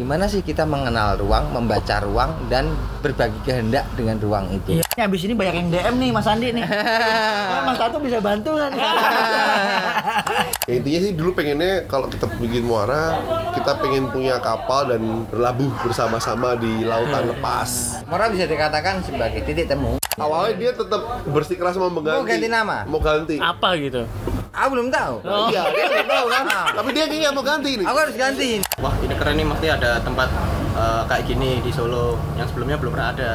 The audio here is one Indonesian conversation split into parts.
gimana sih kita mengenal ruang, membaca ruang dan berbagi kehendak dengan ruang itu. Iya. Ini abis ini banyak yang DM nih Mas Andi nih. Nah, Mas Tato bisa bantu kan? Ya, intinya sih dulu pengennya kalau kita bikin muara kita pengen punya kapal dan berlabuh bersama-sama di lautan lepas Mora bisa dikatakan sebagai titik temu. awalnya dia tetap bersikeras mau mengganti Mau ganti nama? mau ganti Apa gitu? Aku belum tahu. iya dia nggak tahu kan Ah. tapi dia kayaknya mau ganti nih Aku harus ganti. Wah ini keren nih mesti ada tempat eh, kayak gini di Solo yang sebelumnya belum pernah ada.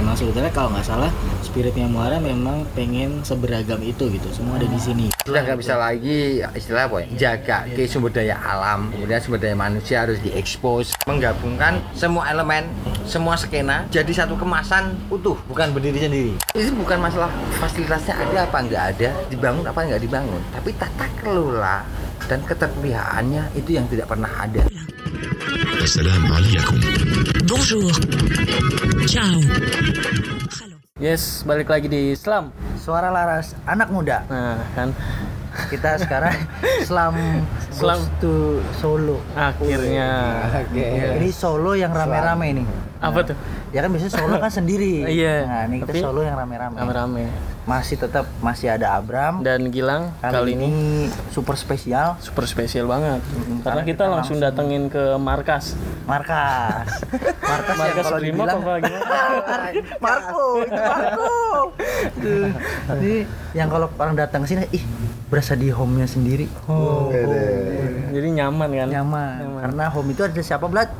Memang sebetulnya kalau nggak salah spiritnya Muara memang pengen seberagam itu gitu. Semua ada di sini. Sudah nggak bisa lagi istilah apa ya? Jaga ke sumber daya alam, kemudian sumber daya manusia harus diekspos, menggabungkan semua elemen, semua skena jadi satu kemasan utuh, bukan berdiri sendiri. Ini bukan masalah fasilitasnya ada apa nggak ada, dibangun apa nggak dibangun, tapi tata kelola dan keterpihakannya itu yang tidak pernah ada. Assalamualaikum. Bonjour. Ciao. Yes, balik lagi di Islam. Suara Laras, anak muda. Nah, kan kita sekarang Islam Islam to Solo. Akhirnya. Okay. Ini Solo yang rame-rame ini apa tuh? Ya kan biasanya Solo kan sendiri. Iya, Nah, ini kita tapi Solo yang rame-rame. Rame-rame. Masih tetap masih ada Abram. Dan Gilang Kali, ini, super spesial super spesial banget. Mm, Karena karena kita kita langsung langsung- datengin ke markas. markas. markas, yang Markas kalau Brimob dibilang apa gimana? Marco, itu Marco. Ini yang kalau orang datang ke sini, ih berasa di home-nya sendiri. Oh, Jadi nyaman kan? nyaman. Karena home itu ada siapa, Blat?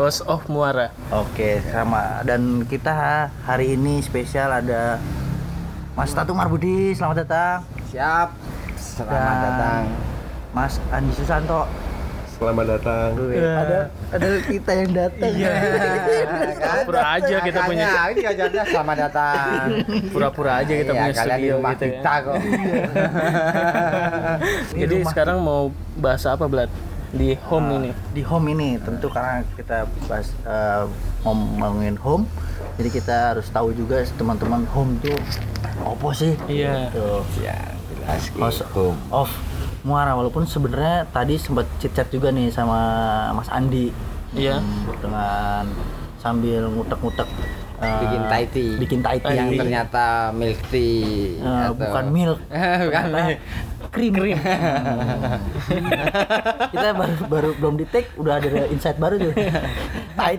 Host of Muara. Oke, sama. Dan kita hari ini spesial ada Mas Tatu Marbudi, selamat datang. Siap. Selamat Dan datang. Mas Andi Susanto. selamat datang Ada ada kita yang datang. Iya. Pura-pura aja kita punya ini ajarnya selamat datang. pura-pura aja kita Iya, punya kalian di studio rumah gitu kita ya. kok. Ini Jadi rumah sekarang mau bahas apa, Blat? Di home Uh, ini. di home ini tentu karena kita bahas uh, ngomongin home jadi kita harus tahu juga teman-teman home tuh apa sih Iya. tuh Ya, jelas House gitu. of Muara walaupun sebenarnya tadi sempat chit-chat juga nih sama Mas Andi Iya. Hmm, dengan sambil ngutek-ngutek uh, Bikin Thai tea. bikin Thai tea yang ternyata milk tea Uh, atau- bukan milk bukan. Krim. Krim. Kita baru baru belum di take udah ada insight baru tuh.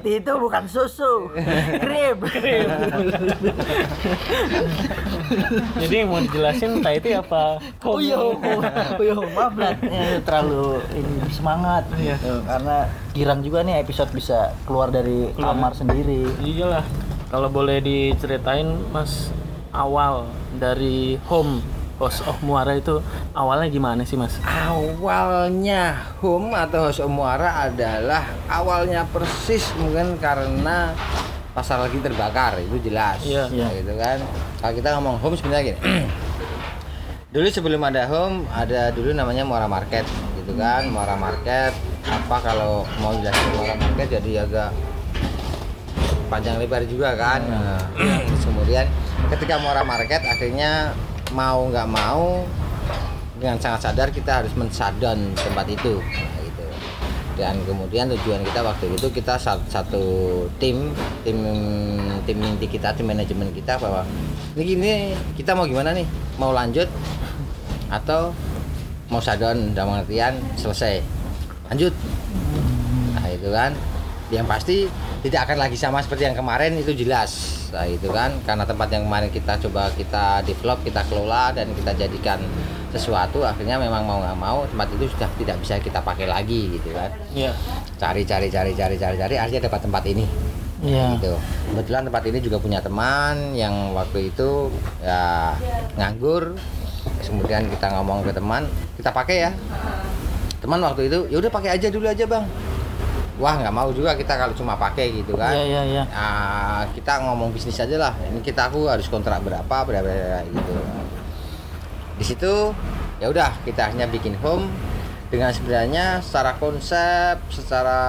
Tea itu bukan susu krim. Krim. Jadi mau dijelasin Thai itu apa? oh iya oh, oh iya maaf lah. Terlalu ini semangat. Tuh, karena girang juga nih episode bisa keluar dari kamar sendiri. Iyalah. Kalau boleh diceritain Mas awal dari home Host of Muara itu awalnya gimana sih Mas? awalnya home atau house of muara adalah awalnya persis mungkin karena pasar lagi terbakar itu jelas Iya. Iya. gitu kan kalau kita ngomong home sebenarnya gini dulu sebelum ada home ada dulu namanya Muara Market gitu kan Muara Market apa kalau mau jelasin Muara Market jadi agak panjang lebar juga kan Nah, terus kemudian ketika Muara Market akhirnya mau nggak mau dengan sangat sadar kita harus mensadon tempat itu Nah, gitu. dan kemudian tujuan kita waktu itu kita satu, tim tim tim inti kita tim manajemen kita bahwa ini gini kita mau gimana nih? Mau lanjut atau mau sadon? Dalam artian selesai. Lanjut. Nah itu kan. Yang pasti tidak akan lagi sama seperti yang kemarin itu jelas. Nah itu kan karena tempat yang kemarin kita coba kita develop kita kelola dan kita jadikan sesuatu akhirnya memang mau nggak mau tempat itu sudah tidak bisa kita pakai lagi gitu kan. Iya. cari cari cari cari cari cari akhirnya dapat tempat ini. Iya. gitu. Kebetulan tempat ini juga punya teman yang waktu itu ya nganggur Terus kemudian kita ngomong ke teman kita pakai ya. Teman waktu itu ya udah pakai aja dulu aja bang wah nggak mau juga kita kalau cuma pakai gitu kan. Iya iya iya. Nah, kita ngomong bisnis aja lah. Ini kita aku harus kontrak berapa berapa, berapa gitu. Di situ ya udah kita hanya bikin home. Dengan sebenarnya secara konsep secara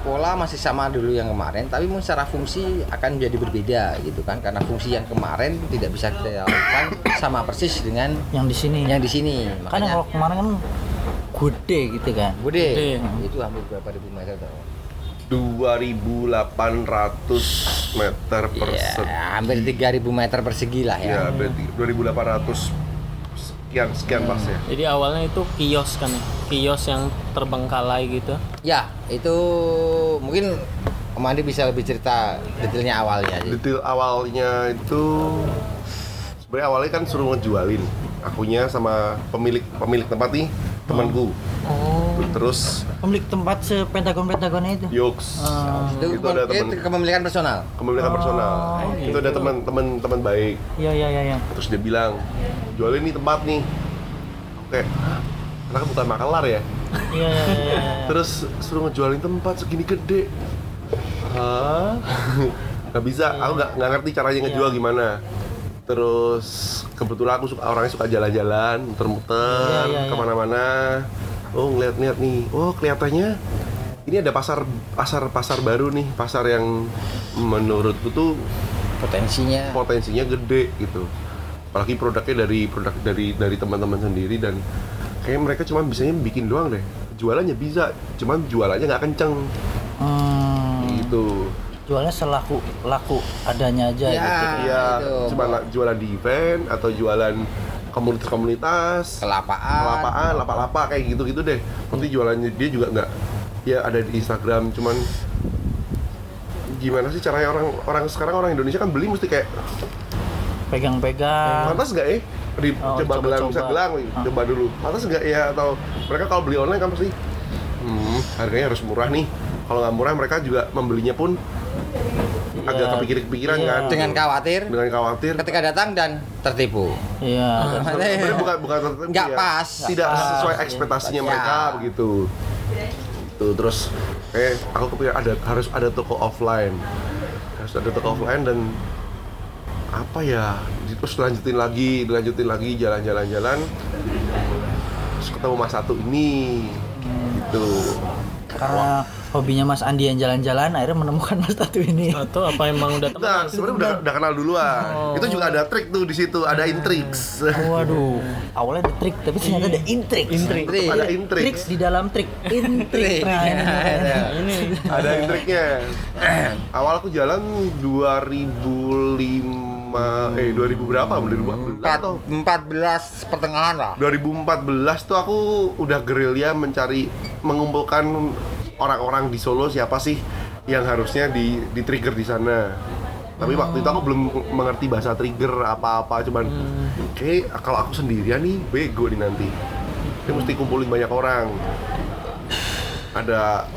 pola masih sama dulu yang kemarin. Tapi mungkin secara fungsi akan menjadi berbeda gitu kan. Karena fungsi yang kemarin tidak bisa kita lakukan sama persis dengan Yang di sini. yang di sini. Kan yang makanya kalau kemarin kan gede gitu kan. gede Gede. itu hampir berapa ribu meter tuh 2.800 meter Iya, se- hampir 3000 meter persegi lah ya. ya berarti 2.800 sekian sekian pas ya Jadi awalnya itu kios kan ya? Kios yang terbengkalai gitu. Ya, itu mungkin Om Andi bisa lebih cerita detailnya awalnya. aja. detail awalnya itu sebenarnya awalnya kan suruh ngejualin akunya sama pemilik pemilik tempat nih temanku Oh. terus Pemilik tempat sepentagon-pentagonnya itu. Yoks Itu, itu ada itu teman kepemilikan personal. kepemilikan personal itu ada teman-teman teman baik Iya iya iya iya. terus dia bilang jualin nih tempat nih oke karena kan bukan makelar ya Iya iya iya. iya. terus suruh ngejualin tempat segini gede Hah? Gak bisa, aku nggak nggak ngerti caranya ngejual gimana terus kebetulan aku suka orangnya suka jalan-jalan muter-muter Iya, iya, iya. ke mana-mana. Oh ngeliat-ngeliat nih. Oh kelihatannya ini ada pasar pasar pasar baru nih. Pasar yang menurutku tuh Potensinya. potensinya gede gitu. Apalagi produknya dari produk dari dari teman-teman sendiri dan kayak mereka cuma bisanya bikin doang deh. Jualannya bisa cuman jualannya nggak kenceng. Hmm. gitu Jualnya selaku laku adanya aja Ya. gitu. Iya, itu. cuma la- jualan di event atau jualan komunitas-komunitas Kelapaan. kelapaan lapak-lapak kayak gitu-gitu deh nanti jualannya dia juga nggak ya ada di Instagram cuman gimana sih caranya orang orang sekarang orang Indonesia kan beli mesti kayak Pegang-pegang. pantas nggak eh di Oh, coba gelang coba-coba. bisa gelang Ah. coba dulu pantas nggak ya atau mereka kalau beli online kan pasti hmm, harganya harus murah nih kalau nggak murah mereka juga membelinya pun agak Iya. kepikir-kepikiran Iya. kan Dengan khawatir dengan khawatir ketika datang dan tertipu. Iya. sebenarnya bukan bukan tertentu Nggak ya. pas. tidak pas, sesuai iya. ekspektasinya Ya. mereka begitu tuh terus eh aku kepikir ada harus ada toko offline harus ada toko offline dan apa ya terus lanjutin lagi lanjutin lagi jalan-jalan jalan terus ketemu mas satu ini gitu Karena hobinya Mas Andi yang jalan-jalan, akhirnya menemukan Mas Tatu ini. Atau apa emang udah Nah, teman? sebenarnya udah, udah kenal duluan. Itu juga ada trik tuh di situ, ada intriks. Waduh, awalnya ada trik, tapi ternyata ada intrik. Intrik. Ada intriks. Triks di dalam trik. Intrik. Trik. Nah, ini ada intriknya. Awal aku jalan 2005 eh 2000 berapa? 2014 Empat, atau 14 pertengahan lah. 2014 tuh aku udah gerilya mencari mengumpulkan orang-orang di Solo siapa sih yang harusnya di di trigger di sana. Tapi waktu itu aku belum mengerti bahasa trigger apa-apa, cuman kayak kalau aku sendirian nih bego nih nanti. Dia mesti kumpulin banyak orang. Ada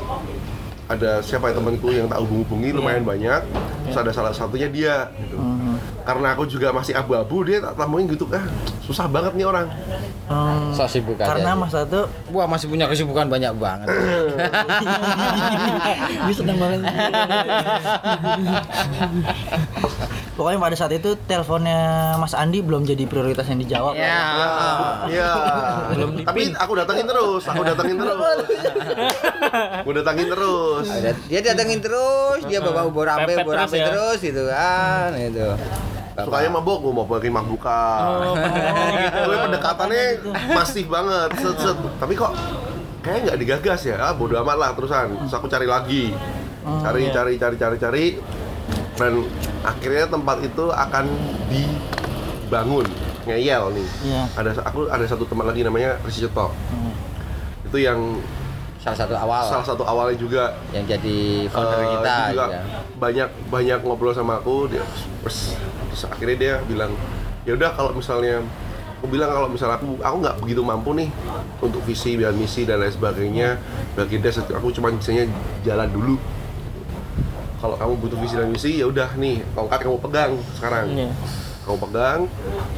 ada siapa ya temanku yang tak hubung-hubungi lumayan banyak. Terus ada salah satunya dia gitu. Karena aku juga masih abu-abu dia tak tamuin gitu ah susah banget nih orang. Hmm, So sibuk aja. karena dia. Mas Tatu Wah masih punya kesibukan banyak banget. dia senang banget. Pokoknya pada saat itu teleponnya Mas Andi belum jadi prioritas yang dijawab. ya. Iya. Tapi aku datangin terus, aku datangin terus. aku datangin terus. Dia datengin terus, dia bawa rampe, Pepet ubor terus rampe ya? terus gitu kan, itu. Sukanya mabok, gue mau bikin mabukan. Gue pendekatannya masih banget, set, set. Tapi kok kayak nggak digagas ya? Ah, bodo amat lah terusan. Terus aku cari lagi, cari, cari, cari, cari, cari. Dan akhirnya tempat itu akan dibangun, ngeyel nih. Iya. Ada aku ada satu teman lagi namanya Risi Cetok. Itu yang Salah satu awal. Salah satu awalnya juga. Yang jadi founder Eh, kita juga gitu. banyak banyak ngobrol sama aku. Dia terus, terus akhirnya dia bilang ya udah kalau misalnya aku bilang kalau misalnya aku aku nggak begitu mampu nih untuk visi dan misi dan lain sebagainya. Bagi dia aku cuma bisanya jalan dulu. Kalau kamu butuh visi dan misi ya udah nih tongkat kamu pegang sekarang. Iya. kamu pegang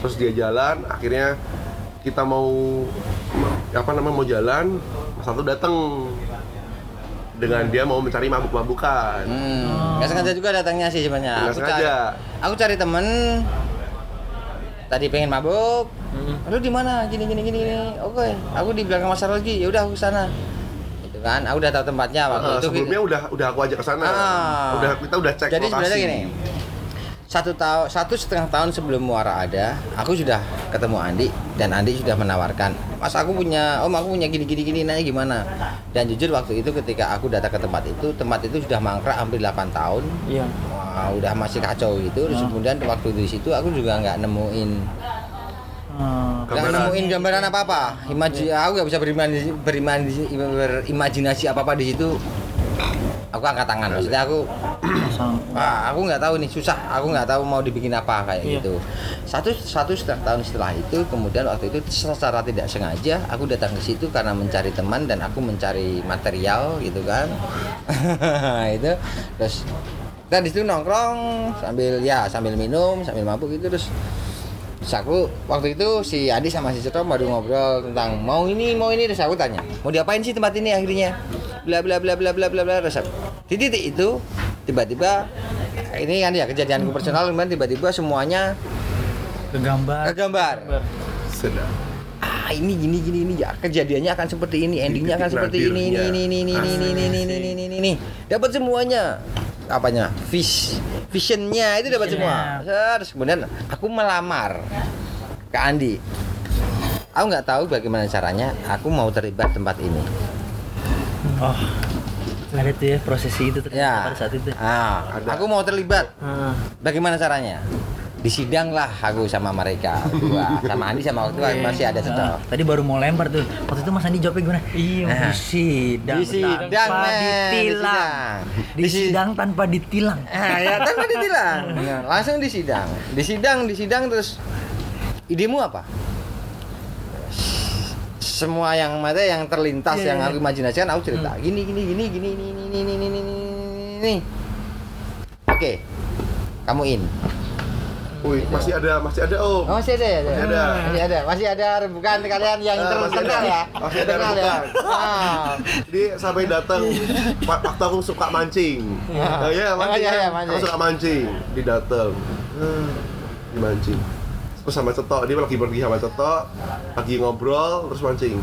terus dia jalan akhirnya kita mau apa namanya mau jalan satu datang dengan dia mau mencari mabuk-mabukan Hmm, nggak sengaja juga datangnya sih sebenarnya. Aku sengaja. cari, aku cari temen tadi pengen mabuk. Lu di mana? Gini gini gini gini. Oke, aku di belakang pasar lagi. Ya udah aku sana. Gitu kan. Aku udah tahu tempatnya waktu Eh, itu. sebelumnya udah udah aku ajak ke sana Ah. udah kita udah cek Jadi lokasi sebenarnya gini. Satu tahun satu setengah tahun sebelum muara ada aku sudah ketemu Andi dan Andi sudah menawarkan mas aku punya om aku punya gini gini gini nanya gimana? Dan jujur waktu itu ketika aku datang ke tempat itu tempat itu sudah mangkrak hampir 8 tahun. Iya. Wah, udah masih kacau gitu. Terus kemudian waktu di situ aku juga nggak nemuin. Hmm. nggak nemuin gambaran apa apa imaji aku nggak bisa berimajinasi, berimajinasi, berimajinasi apa apa di situ aku angkat tangan maksudnya aku aku nggak tahu nih susah. Aku nggak tahu mau dibikin apa kayak Iya. gitu. Satu satu setengah tahun setelah itu, kemudian waktu itu secara tidak sengaja aku datang ke situ karena mencari teman dan aku mencari material gitu kan. itu terus kita di situ nongkrong sambil ya sambil minum sambil mabuk gitu terus Terus aku waktu itu si Adi sama si Cetro baru ngobrol tentang mau ini mau ini terus aku tanya mau diapain sih tempat ini akhirnya bla bla bla bla bla bla bla aku- di titik itu tiba-tiba ini kan ya kejadianku personal kemudian tiba-tiba semuanya Kegambar. kegambar Sedap. ah ini gini gini ini ya kejadiannya akan seperti ini endingnya akan seperti ini ini ini ini ini ini ini ini ini ini ini dapat semuanya apanya vis visionnya itu dapat semua terus kemudian aku melamar ke Andi aku nggak tahu bagaimana caranya aku mau terlibat tempat ini Oh. Ada tuh ya prosesi itu ya pada saat itu. ah aku mau terlibat Ah, bagaimana caranya disidang lah aku sama mereka berdua sama Andi sama waktu itu masih ada Ah, setor tadi baru mau lempar tuh. Waktu itu Mas Andi jawabnya gimana? Iya, Nah. disidang, Disidang, tanpa men, ditilang. disidang. Disidang tanpa ditilang. Ah, ya tanpa ditilang. Nah, langsung disidang. Disidang, disidang terus idemu apa? Semua yang mata yang terlintas Iya, yang iya. aku imajinasikan aku cerita. Gini gini gini gini ini ini ini ini ini ini ini. Oke. Kamu in. Wih, masih ada, masih ada om. Oh, masih ada ya? Masih ada. Masih ada. Masih ada bukan kalian yang Ah, masih internal ada. ya. Masih ada ya. rebukan. Ah. Dia sampai datang wa- waktu aku suka mancing. Iya. Oh iya, mancing. Oh, iya, kan? iya, mancing. Aku suka mancing. Dia datang. Hmm, Di mancing. Terus sama Cetok, dia lagi pergi sama Cetok, lagi ngobrol, terus mancing.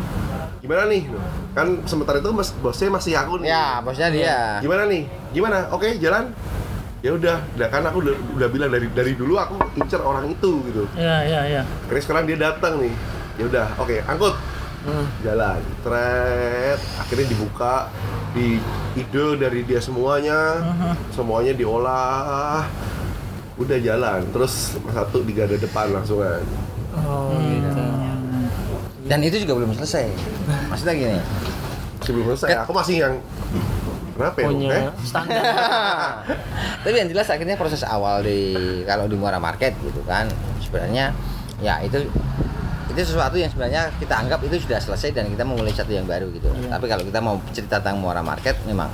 Gimana nih? Kan sementara itu mas, bosnya masih aku nih. Ya, bosnya dia. Gimana nih? Gimana? Oke, jalan. Ya udah, udah kan aku udah, udah bilang dari dari dulu aku incer orang itu gitu. Iya, iya, iya. Akhirnya sekarang dia datang nih. Ya udah, oke, angkut. Jalan, tret, akhirnya dibuka, di ide dari dia semuanya, semuanya diolah, udah jalan. Terus satu di garda depan langsungan. oh gitu. Dan itu juga belum selesai. Maksudnya gini. Sebelum selesai, aku masih yang kenapa ya? Punya Eh? standar. Tapi yang jelas akhirnya proses awal di kalau di Muara Market gitu kan sebenarnya ya itu itu sesuatu yang sebenarnya kita anggap itu sudah selesai dan kita memulai satu yang baru gitu. Tapi kalau kita mau cerita tentang Muara Market memang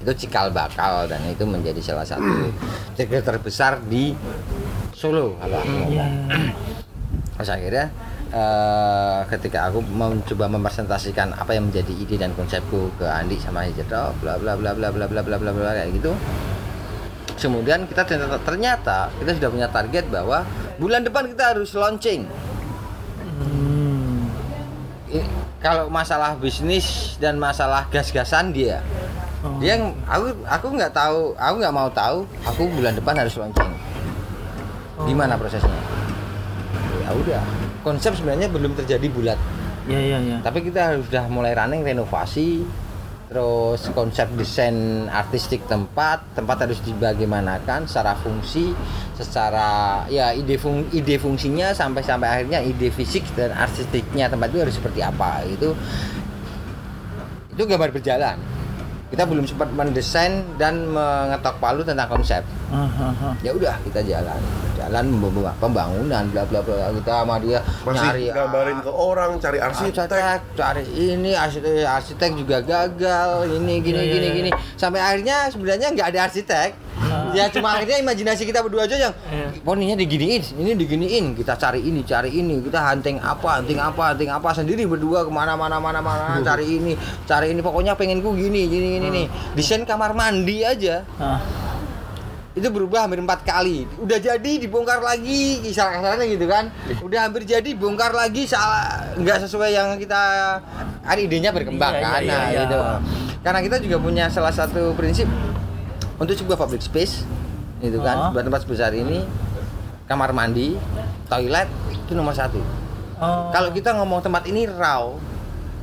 itu cikal bakal dan itu menjadi salah satu trigger terbesar di Solo kalau aku ngomong. Terus akhirnya eh, ketika aku mencoba mempresentasikan apa yang menjadi ide dan konsepku ke Andi sama Hijrah, bla bla bla bla bla bla bla bla bla kayak gitu. Kemudian kita ternyata, ternyata kita sudah punya target bahwa bulan depan kita harus launching. I- kalau masalah bisnis dan masalah gas-gasan dia, dia yang- aku aku nggak tahu, aku nggak mau tahu. Aku bulan depan harus launching. Gimana prosesnya? Ya udah. Konsep sebenarnya belum terjadi bulat, Iya, iya, iya. tapi kita sudah mulai running renovasi, terus konsep desain artistik tempat, tempat harus dibagaimanakan secara fungsi, secara ya ide fung, ide fungsinya sampai sampai akhirnya ide fisik dan artistiknya tempat itu harus seperti apa itu itu gambar berjalan. Kita belum sempat mendesain dan mengetok palu tentang konsep. Ah, ah, ah. ya udah kita jalan. Jalan pembangunan bla bla bla. Kita sama dia Masih nyari gambarin ke orang, cari arsitek. arsitek. cari ini arsitek arsitek juga gagal ini gini Iya, gini. iya, gini sampai akhirnya sebenarnya nggak ada arsitek ya cuma akhirnya imajinasi kita berdua aja yang Iya. poninya diginiin ini diginiin kita cari ini cari ini kita hunting apa hunting apa hunting apa sendiri berdua ke mana mana mana mana cari ini cari ini pokoknya pengenku gini gini gini nih desain kamar mandi aja. Ah. itu berubah hampir empat kali. Udah jadi dibongkar lagi kisah kasarnya gitu kan. Udah hampir jadi bongkar lagi salah nggak sesuai yang kita kan idenya berkembang Iya, kan iya, nah, iya. gitu. Karena kita juga punya salah satu prinsip untuk sebuah public space itu kan Oh. dua tempat sebesar ini kamar mandi toilet itu nomor satu. Oh. kalau kita ngomong tempat ini raw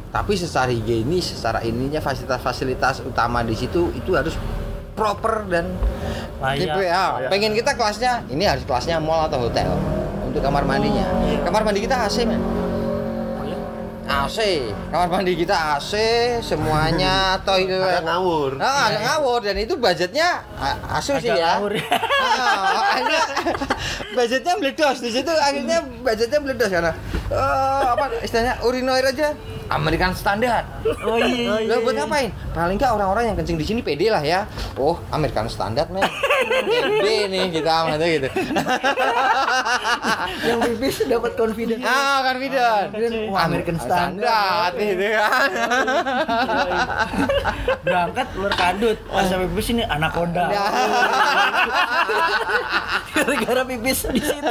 tapi secara higienis secara ininya fasilitas-fasilitas utama di situ itu harus proper dan ya pengen kita kelasnya ini harus kelasnya mall atau hotel untuk kamar mandinya. Kamar mandi kita AC men AC kamar mandi kita AC semuanya Agak toilet ngawur. Nah, agak ngawur dan itu budgetnya asu sih Agak ya. ngawur. Ah, akhirnya budgetnya meledos di situ akhirnya budgetnya meledos karena eh, apa istilahnya urinoir aja American standar. Oh iya. Lah buat ngapain? Paling nggak orang-orang yang kencing di sini pede lah ya. Oh, American standar men. Pede nih kita amat gitu. Yang pipis dapat confidence. ah, confident. Wah, American standard. gitu kan. Berangkat luar kadut. Pas sampai pipis ini anaconda. Ya. Gara-gara pipis di situ.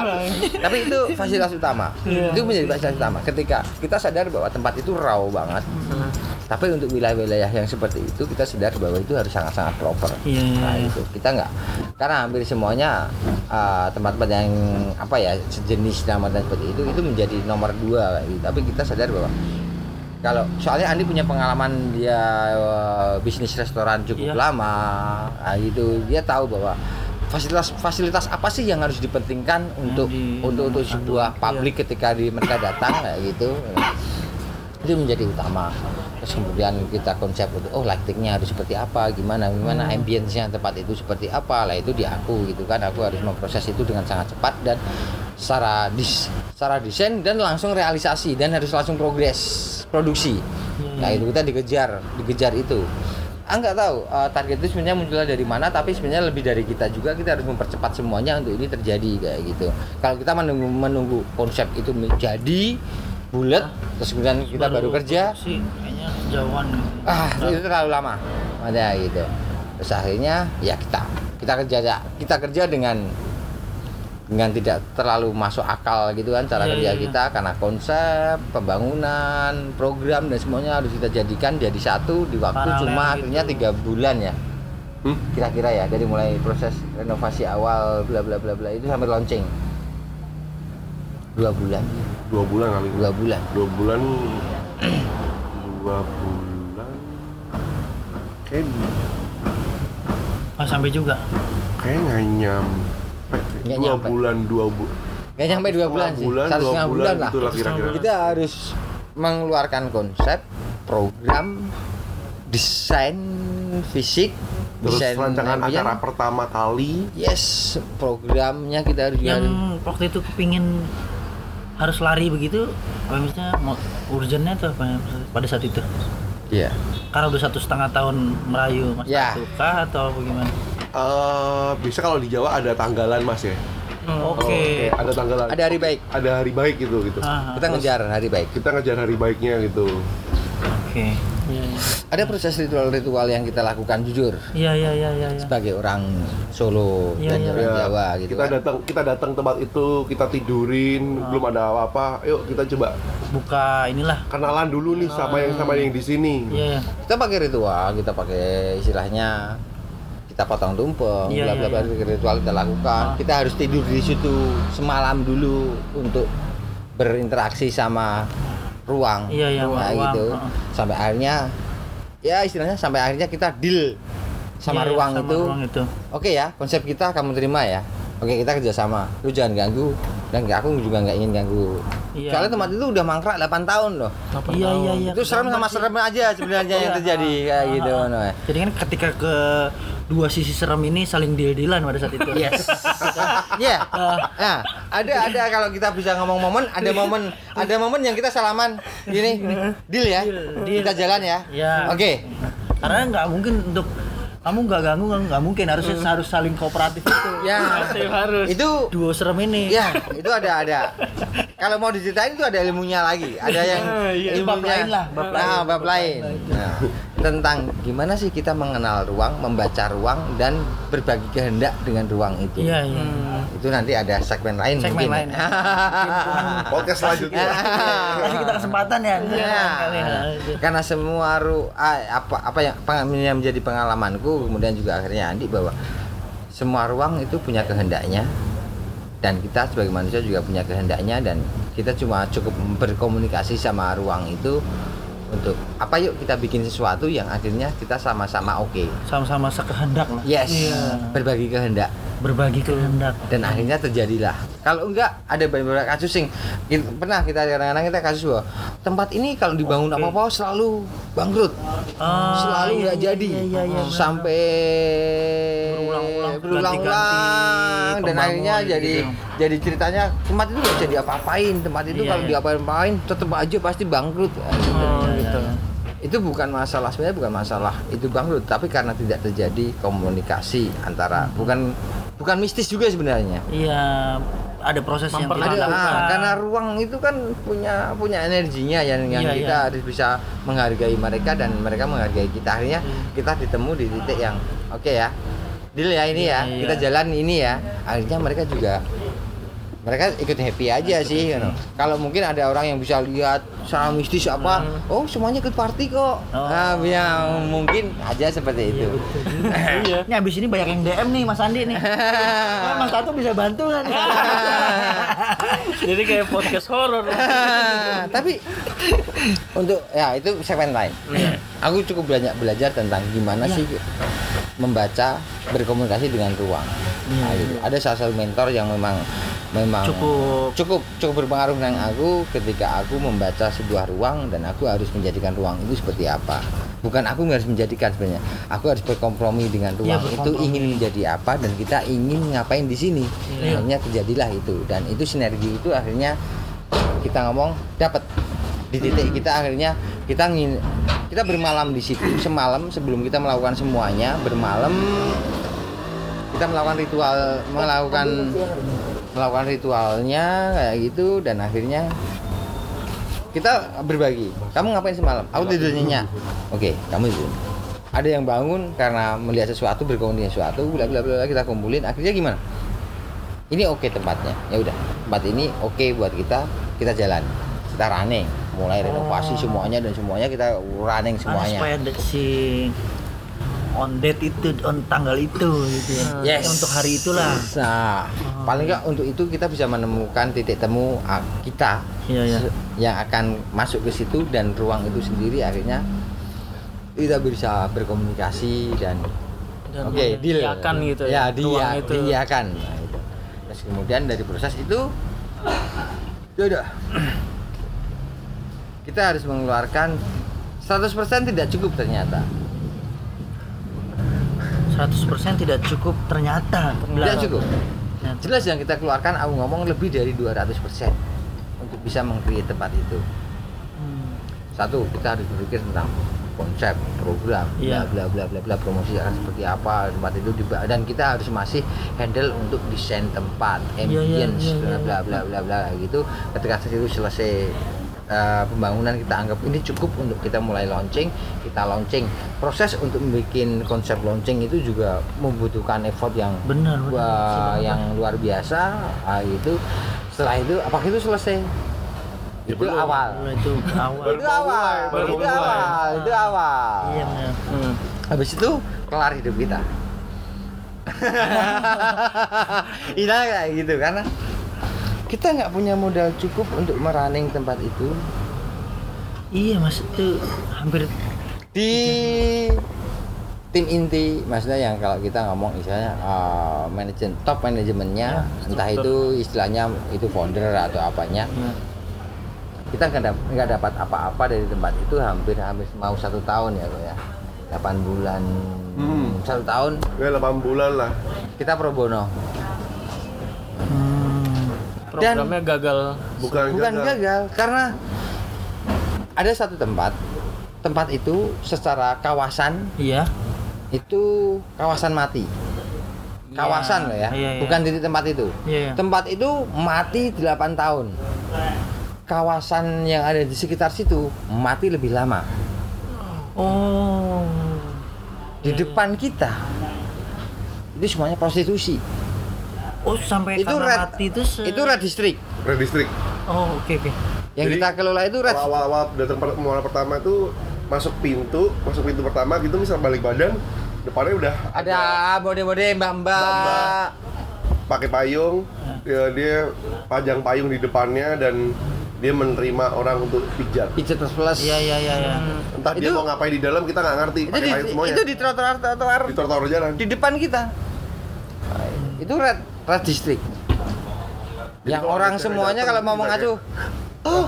Tapi itu fasilitas utama. Itu menjadi fasilitas utama. Ketika kita sadar bahwa tempat itu raw banget. Tapi untuk wilayah-wilayah yang seperti itu kita sadar bahwa itu harus sangat-sangat proper. Iya. Nah itu kita nggak karena hampir semuanya uh, tempat-tempat yang apa ya sejenis nama dan seperti itu itu menjadi nomor dua gitu. Tapi kita sadar bahwa kalau soalnya Andi punya pengalaman dia uh, bisnis restoran cukup Iya. lama, nah, gitu dia tahu bahwa fasilitas fasilitas apa sih yang harus dipentingkan untuk di untuk untuk sebuah satu, publik ketika di mereka datang kayak gitu? Itu menjadi utama. Terus kemudian kita konsep untuk oh lightingnya harus seperti apa gimana gimana ambience-nya tempat itu seperti apa lah itu di aku gitu kan. Aku harus memproses itu dengan sangat cepat dan secara dis secara desain dan langsung realisasi dan harus langsung progres produksi. Nah itu kita dikejar dikejar itu ah nggak tahu. Eh, target itu sebenarnya munculnya dari mana tapi sebenarnya lebih dari kita juga. Kita harus mempercepat semuanya untuk ini terjadi kayak gitu. Kalau kita menunggu menunggu konsep itu menjadi bulat terus kemudian kita baru, kerja sih kayaknya jauhan. ah itu terlalu lama. Ada gitu. Terus akhirnya ya kita kita kerja kita kerja dengan dengan tidak terlalu masuk akal gitu kan cara Iya, kerja iya, iya. kita karena konsep pembangunan program dan semuanya harus kita jadikan jadi satu di waktu Paralel cuma gitu. akhirnya tiga bulan ya Hmm? kira-kira ya dari mulai proses renovasi awal bla bla bla bla itu sampai launching dua bulan Dua bulan kali. dua bulan Dua bulan. dua bulan. Kayak Oh, sampai juga. kayak nggak nyampe. Nggak dua nyampe. bulan dua bulan. Nggak nyampe dua bulan sih, bulan, satu setengah bulan, bulan lah. itulah kira-kira. Kita harus mengeluarkan konsep, program, desain fisik, Terus desain rancangan ambient. acara pertama kali Yes, programnya kita harus Yang juga waktu itu kepingin harus lari begitu, apa misalnya mau urgentnya tuh apa pada saat itu? Iya. Karena udah satu setengah tahun merayu mas Ya. satu kah atau bagaimana? Eh, bisa kalau di Jawa ada tanggalan mas ya. Oke. ada tanggalan. Ada hari baik. Ada hari baik gitu gitu. Ah, Kita ngejar hari baik. Kita ngejar hari baiknya gitu. Oke. Ada proses ritual-ritual yang kita lakukan jujur Iya iya iya iya. iya. sebagai orang Solo Iya, dan iya. orang Ya, Jawa gitu kita kan. datang kita datang tempat itu kita tidurin belum ada apa-apa yuk kita coba Buka inilah. kenalan dulu nih sama yang sama yang di sini Iya. iya. Kita pakai ritual, kita pakai istilahnya kita potong tumpeng, Iya, bla bla iya, bla ritual kita lakukan. Kita harus tidur di situ semalam dulu untuk berinteraksi sama ruang. Iya, iya, Nah, ruang, gitu. heeh. Sampai akhirnya ya istilahnya sampai akhirnya kita deal sama Iya, iya, ruang sama itu. ruang itu. Oke ya, konsep kita kamu terima ya. Oke, kita kerjasama. Lu jangan ganggu dan aku juga nggak ingin ganggu. Iya. Soalnya tempat itu udah mangkrak 8 tahun loh. Iya iya iya. itu serem sama serem aja sebenarnya yang Iya, terjadi kayak gitu. Jadi kan ketika ke dua sisi serem ini saling deal-dealan pada saat itu. Yes. Iya. Nah, ada ada kalau kita bisa ngomong momen, ada momen ada momen yang kita salaman gini, deal ya. Deal. Kita jalan ya. Iya. Oke. Karena nggak mungkin untuk kamu nggak ganggu nggak mungkin harusnya harus saling kooperatif itu. Ya. Harus. Itu Duo serem ini. ya, itu ada ada. Kalau mau diceritain itu ada ilmunya lagi. Ada yang iya. ilmunya. Bab lain lah, bab lain. Nah, bab lain. Nah, tentang gimana sih kita mengenal ruang, membaca ruang dan berbagi kehendak dengan ruang itu. Iya iya. Itu nanti ada segmen lain Segmen mungkin. lain. podcast selanjutnya Kasih kita kesempatan ya. Ya. Kali ya. Karena semua ru apa apa yang yang menjadi pengalamanku kemudian juga akhirnya Andi bahwa semua ruang itu punya kehendaknya dan kita sebagai manusia juga punya kehendaknya dan kita cuma cukup berkomunikasi sama ruang itu untuk apa yuk kita bikin sesuatu yang akhirnya kita sama-sama oke? Sama-sama sekehendak lah. yes. Iya. berbagi kehendak. Berbagi kehendak. dan akhirnya terjadilah. Kalau enggak ada beberapa kasus yang pernah kita kadang-kadang kita kasus bahwa tempat ini kalau dibangun apa apa selalu bangkrut. Ah, selalu iya, nggak iya, jadi. iya, iya, iya, sampai Berulang-ulang, berulang-ulang dan akhirnya pembangun jadi gitu. jadi ceritanya tempat itu nggak bisa diapa-apain tempat itu Iya, kalau iya. diapa-apain tetap aja pasti bangkrut Oh, gitu. itu bukan masalah sebenarnya bukan masalah itu bangkrut tapi karena tidak terjadi komunikasi antara bukan bukan mistis juga sebenarnya Iya, ada proses yang tidak ada dilakukan. ah, karena ruang itu kan punya punya energinya yang yang Iya, kita iya. harus bisa menghargai mereka dan mereka menghargai kita akhirnya kita ditemu di titik yang oke ya deal ya ini ya Iya, iya. kita jalan ini ya akhirnya mereka juga mereka ikut happy aja sih you know. kalau mungkin ada orang yang bisa lihat secara mistis apa oh semuanya ikut party kok Oh. nah, yang mungkin aja seperti itu Iya. Ini abis ini banyak yang DM nih Mas Andi nih. Wah, Mas Tato bisa bantu kan? Jadi kayak podcast horor. tapi untuk ya itu segmen lain aku cukup banyak belajar tentang gimana sih membaca berkomunikasi dengan ruang Nah, gitu. ada salah satu mentor yang memang memang Cukup. cukup cukup berpengaruh dengan aku ketika aku membaca sebuah ruang dan aku harus menjadikan ruang itu seperti apa bukan aku harus menjadikan sebenarnya aku harus berkompromi dengan ruang itu berkompromi. ingin menjadi apa dan kita ingin ngapain di sini Iya. akhirnya terjadilah itu dan itu sinergi itu akhirnya kita ngomong dapat di titik kita akhirnya kita ngin kita bermalam di situ semalam sebelum kita melakukan semuanya bermalam. Kita melakukan ritual melakukan melakukan ritualnya kayak gitu dan akhirnya kita berbagi. Kamu ngapain semalam? Aku tidur nyenyak. Oke kamu tidur. Ada yang bangun karena melihat sesuatu berkomunikasi sesuatu bla bla bla kita kumpulin. Akhirnya gimana? Ini oke tempatnya. Ya udah tempat ini oke buat kita kita jalan kita running mulai renovasi semuanya dan semuanya kita running semuanya supaya ada si on date itu on tanggal itu gitu ya. Yes. Untuk hari itulah. Nah, paling nggak untuk itu kita bisa menemukan titik temu ah, kita Iya, iya. se- yang akan masuk ke situ dan ruang itu sendiri akhirnya kita bisa berkomunikasi dan, Dan oke deal mengiyakan gitu ya ya, dia ruang itu. diiyakan nah, itu. terus kemudian dari proses itu ya udah kita harus mengeluarkan 100% tidak cukup ternyata 100% tidak cukup ternyata. tidak cukup Ternyata. jelas yang kita keluarkan aku ngomong lebih dari 200% untuk bisa meng-create tempat itu Hmm. satu kita harus berpikir tentang konsep program Iya. bla bla bla bla promosi akan seperti apa tempat itu diba- dan kita harus masih handle untuk desain tempat Iya, iya, ambience iya, iya, bla bla bla bla bla gitu ketika itu selesai uh, pembangunan kita anggap ini cukup untuk kita mulai launching kita launching proses untuk membuat konsep launching itu juga membutuhkan effort yang Benar, benar. wah, yang luar biasa ah, itu setelah itu apakah itu selesai Ya, itu belum. awal itu awal. itu awal baru itu mulai. awal itu awal Iya benar. Hmm. habis itu kelar hidup kita Iya kayak gitu karena kita nggak punya modal cukup untuk merunning tempat itu. Iya mas itu hampir di tim inti maksudnya yang kalau kita ngomong istilahnya uh, manajemen top manajemennya entah itu istilahnya itu founder atau apanya. Kita nggak nggak dapat apa-apa dari tempat itu hampir hampir mau satu tahun ya kok ya. 8 bulan Hmm. satu tahun. Ya 8 bulan lah. kita pro bono. Hmm, Dan- Programnya gagal. Bukan, bukan gagal. gagal karena ada satu tempat tempat itu secara kawasan iya itu kawasan mati kawasan loh ya Iya, iya. bukan titik tempat itu Iya, iya. tempat itu mati 8 tahun kawasan yang ada di sekitar situ mati lebih lama oh di depan kita itu semuanya prostitusi oh sampai itu red mati itu se- itu red district Red District. oh oke oke yang Jadi, kita kelola itu red Awal-awal datang per- muara pertama itu masuk pintu, masuk pintu pertama gitu misal balik badan depannya udah Ada bode-bode mbak-mbak. Mbak-mbak. pakai payung ya, dia pajang payung di depannya dan dia menerima orang untuk pijat Pijat plus plus. Iya iya iya iya. entah dia Itu- mau ngapain di dalam kita nggak ngerti Itu pakai di, payung semuanya itu di trotoar trotoar di trotoar jalan di depan kita. Itu red red district. Jadi Yang orang semuanya datang, kalau mau mengacu, oh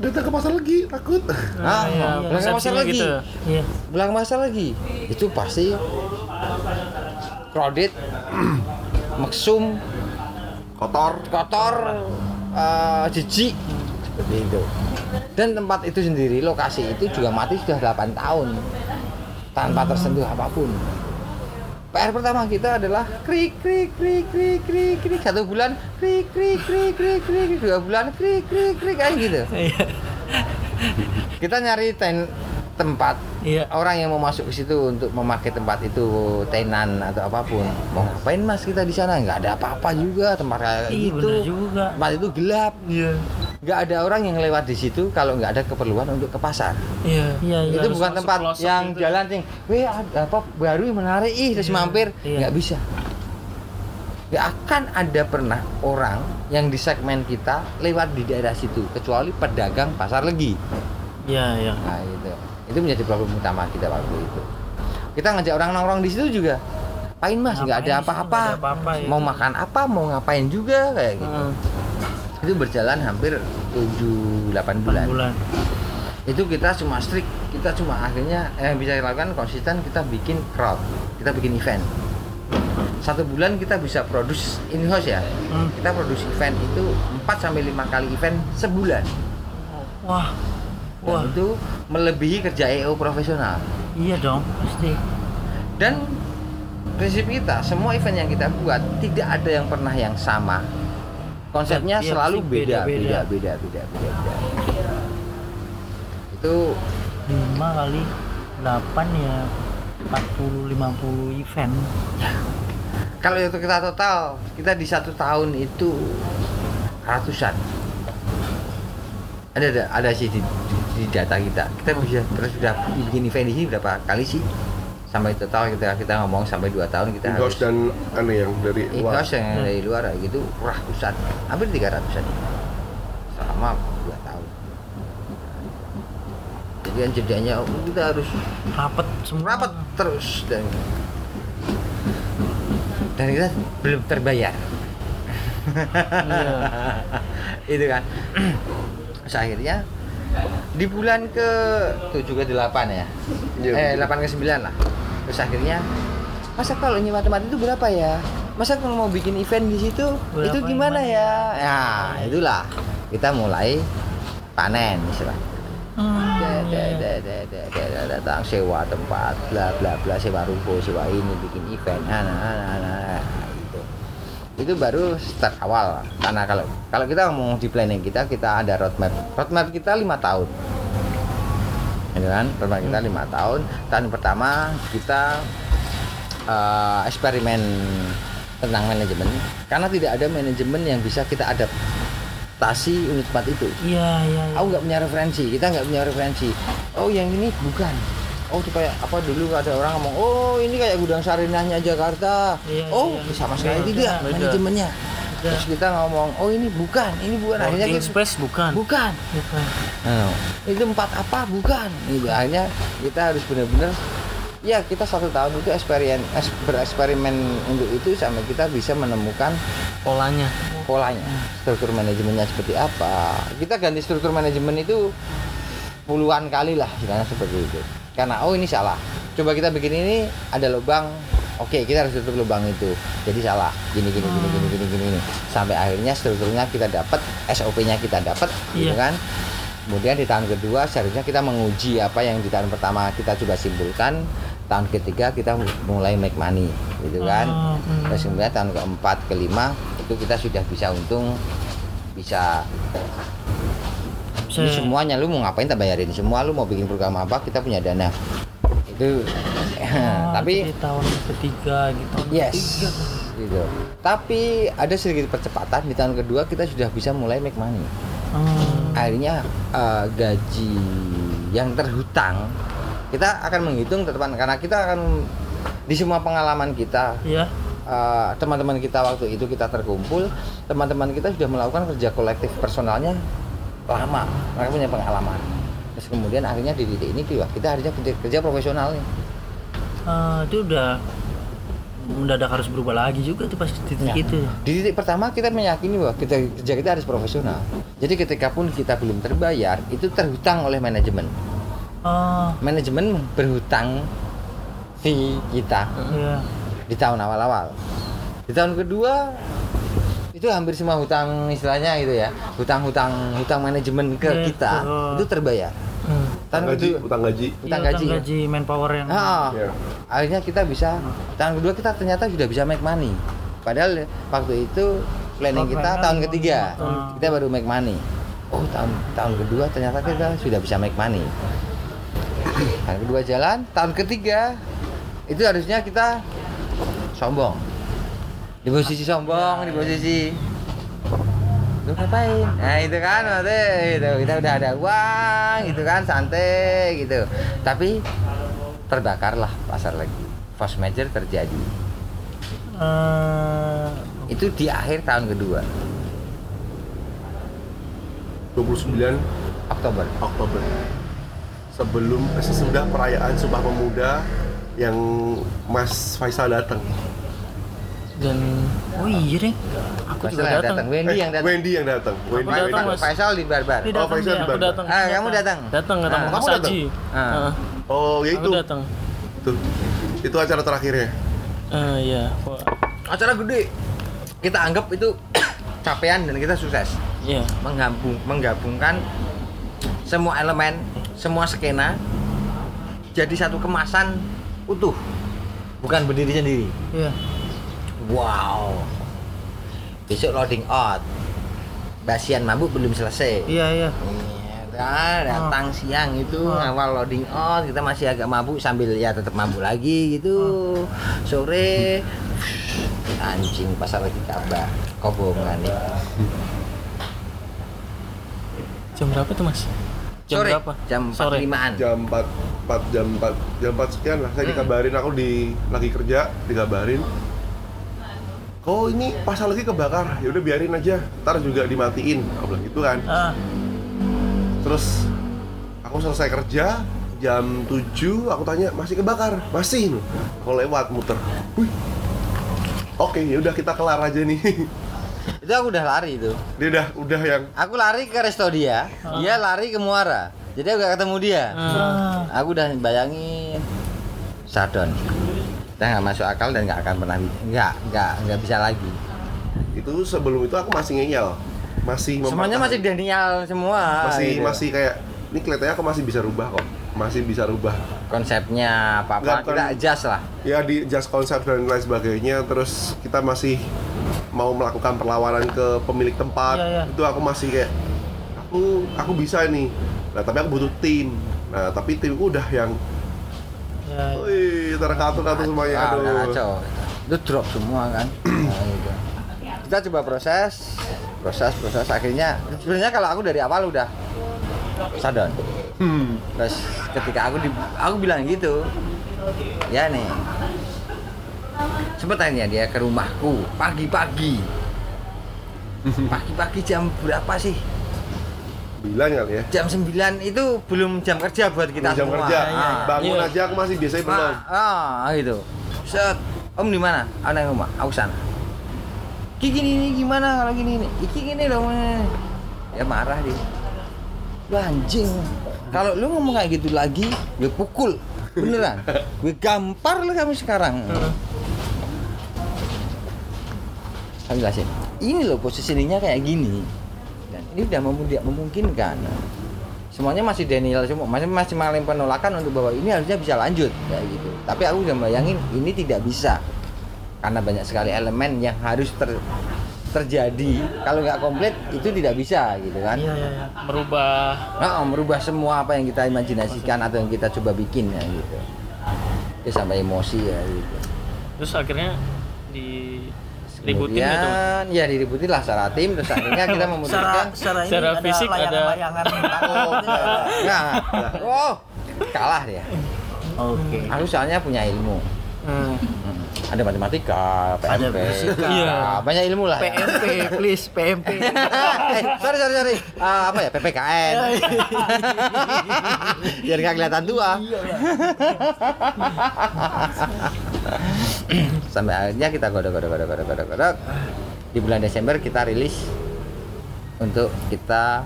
datang ke pasar lagi takut ah, iya, belakang masar persepsinya lagi, gitu. Iya. belakang masar lagi. Itu pasti crowded, maksum, kotor kotor, eh, jijik seperti itu. Dan tempat itu sendiri, lokasi itu juga mati sudah 8 tahun tanpa tersentuh apa pun. PR pertama kita adalah krik krik krik krik krik krik. Satu bulan krik krik krik krik krik dua bulan krik krik krik. Kayak gitu. Kita nyari ten tempat. Iya. orang yang mau masuk ke situ untuk memakai tempat itu tenan atau apa pun. Mau ngapain mas? Kita di sana. Nggak ada apa-apa juga. Tempat kayak Iya gitu. juga. tempat itu gelap. Iya. Nggak ada orang yang lewat di situ kalau nggak ada keperluan untuk ke pasar Iya iya iya. itu bukan tempat yang gitu. jalan cing weh apa baru menarik ih terus mampir Iya. nggak bisa nggak akan ada pernah orang yang di segmen kita lewat di daerah situ kecuali pedagang pasar legi Iya iya. Nah itu, itu menjadi problem utama kita waktu itu. Kita ngajak orang nongkrong di situ juga. Pain mas, nggak ada apa-apa. ya. Mau makan apa, mau ngapain juga kayak gitu. Hmm, Itu berjalan hampir 7-8 bulan. bulan. Itu kita cuma strict, kita cuma akhirnya yang bisa dilakukan konsisten kita bikin crowd, kita bikin event. Satu bulan kita bisa produce in house ya. Hmm. Kita produce event itu 4 sampai 5 kali event sebulan. Wah. Dan Wah. itu melebihi kerja EO profesional. Iya dong pasti. Dan prinsip kita, semua event yang kita buat tidak ada yang pernah yang sama. Konsepnya Iya, selalu beda, beda, beda-beda. beda, beda, beda, beda. Itu lima kali 8 ya 40 50 event. kalau itu kita total, kita di satu tahun itu ratusan. Ada ada, ada sih di, di- di data kita. Kita bisa terus sudah bikin event di sini berapa kali sih? Sampai total kita kita ngomong sampai dua tahun kita Ingos dan aneh yang dari luar yang dari luar gitu ratusan, hampir tiga ratusan selama dua tahun. Jadi kan jedanya oh, kita harus semua. rapat terus dan dan kita belum terbayar. Itu kan. Akhirnya di bulan ke 7 ke 8 ya. Iya, eh. 8 ke 9 lah. Terus akhirnya masa kalau nyewa tempat itu berapa ya? Masa kalau mau bikin event di situ Berapa itu gimana gimana ya? Ya, itulah kita mulai panen istilahnya. Hmm, Da- da- da- da- da- da- da- datang sewa tempat bla bla bla sewa ruko sewa ini bikin event nah, nah, nah, nah, nah, gitu. itu baru start awal karena kalau kalau kita ngomong di planning kita kita ada roadmap roadmap kita lima tahun Gitu kan? Roadmap kita lima tahun. Tahun pertama kita eh, eksperimen tentang manajemen. Karena tidak ada manajemen yang bisa kita adaptasi unit tempat itu. Iya iya. iya. aku nggak punya referensi. Kita nggak punya referensi. Oh yang ini bukan. Oh itu kayak apa dulu ada orang ngomong oh ini kayak gudang sarinahnya Jakarta. Iya, oh iya. sama sekali Beda, tidak manajemennya Beda. terus kita ngomong oh ini bukan ini bukan akhirnya Working kita, space bukan. bukan Bukan. Nah, itu empat apa bukan gitu akhirnya kita harus benar-benar ya kita satu tahun itu eksperimen es- bereksperimen untuk itu sampai kita bisa menemukan Polanya. polanya struktur manajemennya seperti apa kita ganti struktur manajemen itu puluhan kali lah istilahnya seperti itu karena oh ini salah coba kita bikin ini ada lubang oke kita harus tutup lubang itu. Jadi salah. Gini gini gini gini gini gini, gini. sampai akhirnya strukturnya kita dapat SOP-nya kita dapat gitu Iya. kan? Kemudian di tahun kedua seharusnya kita menguji apa yang di tahun pertama kita coba simpulkan. Tahun ketiga kita mulai make money gitu kan? Oh, hmm. terus kemudian tahun keempat kelima itu kita sudah bisa untung bisa ini Se- semuanya lu mau ngapain tak bayarin? Semua lu mau bikin program apa kita punya dana itu Oh, tapi di tahun ketiga gitu. Tahun yes ketiga. gitu tapi ada sedikit percepatan di tahun kedua kita sudah bisa mulai make money Hmm. akhirnya eh, gaji yang terhutang kita akan menghitung tetepan karena kita akan di semua pengalaman kita Iya. eh, teman-teman kita waktu itu kita terkumpul teman-teman kita sudah melakukan kerja kolektif personalnya lama mereka punya pengalaman terus kemudian akhirnya di titik ini wah, kita harusnya kerja, kerja profesional nih Eh, itu udah mendadak harus berubah lagi juga tuh pas titik Ya. itu. Di titik pertama kita meyakini bahwa kita kerja kita harus profesional. Jadi ketika pun kita belum terbayar, itu terhutang oleh manajemen. Oh, Manajemen berhutang fee kita iya. di tahun awal-awal. Di tahun kedua itu hampir semua hutang istilahnya gitu ya, hutang-hutang hutang manajemen ke Iya, kita itu terbayar. Tahun gaji kedua utang gaji Iya, gaji. ya? gaji manpower yang Ah, Iya. akhirnya kita bisa tahun kedua kita ternyata sudah bisa make money padahal waktu itu planning Oh, kita tahun ketiga kedua. kita baru make money oh tahun tahun kedua ternyata kita sudah bisa make money tahun kedua jalan tahun ketiga itu harusnya kita sombong di posisi sombong di posisi lu ngapain? Nah itu kan maksudnya gitu. Kita udah ada uang gitu kan santai gitu. Tapi terbakarlah pasar lagi. Force major terjadi. Eh, itu di akhir tahun kedua. 29 Oktober. Oktober. Sebelum eh, sesudah perayaan Sumpah Pemuda yang Mas Faisal datang Dan oh iya deh. aku Faisal juga yang datang. datang Wendy yang datang Wendy yang datang Wendy datang, Wendy. Mas. Faisal di barbar Dia Oh, datang Faisal dia. di Bandung. datang. Ah, kamu datang? Datang ketemu Ah, Mas kamu datang? Ah. Heeh. oh ya Aku itu datang. tuh itu acara terakhirnya Eh, iya. Wah, acara gede kita anggap itu capaian dan kita sukses Iya. menggabung menggabungkan semua elemen semua skena jadi satu kemasan utuh bukan berdiri sendiri Iya. Wow. Besok loading out. Basian mabuk belum selesai. Iya, iya. Iya, datang siang itu awal loading out kita masih agak mabuk sambil ya tetap mabuk lagi gitu. Sore. Anjing pasar lagi kabar. Kobongan nih? Jam berapa tuh, Mas? Jam sore. berapa? jam Sore. 45an jam 4 4 jam 4 jam 4 sekian lah. Saya Hmm. dikabarin aku di lagi kerja dikabarin kok ini pasal lagi kebakar. Ya udah biarin aja. Ntar juga dimatiin. Aku bilang gitu kan. Ah, terus aku selesai kerja jam 7 aku tanya masih kebakar? Masih. Nih aku lewat muter. Wih. oke ya udah kita kelar aja nih. Itu aku udah lari itu. Dia udah udah yang aku lari ke resto dia. Dia lari ke muara. Jadi aku gak ketemu dia. Ah. aku udah bayangin. Sadon kita nggak masuk akal dan nggak akan pernah nggak nggak nggak bisa lagi. Itu sebelum itu aku masih ngeyel. Masih semuanya masih Daniel semua masih gitu. masih kayak ini kelihatannya aku masih bisa rubah kok. Masih bisa rubah. Konsepnya apa apa kita adjust lah. Ya di just konsep dan lain sebagainya. Terus kita masih mau melakukan perlawanan ke pemilik tempat. Iya, iya. itu aku masih kayak aku aku bisa nih. Nah tapi aku butuh tim. Nah tapi timku udah yang Ya, ya. Wih terkatur-katur semuanya. Ah, udah aduh. kacau. Itu drop semua kan? Nah, gitu. kita coba proses proses proses. Akhirnya sebenarnya kalau aku dari awal udah sadon hmm. terus ketika aku di, aku bilang gitu ya nih sempet tanya dia ke rumahku pagi-pagi. Pagi-pagi jam berapa sih bilang kali ya jam 9 itu belum jam kerja buat kita jam semua kerja Ah. bangun Iya. aja aku masih biasanya belum Ah, ah, gitu. Set, Om di mana? Ada yang rumah. Aku sana. Gini ini gimana kalau gini ini? Iki gini dong. Ya marah dia. Lu anjing. Kalau lu ngomong kayak gitu lagi, gue pukul. Beneran. gue gampar lu kamu sekarang. Saya jelasin. Ini loh positioningnya kayak gini. Ini tidak memungkinkan. Semuanya masih Daniel semua masih masih mengalami penolakan untuk bahwa ini harusnya bisa lanjut kayak gitu. Tapi aku udah bayangin ini tidak bisa. Karena banyak sekali elemen yang harus ter- terjadi. Kalau nggak komplit itu tidak bisa gitu kan? Iya, iya, iya. Merubah. Nah, merubah semua apa yang kita imajinasikan atau yang kita coba bikin ya gitu. Itu sampai emosi ya gitu. Terus akhirnya ributin gitu. Kemudian, ya diributin lah secara tim terus akhirnya kita Secara, memutuskan secara ini Secara ada fisik ada- layangan-layangan Oh, nah, oh kalah dia Oke. aku soalnya punya ilmu Hmm. Hmm. Ada matematika, Ada PMP, fisika. Iya. banyak ilmu lah. ya. PMP, please, PMP. eh, sorry sorry sorry. Ah, apa ya PPKN? Biar nggak kelihatan tua. Sampai akhirnya kita godok godok godok godok godok godok. Di bulan Desember kita rilis untuk kita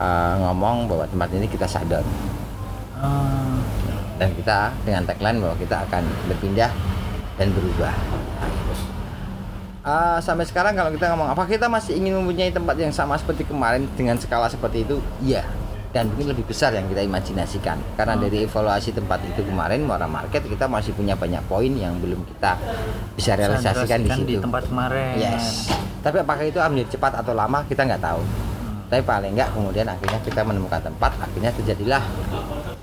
ah, ngomong bahwa tempat ini kita sadar Ah, dan kita dengan tagline bahwa kita akan berpindah dan berubah. Ah, sampai sekarang kalau kita ngomong apa kita masih ingin mempunyai tempat yang sama seperti kemarin dengan skala seperti itu? Iya. Dan mungkin lebih besar yang kita imajinasikan. Karena dari evaluasi tempat itu kemarin Muara Market kita masih punya banyak poin yang belum kita bisa realisasikan di situ. tempat kemarin. Yes. Tapi apakah itu menjadi cepat atau lama kita nggak tahu. Tapi paling nggak kemudian akhirnya kita menemukan tempat, akhirnya terjadilah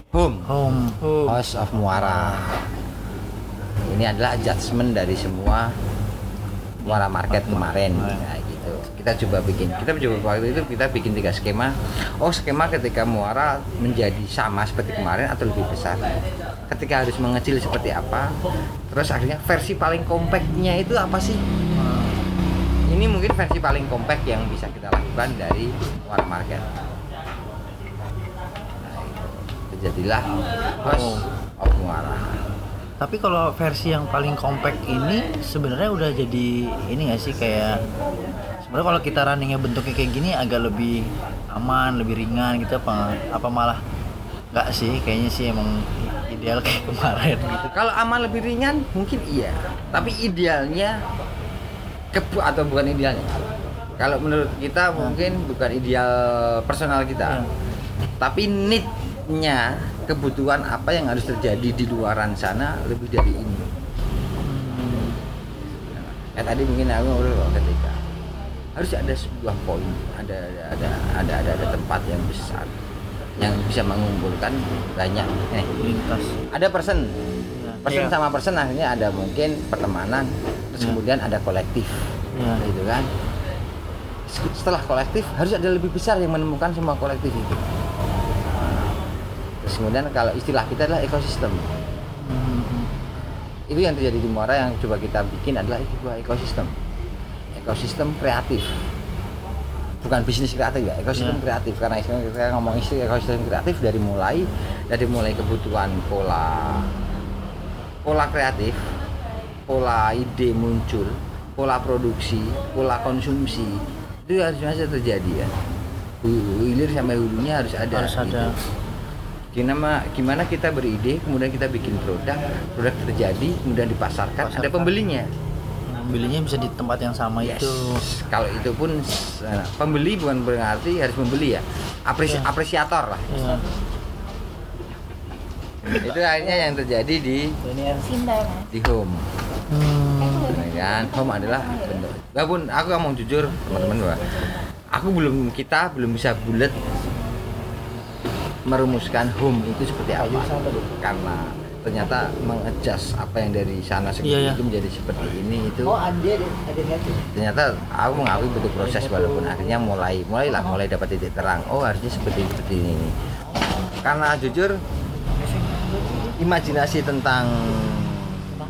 home. Home. House of Muara. Ini adalah adjustment dari semua Muara Market kemarin. Nah, gitu. Kita coba bikin. Kita coba waktu itu kita bikin tiga skema. Oh, skema ketika Muara menjadi sama seperti kemarin atau lebih besar. Ketika harus mengecil seperti apa. Terus akhirnya versi paling compactnya itu apa sih? Ini mungkin versi paling compact yang bisa kita lakukan dari Muara Market. Nah, itu. Terjadilah House of Muara. Tapi kalau versi yang paling compact ini sebenarnya udah jadi ini nggak sih kayak sebenarnya kalau kita runningnya bentuknya kayak gini agak lebih aman, lebih ringan gitu apa apa malah nggak sih kayaknya sih emang ideal kayak kemarin gitu. Kalau aman lebih ringan mungkin iya, tapi idealnya kebu atau bukan idealnya. Kalau menurut kita mungkin bukan ideal personal kita, tapi need-nya kebutuhan apa yang harus terjadi di luaran sana lebih dari ini. Ya, tadi mungkin aku ngobrol ketika harus ada sebuah poin, ada ada ada ada, ada, ada tempat yang besar yang bisa mengumpulkan banyak eh, lintas. ada person. Person Iya. sama person akhirnya ada mungkin pertemanan terus kemudian ada kolektif Iya. gitu kan. Setelah kolektif harus ada lebih besar yang menemukan semua kolektif itu. Terus kemudian kalau istilah kita adalah ekosistem. Itu yang terjadi di Muara yang coba kita bikin adalah sebuah ekosistem ekosistem kreatif bukan bisnis kreatif ya ekosistem Ya. kreatif karena kita ngomong istilah ekosistem kreatif dari mulai dari mulai kebutuhan pola pola kreatif pola ide muncul pola produksi pola konsumsi itu harus masih terjadi ya hilir sampai hulunya harus ada Harus ada. gimana gimana kita beride kemudian kita bikin produk produk terjadi kemudian dipasarkan, ada Pasarkan. Pembelinya belinya bisa di tempat yang sama Yes. itu. kalau itu pun eh, pembeli bukan berarti harus membeli ya Apresi- Iya. apresiator lah Iya. itu akhirnya yang terjadi di di home Hmm. Ya kan home adalah bentuk walaupun aku ngomong jujur teman-teman bahwa aku belum kita belum bisa bulat merumuskan home itu seperti apa karena ternyata mengadjust apa yang dari sana seperti Iya, iya. itu menjadi seperti ini itu. Ternyata aku mengakui butuh proses walaupun akhirnya mulai mulailah mulai dapat titik terang. Oh harusnya seperti seperti ini. Karena jujur imajinasi tentang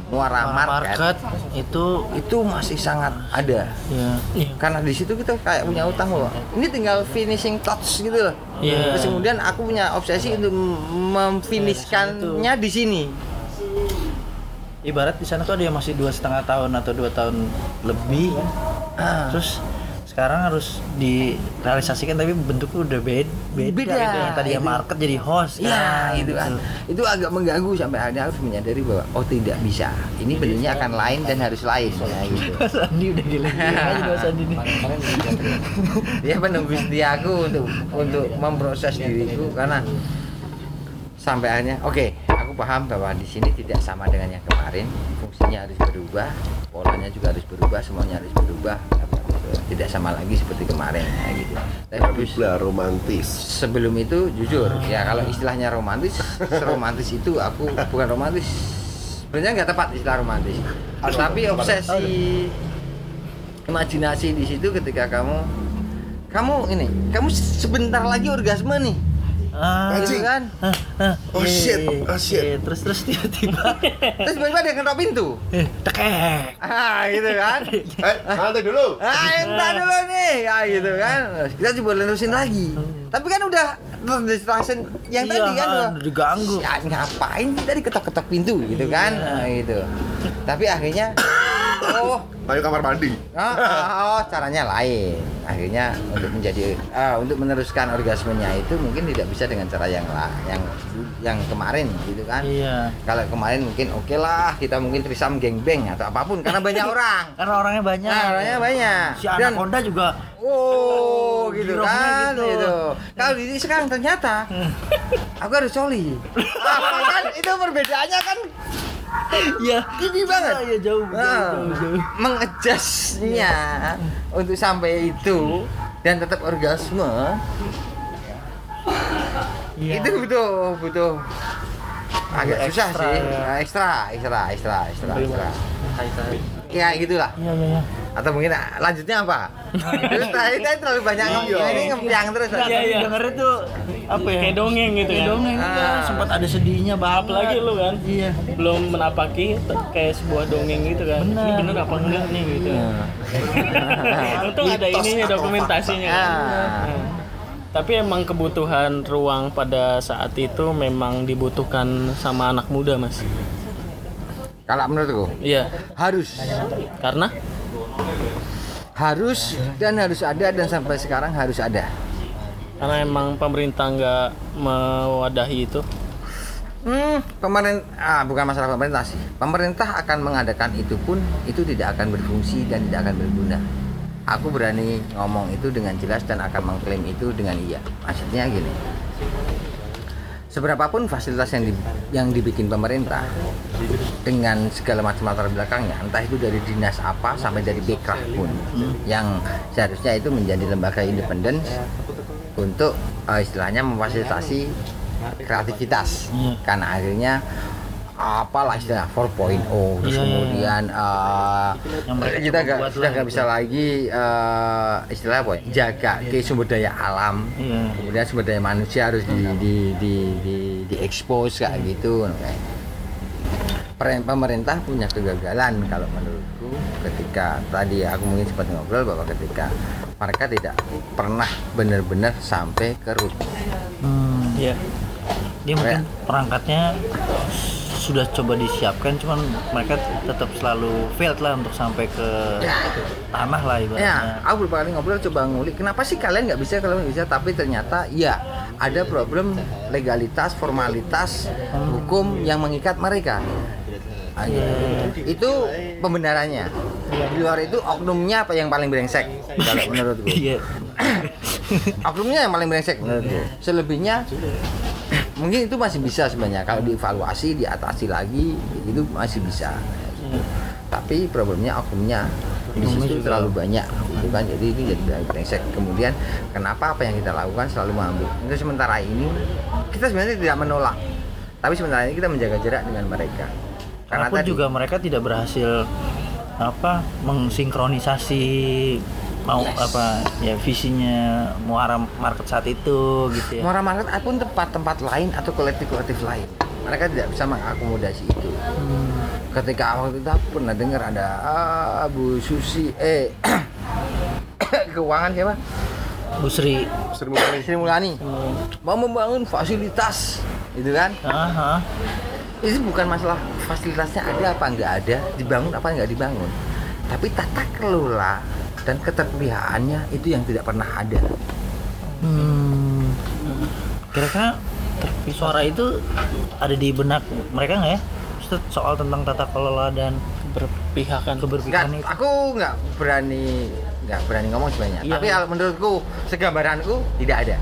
muara market, market itu itu masih sangat ada. Ya karena di situ kita kayak punya utang loh. Ini tinggal finishing touch gitu loh. Iya. terus kemudian aku punya obsesi untuk memfinishkannya di sini. Ibarat di sana tuh ada yang masih dua setengah tahun atau dua tahun lebih. Ah. terus sekarang harus direalisasikan tapi bentuknya udah beda beda, Beda, gitu. yang tadi itu. market jadi host Iya kan, itu kan gitu. itu agak mengganggu sampai akhirnya harus menyadari bahwa oh tidak bisa. Ini bentuknya akan lain dan harus lain. Ya gitu. Mas Andi udah gila aja Mas Andi. Nih dia menunggu setia aku untuk untuk memproses diriku karena sampai akhirnya oke aku paham bahwa di sini tidak sama dengan yang kemarin. Fungsinya harus berubah polanya juga harus berubah semuanya harus berubah tidak sama lagi seperti kemarin ya, gitu. Tapi lah romantis. sebelum itu jujur ya kalau istilahnya romantis seromantis itu aku bukan romantis. Sebenarnya nggak tepat istilah romantis. Tapi obsesi imajinasi di situ ketika kamu kamu ini kamu sebentar lagi orgasme nih Ah, Anjing. gitu kan ah, ah, Oh, shit. Oh, shit. iya. Terus terus tiba-tiba terus tiba-tiba dia ketok pintu eh, tekek. ah gitu kan Eh, santai dulu. ah entar dulu nih ya gitu kan kita coba lerusin lagi tapi kan udah terdistraction yang Iya, tadi kan ah, udah diganggu. Ya, ngapain sih tadi ketok-ketok pintu gitu kan nah, gitu tapi akhirnya oh Ayo kamar mandi. Ah, ah, oh, caranya lain. Akhirnya untuk menjadi ah, untuk meneruskan orgasmenya itu mungkin tidak bisa dengan cara yang lah, yang yang kemarin gitu kan. Iya. Kalau kemarin mungkin oke lah kita mungkin trisam gengbeng atau apa pun karena banyak orang. Karena orangnya banyak. Nah, orangnya banyak. Si anaconda juga Oh, gitu kan, gitu. gitu. Kalau ini sekarang ternyata aku harus coli. Ah, kan itu perbedaannya kan Iya. Gini banget. Iya jauh, jauh, Ah, jauh, jauh. mengadjustnya untuk sampai itu dan tetap orgasme Iya. itu butuh butuh agak susah sih ya. Ekstra ekstra ekstra ekstra ekstra ya gitulah Iya, iya, iya. Atau mungkin ah, lanjutnya apa terus tadi terlalu banyak ngomong ini ngempiang terus Iya, Iya, iya. Dengernya tuh apa ya? Kayak dongeng gitu kan. dongeng iya. Ah. sempat ada sedihnya banget. Apalagi lu kan. Iya. Belum menapaki kayak sebuah dongeng gitu kan. Bener. Ini bener apa enggak nih gitu. Untung ada ininya dokumentasinya. kan. Ah. Nah. Tapi emang kebutuhan ruang pada saat itu memang dibutuhkan sama anak muda, Mas. kalau menurutku Iya. harus Karena harus dan harus ada dan sampai sekarang harus ada karena emang pemerintah nggak mewadahi itu. Hmm, pemerintah ah, bukan masalah pemerintah sih. Pemerintah akan mengadakan itu pun itu tidak akan berfungsi dan tidak akan berguna. Aku berani ngomong itu dengan jelas dan akan mengklaim itu dengan iya. Maksudnya gini. Seberapapun fasilitas yang di, yang dibikin pemerintah dengan segala macam latar belakangnya, entah itu dari dinas apa sampai dari bekraf pun, yang seharusnya itu menjadi lembaga independen untuk eh, istilahnya memfasilitasi kreativitas Iya. karena akhirnya apalah istilah 4.0 terus Iya, iya, kemudian Yang mereka kita buat sudah nggak gitu. bisa lagi eh, istilah apa ya jaga ke sumber daya alam Iya. kemudian sumber daya manusia harus di di di di, di expose kayak gitu Peren- pemerintah punya kegagalan kalau menurutku ketika tadi aku mungkin sempat ngobrol bahwa ketika mereka tidak pernah benar-benar sampai ke root Hmm. Iya. Dia mungkin perangkatnya sudah coba disiapkan, cuman mereka tetap selalu failed lah untuk sampai ke tanah lah ibaratnya. Ya, aku beberapa kali ngobrol coba ngulik kenapa sih kalian nggak bisa kalian nggak bisa tapi ternyata ya ada problem legalitas formalitas hukum yang mengikat mereka. Gitu. Itu pembenarannya. Di luar itu oknumnya apa yang paling brengsek kalau menurutku. Iya. oknumnya yang paling brengsek menurutku. Selebihnya mungkin itu masih bisa sebenarnya. Kalau dievaluasi, diatasi lagi itu masih bisa. Tapi problemnya oknumnya di situ terlalu banyak. Itu kan jadi ini jadi brengsek. Kemudian kenapa apa yang kita lakukan selalu mengambil. Untuk sementara ini kita sebenarnya tidak menolak. Tapi sementara ini kita menjaga jarak dengan mereka. Karena Walaupun tadi juga mereka tidak berhasil apa mengsinkronisasi mau apa ya visinya muara market saat itu gitu ya. Muara Market ataupun tempat-tempat lain atau kolektif-kolektif lain mereka tidak bisa mengakomodasi itu ketika waktu itu aku pernah dengar ada ah, Bu Susi eh keuangan siapa Bu Sri. Sering mulai. Sri Mulyani mau membangun fasilitas gitu kan Aha. itu bukan masalah fasilitasnya ada apa nggak ada dibangun apa nggak dibangun tapi tata kelola dan keterpeliharannya itu yang tidak pernah ada Hmm. Kira-kira suara itu ada di benak mereka nggak ya? Ustaz, soal tentang tata kelola dan Berpihakan. Nggak, keberpihakan itu. aku nggak berani nggak berani ngomong sebenarnya Iya. tapi kalau menurutku segambaranku tidak ada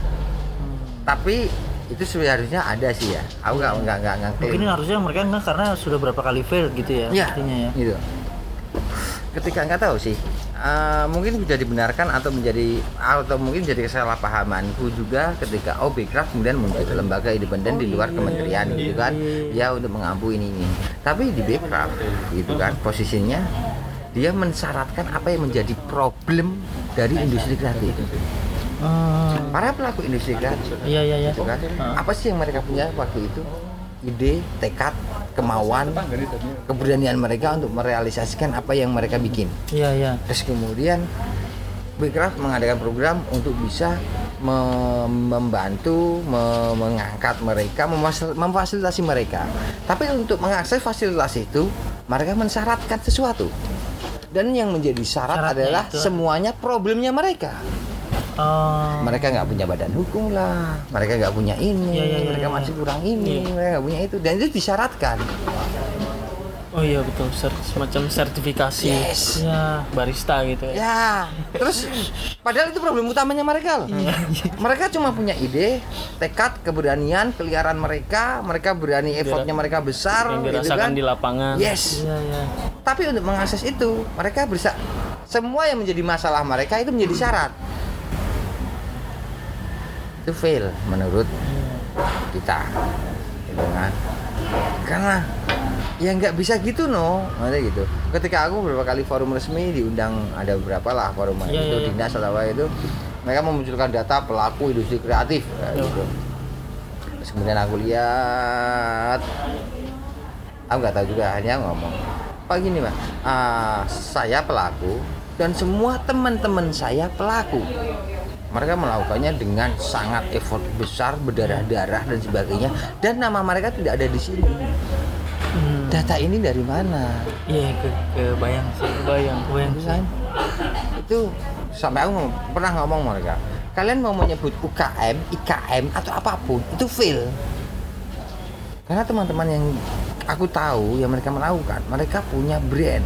tapi itu seharusnya ada sih ya aku nggak nggak nggak nggak Mungkin harusnya mereka nggak karena sudah berapa kali fail gitu ya, Iya, artinya ya. gitu. Ketika nggak tahu sih, eh, mungkin bisa dibenarkan atau menjadi atau mungkin jadi kesalahpahamanku juga ketika oh Bekraf kemudian muncul lembaga independen di luar kementerian gitu kan, ya untuk mengampu ini ini. Tapi di Bekraf gitu kan posisinya dia mensyaratkan apa yang menjadi problem dari industri kreatif. Hmm. para pelaku industri kreatif Iya iya iya. gitu kan Ah. apa sih yang mereka punya waktu itu ide tekad kemauan keberanian mereka untuk merealisasikan apa yang mereka bikin. Iya iya. terus kemudian Bekraf mengadakan program untuk bisa me- membantu me- mengangkat mereka memfasilitasi mereka. Tapi untuk mengakses fasilitas itu mereka mensyaratkan sesuatu. Dan yang menjadi syarat Syaratnya adalah itu- semuanya problemnya mereka Oh. mereka nggak punya badan hukum lah mereka nggak punya ini Iya, iya, iya, mereka iya. masih kurang ini Iya. mereka nggak punya itu dan itu disyaratkan Oh iya betul, Ser- semacam sertifikasi Yes. ya barista gitu ya. ya terus padahal itu problem utamanya mereka loh Iya, mereka cuma punya ide tekad keberanian keliaran mereka mereka berani effortnya mereka besar Yang gitu dirasakan kan di lapangan. yes Iya iya. tapi untuk mengakses itu mereka bisa semua yang menjadi masalah mereka itu menjadi syarat itu fail menurut kita. Gitu kan? Karena ya nggak bisa gitu no. Ada gitu. Ketika aku beberapa kali forum resmi diundang ada beberapa lah forum Iya, itu iya, iya. dinas atau apa itu mereka memunculkan data pelaku industri kreatif kayak Iya. gitu. Terus kemudian aku lihat aku nggak tahu juga hanya ngomong pak gini pak. Ah, saya pelaku dan semua teman-teman saya pelaku mereka melakukannya dengan sangat effort besar berdarah-darah dan sebagainya dan nama mereka tidak ada di sini Hmm. data ini dari mana Iya ke sih. Bayang. Kebayang Itu sih. kan itu sampai aku ngom- pernah ngomong mereka kalian mau menyebut UKM, IKM atau apa pun itu fail karena teman-teman yang aku tahu yang mereka melakukan mereka punya brand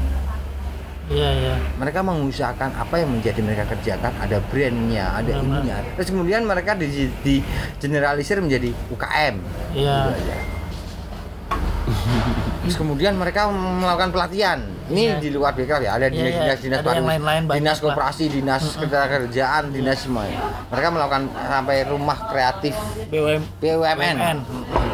Iya iya. mereka mengusahakan apa yang menjadi mereka kerjakan ada brandnya ada Benar, ininya terus kemudian mereka di, di generalisir menjadi UKM Iya. Gitu aja. terus kemudian mereka melakukan pelatihan ini Iya. di luar BKR ya ada Iya, iya. dinas dinas Ada yang lain-lain banyak dinas koperasi dinas ketenagakerjaan dinas semuanya mereka melakukan sampai rumah kreatif. BUM BUMN BUMN.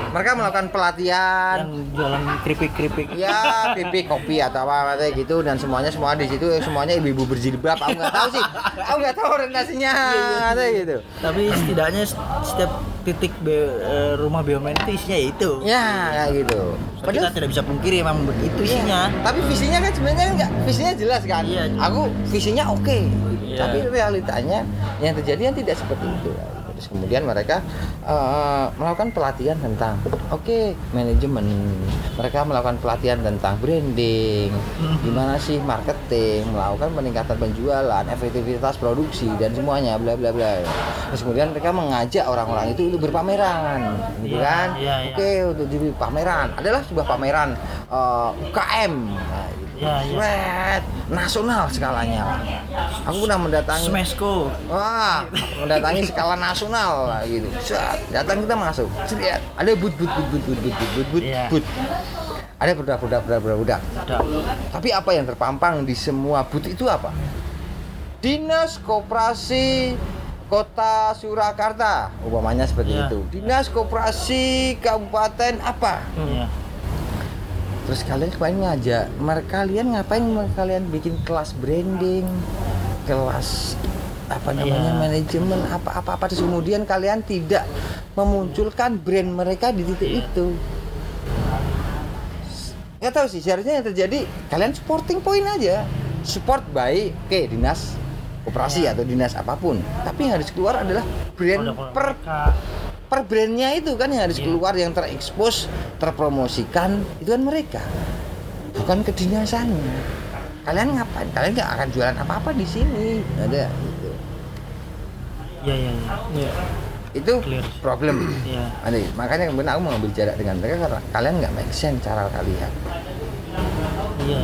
mereka melakukan pelatihan. Yang jualan keripik-keripik. ya pipi kopi atau apa kayak gitu. Dan semuanya semua di situ semuanya ibu-ibu berjilbab. Aku nggak tahu sih. Aku nggak tahu orientasinya kayak gitu. Tapi setidaknya setiap titik B- eh, rumah BUMN itu isinya ya itu. ya kayak gitu. So, kita tidak bisa pungkiri memang begitu isinya. tapi visinya kan sebenarnya nggak visinya jelas kan? Iya. aku visinya oke. Iya. tapi realitanya yang terjadi kan tidak seperti itu. Terus kemudian mereka eh, melakukan pelatihan tentang oke manajemen. Mereka melakukan pelatihan tentang branding gimana sih marketing melakukan peningkatan penjualan efektivitas produksi dan semuanya bla bla bla. Terus kemudian mereka mengajak orang-orang itu untuk berpameran gitu Iya, kan? iya, iya. oke untuk jadi pameran. Adalah sebuah pameran eh, UKM. Nah, iya. Sret, nasional skalanya lah. Aku pernah mendatangi Smesco. Wah, mendatangi skala nasional lah gitu. Set, datang kita masuk. Lihat, ada but but but but but but but but but, Iya. but. Ada budak-budak. Ada. Tapi apa yang terpampang di semua but itu apa? Dinas Koperasi Kota Surakarta, umpamanya seperti Iya. itu. Dinas Koperasi Kabupaten apa? Iya. Terus kalian ngapain ngajak? Mereka kalian ngapain mereka kalian bikin kelas branding, kelas apa namanya Iya. manajemen apa apa apa terus kemudian kalian tidak memunculkan brand mereka di titik itu. Nggak tahu sih seharusnya yang terjadi kalian supporting point aja support baik oke dinas operasi atau dinas apa pun tapi yang harus keluar adalah brand per per brandnya itu kan yang harus Iya. keluar yang terekspos terpromosikan itu kan mereka bukan kedinasan kalian ngapain kalian nggak akan jualan apa apa di sini ada gitu. Iya iya. Iya. itu Clear. problem Iya. ada makanya kemudian aku mengambil jarak dengan mereka karena kalian nggak make sense cara kalian Iya.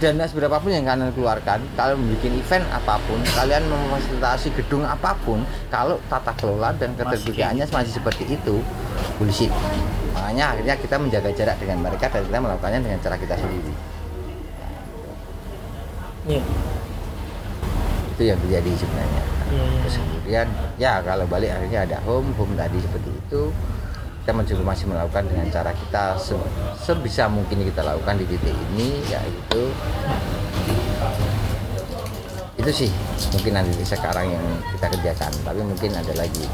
Dana seberapapun yang kalian keluarkan kalian membuat event apa pun kalian memfasilitasi gedung apa pun kalau tata kelola dan keterbukaannya masih seperti itu bullshit. Makanya akhirnya kita menjaga jarak dengan mereka dan kita melakukannya dengan cara kita sendiri. Iya. itu yang terjadi sebenarnya. Iya, iya, terus kemudian ya kalau balik akhirnya ada home home tadi seperti itu kita masih melakukan dengan cara kita se- sebisa mungkin kita lakukan di titik ini yaitu itu sih mungkin nanti sekarang yang kita kerjakan tapi mungkin ada lagi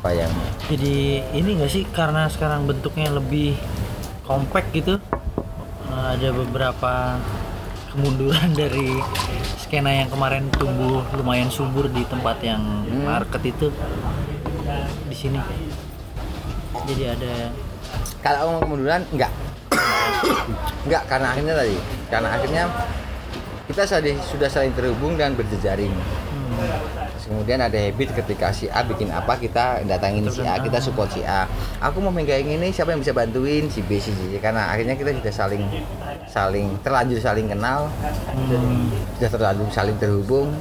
apa yang Jadi ini nggak sih karena sekarang bentuknya lebih compact gitu eh, ada beberapa kemunduran dari skena yang kemarin tumbuh lumayan subur di tempat yang market itu di sini. Jadi ada kalau ngomong kemunduran enggak. Enggak karena akhirnya tadi. Karena akhirnya kita sudah sudah saling terhubung dan berjejaring. Terus kemudian ada habit ketika si A bikin apa kita datangin si A kita support si A. Aku mau megang ini siapa yang bisa bantuin? Si B si C karena akhirnya kita sudah saling saling terlanjur saling kenal. Sudah terlanjur saling terhubung.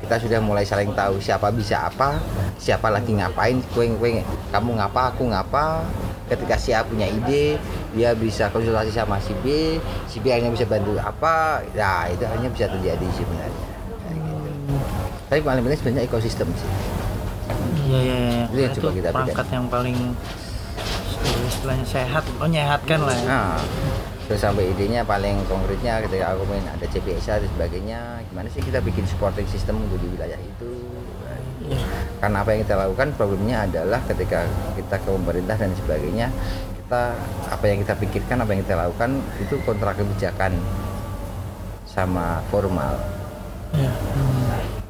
Kita sudah mulai saling tahu siapa bisa apa siapa lagi ngapain kueng kueng kamu ngapa aku ngapa. Ketika si A punya ide dia bisa konsultasi sama si B si B akhirnya bisa bantu apa. Ya itu hanya bisa terjadi sebenarnya. Kayak. Tapi paling penting sebenarnya ekosistem sih Iya iya iya. Itu yang Itu coba kita perangkat yang paling istilahnya sehat, oh nyehatkan lah ya. nah terus sampai idenya paling konkretnya ketika aku main ada CPSA dan sebagainya gimana sih kita bikin supporting system untuk di wilayah itu karena apa yang kita lakukan problemnya adalah ketika kita ke pemerintah dan sebagainya kita apa yang kita pikirkan apa yang kita lakukan itu kontra kebijakan sama formal Iya.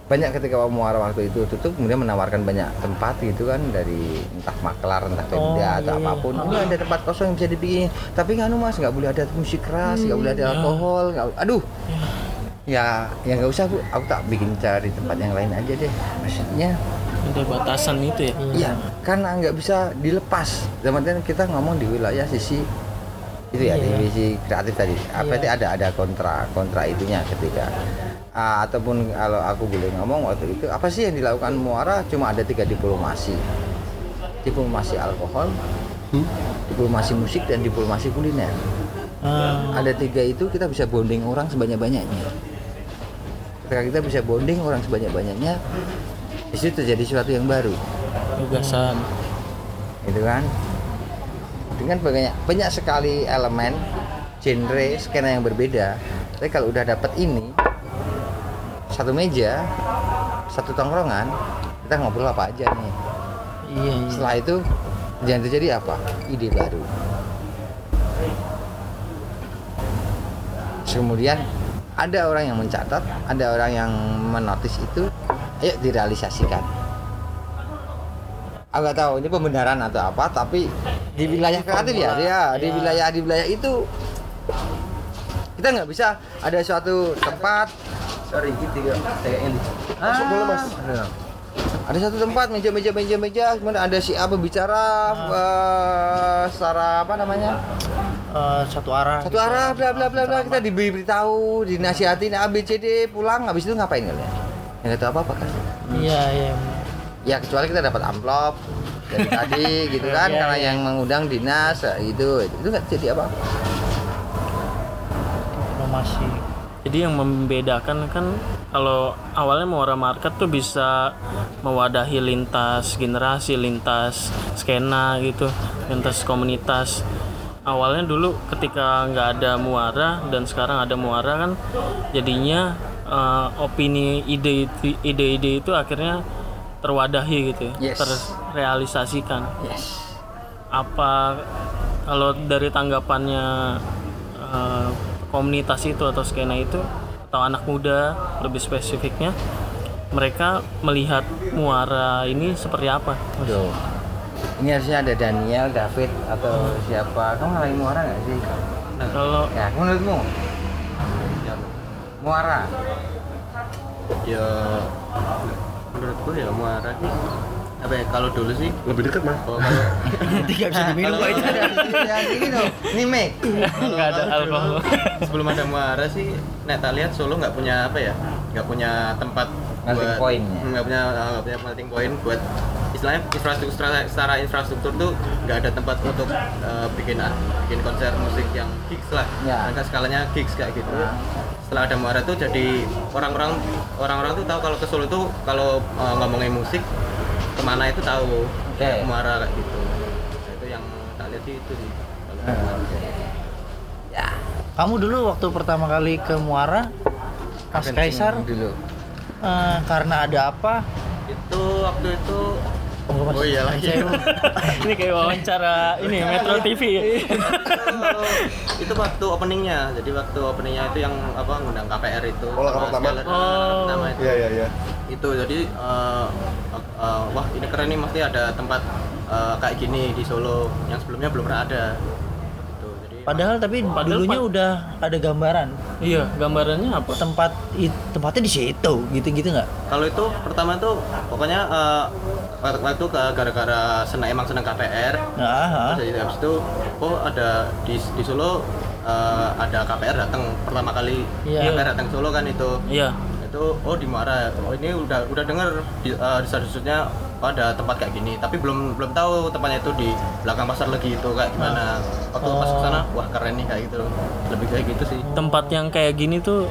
Banyak ketika Muara waktu itu tutup kemudian menawarkan banyak tempat gitu kan dari entah maklar entah Oh, pemda iya, atau iya. apa pun. Ini ada tempat kosong yang bisa dibikin. Tapi kan mas nggak boleh ada musik keras nggak boleh ada alkohol nggak aduh. Ya ya nggak usah bu. Aku tak bikin cari tempat yang lain aja deh. Maksudnya ada batasan itu ya? Iya, karena nggak bisa dilepas. Zaman kita ngomong di wilayah sisi itu ya, Iya. di sisi kreatif tadi. Apa Iya. itu ada ada kontra kontra itunya ketika ah, ataupun kalau aku boleh ngomong waktu itu apa sih yang dilakukan Muara? Cuma ada tiga diplomasi. Diplomasi alkohol diplomasi musik dan diplomasi kuliner. Ah, ada tiga itu kita bisa bonding orang sebanyak banyaknya ketika kita bisa bonding orang sebanyak banyaknya di situ terjadi sesuatu yang baru. Gagasan. Gitu kan? Dengan banyak banyak sekali elemen genre skena yang berbeda. Tapi kalau udah dapat ini satu meja satu tongkrongan kita ngobrol apa aja nih. Iya iya. setelah itu yang terjadi apa? Ide baru. Kemudian ada orang yang mencatat ada orang yang menotis itu ayo direalisasikan. Aku nggak tahu ini pembenaran atau apa tapi di wilayah kreatif ya dia di wilayah di wilayah itu kita nggak bisa ada suatu tempat. Sorry gitu ya kayak ini. Masuk dulu, Mas. ada. ada satu tempat meja meja meja meja. Kemudian ada si A berbicara eh, secara apa namanya? Eh, satu arah. satu arah bla bla bla bla. Kita diberitahu dinasihatin A B C D pulang. Habis itu ngapain kalian? Yang nggak tahu apa apa kan? Iya iya. ya kecuali kita dapat amplop dari tadi gitu kan. Iya, karena iya. yang mengundang dinas ya, itu itu. Nggak jadi apa apa Diplomasi. Jadi yang membedakan kan kalau awalnya Muara Market tuh bisa mewadahi lintas generasi, lintas skena gitu, lintas komunitas. Awalnya dulu ketika nggak ada Muara dan sekarang ada Muara kan jadinya eh, opini ide ide-ide itu akhirnya terwadahi gitu ya, Yes. terrealisasikan yes apa kalau dari tanggapannya eh, komunitas itu atau skena itu atau anak muda lebih spesifiknya mereka melihat muara ini seperti apa Mas? Tuh. ini harusnya ada Daniel David atau siapa? Kamu lagi muara nggak sih? Nah, kalau ya menurutmu? Muara? Ya menurutku ya muara sih apa ya kalau dulu sih Lebih dekat, Mas. oh, kalau Nanti nggak bisa diminum kok itu. yang ini tuh ini make nggak ada alkohol sebelum ada muara sih nek tak lihat Solo nggak punya apa ya nggak punya tempat Melting buat- point ya? nggak punya nggak punya melting point buat istilahnya infrastruktur secara, infrastruktur tuh nggak ada tempat untuk eh, bikin bikin konser musik yang gigs lah Ya. Mereka skalanya gigs kayak gitu Nah. setelah ada muara tuh jadi orang-orang orang-orang tuh tahu kalau ke Solo tuh kalau eh, ngomongin musik ke mana itu tahu Oke. kayak muara kayak gitu Nah, itu yang tak lihat sih itu sih kalau ya Kamu dulu waktu pertama kali ke Muara, Kencing Kaisar, dulu eh, karena ada apa? Itu waktu itu Oh. Oh iya lagi. Ini kayak wawancara ini Metro TV ya. itu waktu openingnya. Jadi waktu openingnya itu yang apa ngundang KPR itu. Oh, Pertama. Oh. Pertama itu. Iya iya iya. Itu jadi eh, eh, wah ini keren nih mesti ada tempat eh, kayak gini di Solo yang sebelumnya belum pernah ada. Gitu. Jadi Padahal tapi Padahal dulunya pa- udah ada gambaran Iya, gambarannya apa? tempat i- tempatnya di situ, gitu-gitu nggak? Kalau itu pertama tuh pokoknya eh, waktu waktu ke gara-gara senang emang senang KPR. Nah, ah. Terus dari habis itu oh ada di di Solo eh, ada KPR datang pertama kali Iya. KPR datang Solo kan itu. Iya. Itu oh di Muara. Oh ini udah udah dengar di uh, desas-desusnya oh, ada tempat kayak gini, tapi belum belum tahu tempatnya itu di belakang pasar lagi itu kayak gimana. Waktu pas ke sana wah keren nih kayak gitu. Lebih kayak gitu sih. Tempat yang kayak gini tuh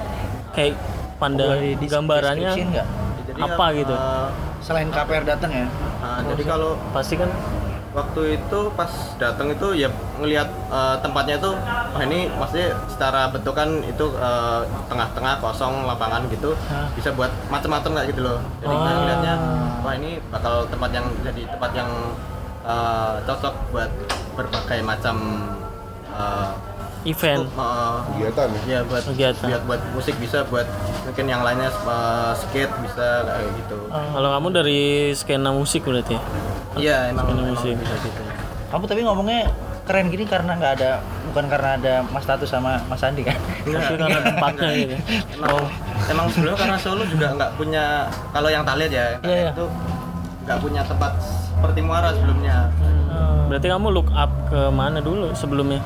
kayak pandang Boleh di- gambarannya? Jadi apa ya, gitu? eh, Selain KPR datang ya? nah, jadi kalau Pasti kan waktu itu pas datang itu ya ngelihat eh, tempatnya itu wah ini maksudnya secara bentukan itu eh, tengah-tengah kosong lapangan gitu bisa buat macam-macam kayak gitu loh jadi Oh. saya ngeliatnya wah ini bakal tempat yang jadi tempat yang eh, cocok buat berbagai macam eh, event. eh, Kegiatan ya. ya buat Kegiatan. buat buat musik bisa buat mungkin yang lainnya eh, skate bisa kayak gitu Kalau kamu dari skena musik berarti ya? Iya emang, emang bisa gitu Kamu tapi ngomongnya keren gini karena nggak ada, bukan karena ada Mas Tatu sama Mas Andi kan? Tapi karena tempatnya gitu. emang, emang sebelumnya karena Solo juga nggak punya kalau yang tak lihat ya tak Iya, iya. itu nggak punya tempat seperti Muara sebelumnya Berarti kamu look up ke mana dulu sebelumnya?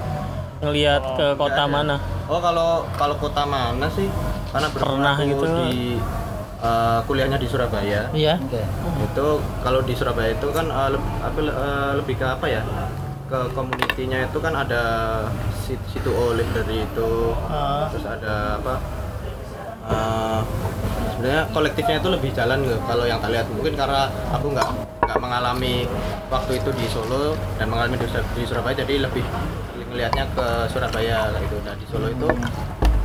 Ngelihat ke kota mana? oh kalau kalau kota mana sih karena Pernah gitu. di eh, kuliahnya di Surabaya. Iya. itu kalau di Surabaya itu kan leb- apa, eh, lebih ke apa ya? Ke community-nya itu kan ada sit- situ O library itu. Ah. terus ada apa? Eh, sebenarnya kolektifnya itu lebih jalan gitu kalau yang tak lihat. Mungkin karena aku nggak nggak mengalami waktu itu di Solo dan mengalami di, Sur- di Surabaya jadi lebih ngelihatnya ke Surabaya gitu. Nah di Solo itu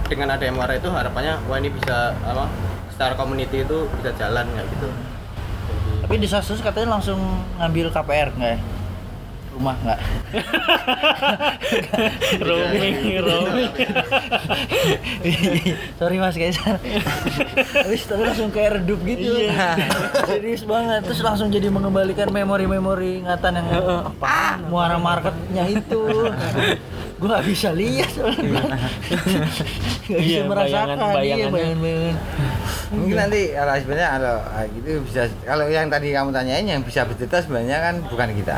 dengan ada MWR itu harapannya wah ini bisa apa secara community itu bisa jalan kayak gitu Tapi di Sasus katanya langsung ngambil KPR nggak ya? Rumah nggak? roaming, roaming. Sorry Mas Kaisar. Habis tapi langsung kayak redup gitu. Serius banget. Terus langsung jadi mengembalikan memori-memori ingatan yang apa muara marketnya itu. Gue gak bisa lihat soalnya. Gak bisa Iya, merasakan iya bayangan-bayangannya. bayangan-bayangan. Mungkin nanti kalau sebenarnya kalau ah, gitu bisa kalau yang tadi kamu tanyain yang bisa bercerita sebenarnya kan bukan kita.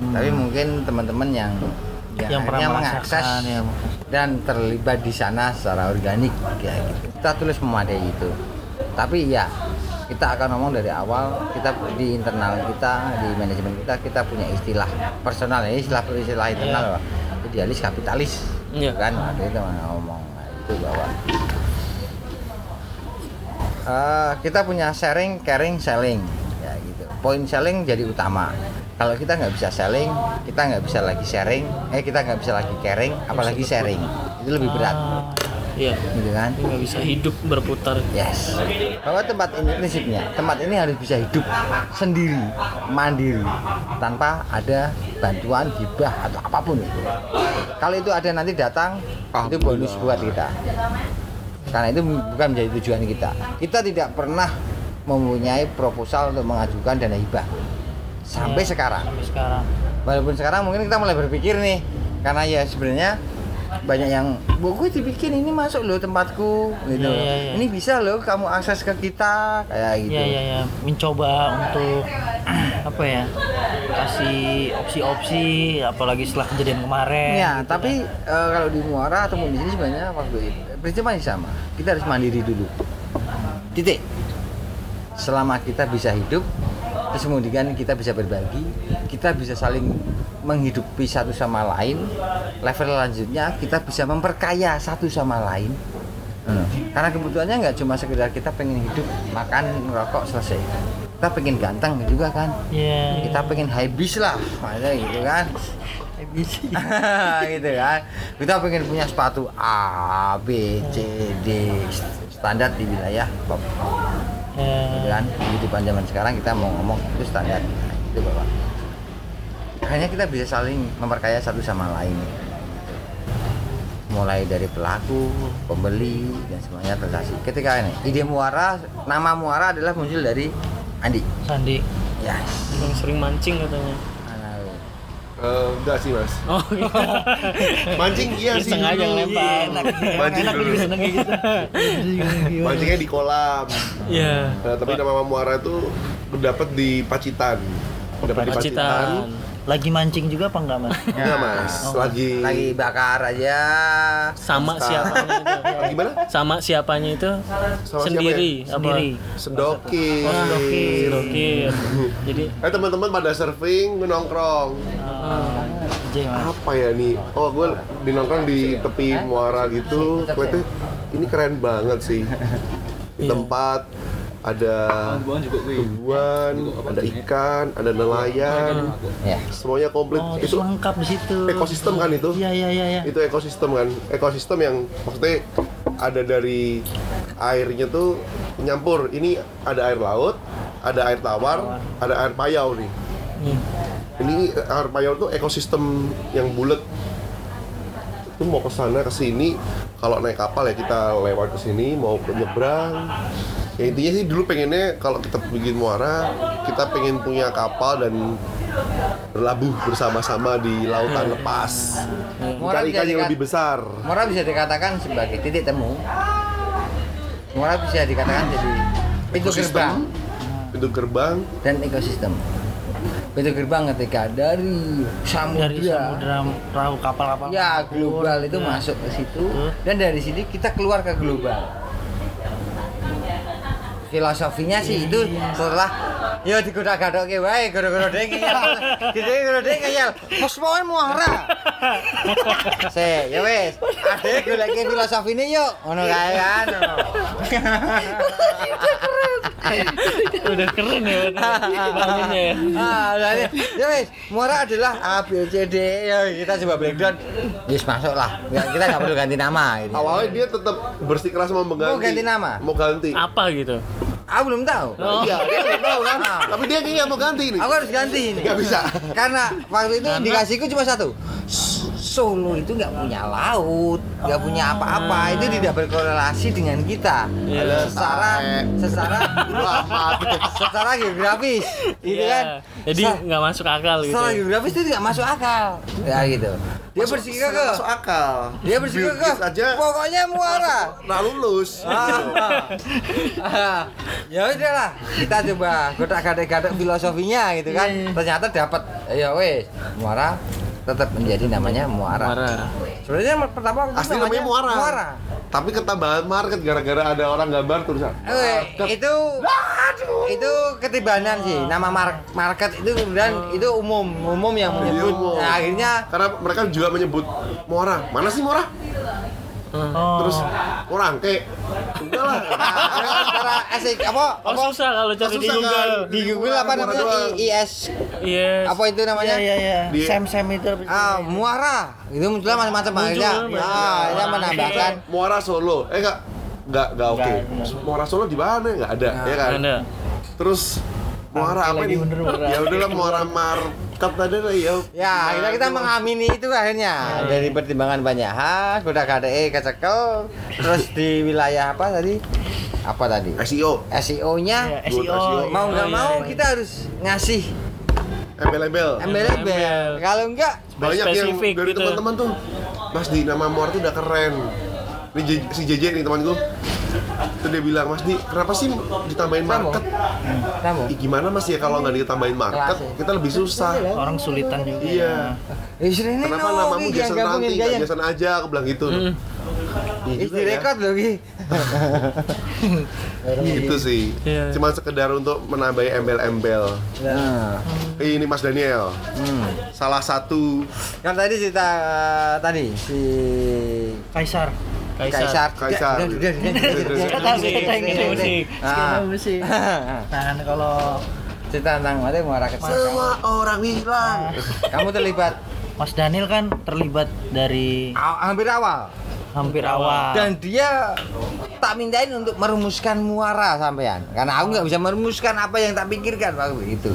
Tapi mungkin teman-teman yang Yang pernah akhirnya merasakan ya. dan terlibat di sana secara organik kayak gitu. Kita tulis memadai itu. Tapi ya kita akan ngomong dari awal kita di internal kita di manajemen kita kita punya istilah personal ya istilah istilah internal Iya. Idealis kapitalis Iya. kan ada itu ngomong nah, itu bahwa Eh, kita punya sharing, caring, selling, ya gitu. Poin selling jadi utama. Kalau kita nggak bisa selling, kita nggak bisa lagi sharing, eh kita nggak bisa lagi caring, apalagi sharing. Itu lebih berat, Ah, Iya. gitu kan? Ini nggak bisa hidup berputar. Yes. Bahwa tempat ini prinsipnya, tempat ini harus bisa hidup sendiri, mandiri, tanpa ada bantuan hibah atau apa pun itu. Kalau itu ada nanti datang, itu bonus buat kita. Karena itu bukan menjadi tujuan kita. Kita tidak pernah mempunyai proposal untuk mengajukan dana hibah sampai Iya. sekarang. sekarang. Walaupun sekarang mungkin kita mulai berpikir nih, karena ya sebenarnya banyak yang, bu gue dibikin ini masuk loh tempatku, gitu. Iya, iya, iya. Ini bisa loh kamu akses ke kita, kayak gitu. Iya iya iya, mencoba untuk apa ya? Kasih opsi-opsi apalagi setelah kejadian kemarin. Ya, gitu tapi kan. eh, kalau di Muara atau di sini sebenarnya waktu itu prinsip masih sama. Kita harus mandiri dulu. Titik. Selama kita bisa hidup, terus kemudian kita bisa berbagi, kita bisa saling menghidupi satu sama lain. Level lanjutnya kita bisa memperkaya satu sama lain. Hmm. Karena kebutuhannya nggak cuma sekedar kita pengen hidup, makan, merokok, selesai. Kita pengen ganteng juga kan. Iya. Kita pengen high bis lah, maksudnya gitu kan. gitu kan kita pengen punya sepatu A B C D standar di wilayah pop gitu kan kehidupan zaman sekarang kita mau ngomong itu standar. Nah, itu bapak hanya kita bisa saling memperkaya satu sama lain. Mulai dari pelaku pembeli dan semuanya transaksi. Ketika ini ide muara nama muara adalah muncul dari Andi. Sandi. yes. Yang sering mancing katanya. Eh, enggak sih mas. Oh. Iya mancing iya sih Iseng aja dulu. ngelempar. mancing Enak dulu. kayak gitu. mancingnya di kolam. Iya. Nah, tapi nama muara itu dapat di Pacitan. Dapat di Pacitan. Pacitan Lagi mancing juga apa enggak, Mas? enggak mas Oh. lagi lagi bakar aja sama Pasta. siapanya itu gimana sama siapanya itu Sama sendiri apa Sendiri. sedokir Oh, sedokir. Dokir. jadi eh teman-teman pada surfing nongkrong Mas. apa ya nih oh gue di nongkrong di tepi muara gitu kelihatan ini keren banget sih di Iya. tempat ada tumbuhan ada ikan ada nelayan. ya. Semuanya komplit. Oh, itu lengkap di situ. ekosistem kan itu? Iya, iya, iya, iya. itu ekosistem kan. Ekosistem yang maksudnya ada dari airnya tuh nyampur. Ini ada air laut ada air tawar ada air payau nih. Hmm. ini air payau tuh ekosistem yang bulat. Itu mau ke sana ke sini kalau naik kapal ya kita lewat ke sini mau nyebrang. Ya intinya sih dulu pengennya kalau kita bikin muara kita pengen punya kapal dan berlabuh bersama-sama di lautan lepas. Muara ikan-ikan bisa yang lebih besar. Muara bisa dikatakan sebagai titik temu. Muara bisa dikatakan jadi pintu gerbang. Pintu gerbang. Dan ekosistem. Pintu gerbang ketika dari samudra, Dari samudra perahu kapal-kapal. ya global itu Ya. masuk ke situ Betul. dan dari sini kita keluar ke global. Filosofinya sih itu setelah ya digoda-gadoke wae gara-gara dhek ngeyel. Gitu gara dhek ngeyel. Mos pokoke muara. Se, ya wis. Ade goleke filosofine yuk. Ngono kae kan. udah keren ya bangunnya ya Ah, udah nih. ya wis. Muara adalah A B C D. Ya kita coba breakdown. Yes masuk lah. Nggak, kita nggak perlu ganti nama gitu. awalnya dia tetap bersikeras mau mengganti Mau ganti nama? mau ganti apa gitu Aku belum tahu. Oh. iya dia nggak tahu kan Ah. tapi dia kayaknya mau ganti nih Aku harus ganti ini. Nggak bisa. Karena waktu itu indikasiku cuma satu. Solo itu nggak punya laut, nggak punya apa-apa. Itu tidak berkorelasi dengan kita. Iya. Secara secara secara geografis, gitu Iya. kan? jadi nggak masuk akal gitu secara geografis itu tidak masuk akal. Ya gitu. Dia bersikeras ke masuk akal dia Gates ke aja pokoknya muara. nah lulus Ah, ya udahlah kita coba godak gadek gadek filosofinya gitu kan ternyata dapat ya wes muara tetap menjadi namanya muara, Muara. sebenarnya pertama waktu asli namanya muara. muara. Tapi ketambahan market gara-gara ada orang gambar tulisan. Eh, itu itu ketibanan sih. Nama mar- market itu kemudian itu umum umum yang menyebut. umum. Nah, akhirnya karena mereka juga menyebut muara. Mana sih muara Oh. terus orang ke enggak lah. Nah, cara asik apa? Oh apa? susah kalau cari di susah kan? Google di Google apa namanya? doang. I- IS yes apa itu namanya? Iya, iya, iya. Di- Sam-sam itu? Ah, muara. Itu munculnya macam-macam banyak. Ah, dia menambahkan. Muara Solo. Eh enggak. Enggak enggak oke. Muara Solo di mana? Enggak ada Nah, ya kan? ada. Terus muara apa lagi nih ya udahlah muara market tadi lah ya Ya, akhirnya kita mengamini itu akhirnya dari pertimbangan banyak hal, udah KDE kecekel, terus di wilayah apa tadi? Apa tadi? SEO SEO-nya Iya, SEO. SEO. mau nggak iya, mau iya. kita harus ngasih embel-embel embel-embel. Embel. Kalau enggak, banyak yang dari gitu. teman-teman tuh Mas di nama muara tuh udah keren ini si JJ nih teman gue itu dia bilang Mas di kenapa sih ditambahin market kamu. Ih, gimana Mas ya kalau nggak ditambahin market Kelas ya. kita lebih susah Orang sulitan juga. iya Eh, sini kenapa no, namamu Jason nggak gaya. Jason aja aku bilang gitu Hmm. Iya di ya. record loh, Ki. gitu sih Iya. cuma sekedar untuk menambahi embel-embel Nah, Eh, ini Mas Daniel hmm. salah satu Kan tadi cerita eh, tadi si Kaisar. Kaisar, Kaisar. Kaisar. Musik, musik. Ah. Skena musik. Nah, kalau cerita tentang mana muara kecil. semua orang bilang Kamu terlibat Mas Daniel kan terlibat dari hampir awal hampir awal. dan dia tak mintain untuk merumuskan muara sampean karena aku nggak bisa merumuskan apa yang tak pikirkan waktu itu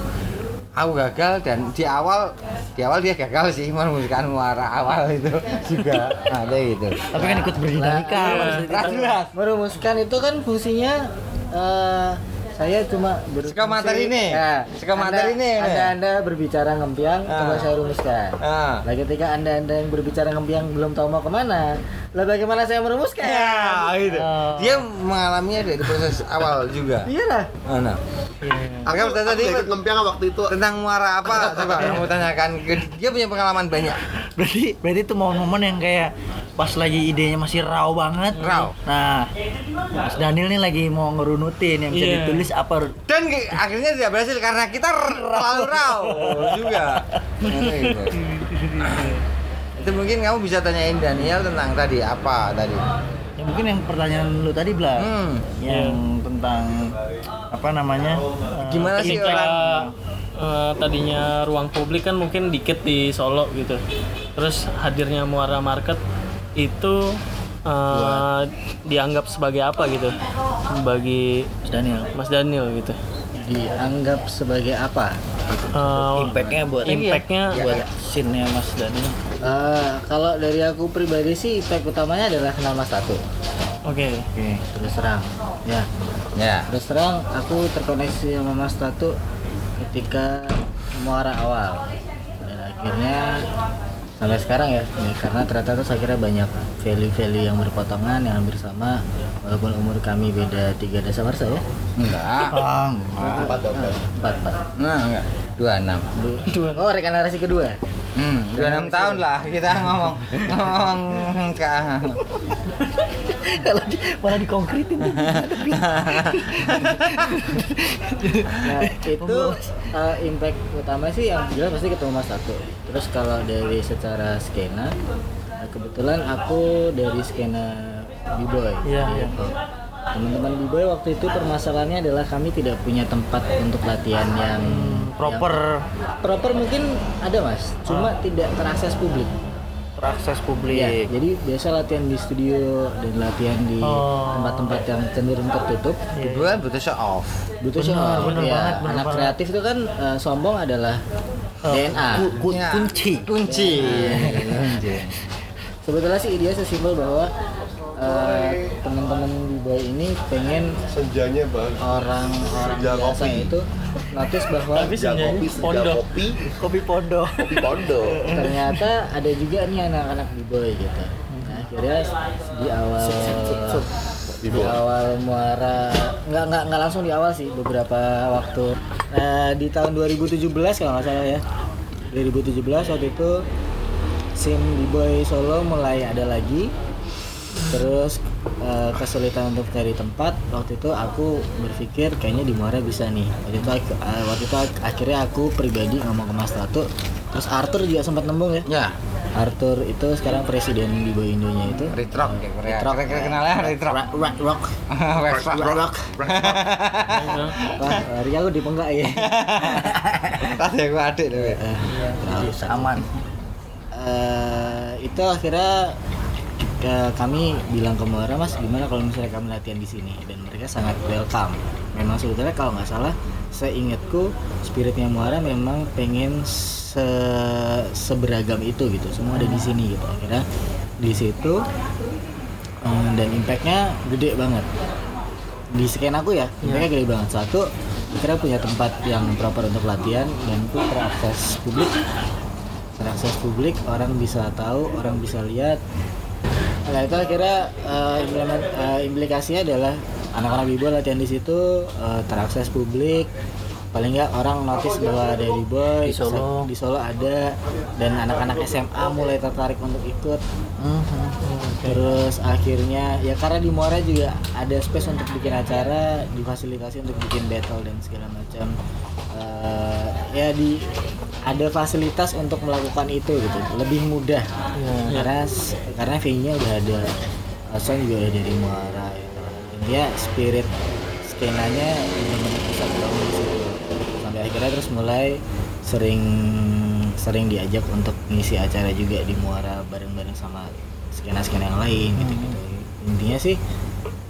aku gagal dan di awal di awal dia gagal sih merumuskan muara awal itu juga nah kayak gitu Tapi kan ikut berdinamika. Nggak jelas. merumuskan itu kan fungsinya eh, saya cuma berfungsi- Suka materi ini. Ya, Suka materi ini, anda, anda berbicara ngempiang Ah. coba saya rumuskan. Ah. nah ketika anda anda yang berbicara ngempiang belum tahu mau ke mana lah bagaimana saya merumuskan? Ya gitu. Oh. dia mengalaminya dari proses awal juga. Iya lah mana? Aku, Aku tadi ikut ngempiang waktu itu. tentang muara apa? Coba kamu tanyakan. Dia punya pengalaman banyak. Berarti berarti itu momen-momen yang kayak pas lagi idenya masih raw banget. Raw. Nah, Mas Daniel nih lagi mau ngerunutin yang bisa Iya. ditulis apa dan akhirnya tidak berhasil karena kita terlalu raw juga itu mungkin kamu bisa tanyain Daniel tentang tadi apa tadi ya mungkin yang pertanyaan lu tadi Bla Hmm. yang tentang apa namanya eh, Gimana sih orang eh, tadinya ruang publik kan mungkin dikit di Solo gitu terus hadirnya Muara Market itu eh, dianggap sebagai apa gitu? Bagi Mas Daniel. Mas Daniel gitu. Dianggap sebagai apa? Eh, impactnya buat impactnya buat scene-nya Mas Daniel. Eh, kalau dari aku pribadi sih impact utamanya adalah kenal Mas oke. Oke terus terang. Ya. Ya. Terus terang aku terkoneksi sama Mas Tatu ketika muara awal. Dan akhirnya sampai sekarang ya, ya karena ternyata terus akhirnya banyak value-value yang berpotongan yang hampir sama walaupun umur kami beda tiga desa marsa ya? Enggak. Empat empat. Empat nah enggak dua enam oh regenerasi kedua hmm dua enam tahun lah kita ngomong ngomong ke kalau di, malah dikonkretin Nah itu uh, impact utama sih yang jelas pasti ketemu Mas Tatu. Terus kalau dari secara skena, uh, kebetulan aku dari skena b-boy. Iya, iya. Teman-teman b-boy waktu itu permasalahannya adalah kami tidak punya tempat untuk latihan yang proper yang- proper mungkin ada mas, cuma tidak terakses publik. terakses publik Iya, jadi biasa latihan di studio dan latihan di Oh. tempat-tempat yang cenderung tertutup. kedua butuh show off butuh show off. bener ya, banget, bener anak banget. kreatif itu kan eh, sombong adalah DNA ku- ku- Ya. kunci kunci sebetulnya sih dia sesimpel bahwa eh, teman-teman di bawah ini pengen senjanya bang orang-orang Senja biasa kopi. itu notice bahwa Tapi senja kopi senja pondok. kopi. Kopi pondok. Kopi pondok. Ternyata ada juga nih anak-anak di boy gitu. Nah, akhirnya di awal Di awal muara nggak nggak nggak langsung di awal sih beberapa waktu. Eh, di tahun 2017 kalau nggak salah ya. 2017 waktu itu sim di boy Solo mulai ada lagi terus eh, kesulitan untuk cari tempat waktu itu aku berpikir kayaknya di Muara bisa nih. Waktu itu aku- eh, waktu itu ak- akhirnya aku pribadi ngomong ke Mas Tatu terus Arthur juga sempat nembung ya? Ya. Arthur itu sekarang presiden di Boy Indonya itu. Retrok ya Korea. Retrok. kira kenalnya retrok Rock? Rock. Rock. Rock. Wah, hari aku dipenggak ya. Tadi aku adik deh aman. Eh, itu akhirnya eh, kami bilang ke Muara mas gimana kalau misalnya kami latihan di sini? Dan mereka sangat welcome. Memang sebetulnya kalau nggak salah seingatku spiritnya Muara memang pengen se seberagam itu gitu. Semua ada di sini gitu. Akhirnya di situ eh, dan impactnya gede banget. Di scan aku ya impactnya gede banget. Satu akhirnya punya tempat yang proper untuk latihan dan itu terakses publik. Terakses publik orang bisa tahu orang bisa lihat nah itu akhirnya eh, implement- eh, implikasinya adalah anak-anak bibo latihan di situ eh, terakses publik paling nggak orang notice bahwa ada di boy Di Solo. di Solo ada. Dan anak-anak SMA mulai tertarik untuk ikut. Terus akhirnya ya karena di Muara juga ada space untuk bikin acara difasilitasi untuk bikin battle dan segala macam. Eh, ya di ada fasilitas untuk melakukan itu gitu. Lebih mudah. Karena karena venue-nya udah ada. Sound juga udah dari Muara gitu. dan dia spirit skenanya benar-benar bisa ketemu di situ sampai akhirnya terus mulai sering sering diajak untuk ngisi acara juga di Muara bareng-bareng sama skena-skena yang lain gitu gitu intinya sih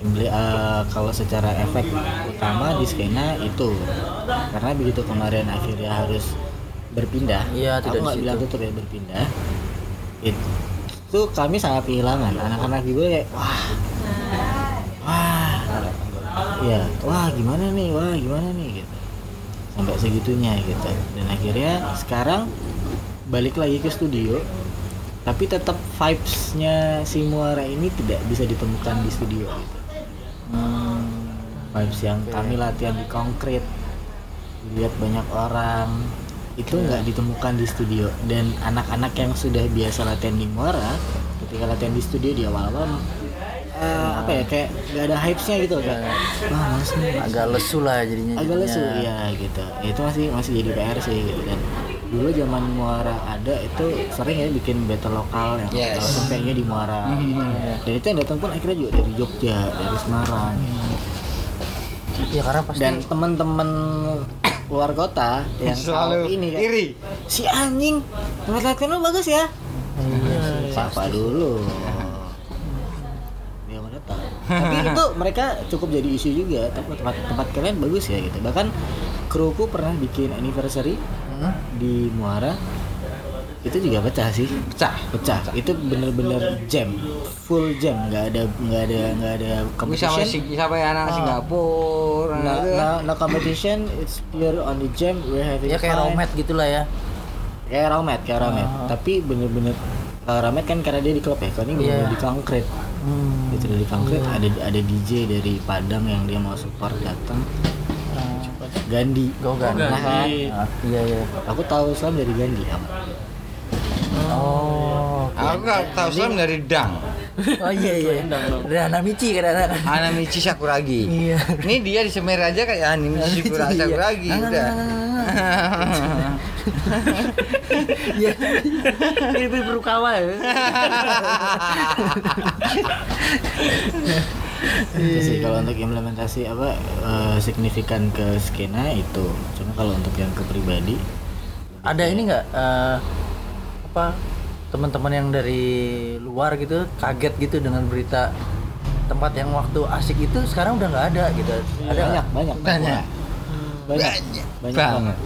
Beli- eh, kalau secara efek utama di skena itu. Karena begitu kemarin akhirnya harus berpindah Iya, aku nggak bilang tutup ya berpindah. Itu kami sangat kehilangan. Anak-anak juga kayak wah wah ya wah gimana nih wah gimana nih gitu sampai segitunya gitu. Dan akhirnya sekarang balik lagi ke studio tapi tetap vibes-nya si Muara ini tidak bisa ditemukan di studio gitu. vibes yang kami latihan di konkret lihat banyak orang itu nggak ditemukan di studio. Dan anak-anak yang sudah biasa latihan di Muara ketika latihan di studio di awal-awal eh, apa ya kayak nggak ada hypes-nya gitu kayak wah males nih. Agak lesu lah jadinya agak lesu ya gitu. Itu masih masih jadi PR sih gitu kan. Dulu zaman Muara ada itu sering ya bikin battle lokal yang Yes. yes. tempenya di Muara. Gitu. dan itu yang datang pun akhirnya juga dari Jogja dari Semarang. Ya karena pasti dan teman-teman luar kota yang Selalu ini kan iri. si anjing tempat latihan lu bagus ya. Sapa dulu? dia mana tahu tapi itu mereka cukup jadi isu juga. Tempat tempat, tempat kalian bagus ya gitu. Bahkan kruku pernah bikin anniversary di Muara. Itu juga pecah sih. Pecah. pecah. Itu bener-bener jam. Full jam. Nggak ada nggak ada nggak ada Bisa competition. si sama anak Ah. Singapura. no, gitu. no, no competition it's pure on the jam we're having ya kayak romet gitulah ya. Kayak romet kayak romet Ah. tapi bener-bener kalau romet kan karena dia di klub ya. Kalau ini bener-bener di konkret hmm. gitu dari konkret ada ada DJ dari Padang yang dia mau support datang Gandhi Go Gandhi. Nah, kan? Ah, iya iya aku tahu Islam dari Gandhi oh Aku nggak tahu Islam dari Dang. oh iya iya dari Hanamichi kan anak Hanamichi Sakuragi. Iya. Ini dia di Semer aja kayak Hanamichi Sakura- Iya. Sakuragi Nah, udah. Iya. Ini Furukawa ya. Itu sih kalau untuk implementasi apa eh, signifikan ke skena itu cuma kalau untuk yang ke pribadi Ada ini nggak eh, apa teman-teman yang dari luar gitu kaget gitu dengan berita tempat yang waktu asik itu sekarang udah nggak ada gitu. Ada banyak nggak? banyak Banyak. banyak banyak Banget. banget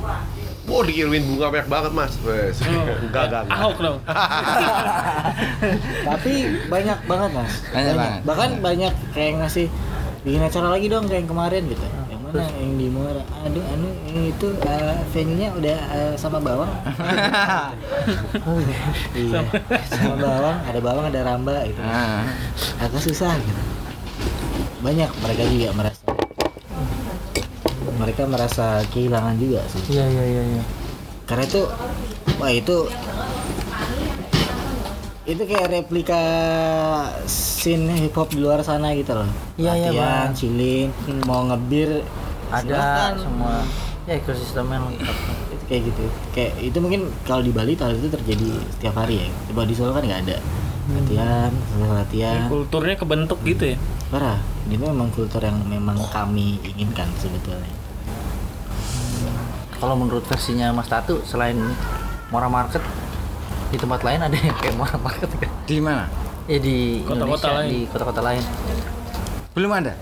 Wow dikirimin bunga banyak banget mas. Wes. Enggak, enggak, enggak. Ahok dong. tapi banyak banget mas. Banyak banget. bahkan banyak kayak ngasih bikin acara lagi dong kayak yang kemarin gitu. Yang mana? yang di Muara. Aduh anu yang itu eh, venue-nya udah eh, sama bawang. Iya. Sama bawang ada bawang ada ramba gitu. Nah, agak susah gitu. Banyak mereka juga merasa mereka merasa kehilangan juga sih Iya iya iya. iya. karena itu wah itu itu kayak replika scene hip hop di luar sana gitu loh Iya, iya, Latihan, Bang. chilling mau ngebir Ada silahkan. semua ya ekosistemnya lengkap. itu kayak gitu kayak itu mungkin kalau di Bali hal itu terjadi setiap hari ya coba di Solo kan nggak ada latihan selesai latihan Kulturnya kebentuk gitu ya. parah itu memang kultur yang memang kami inginkan sebetulnya Kalau menurut versinya Mas Tatu selain Mora Market di tempat lain ada yang kayak Mora Market kan? di mana? Ya di Kota-kota lain. di kota-kota lain. Belum ada.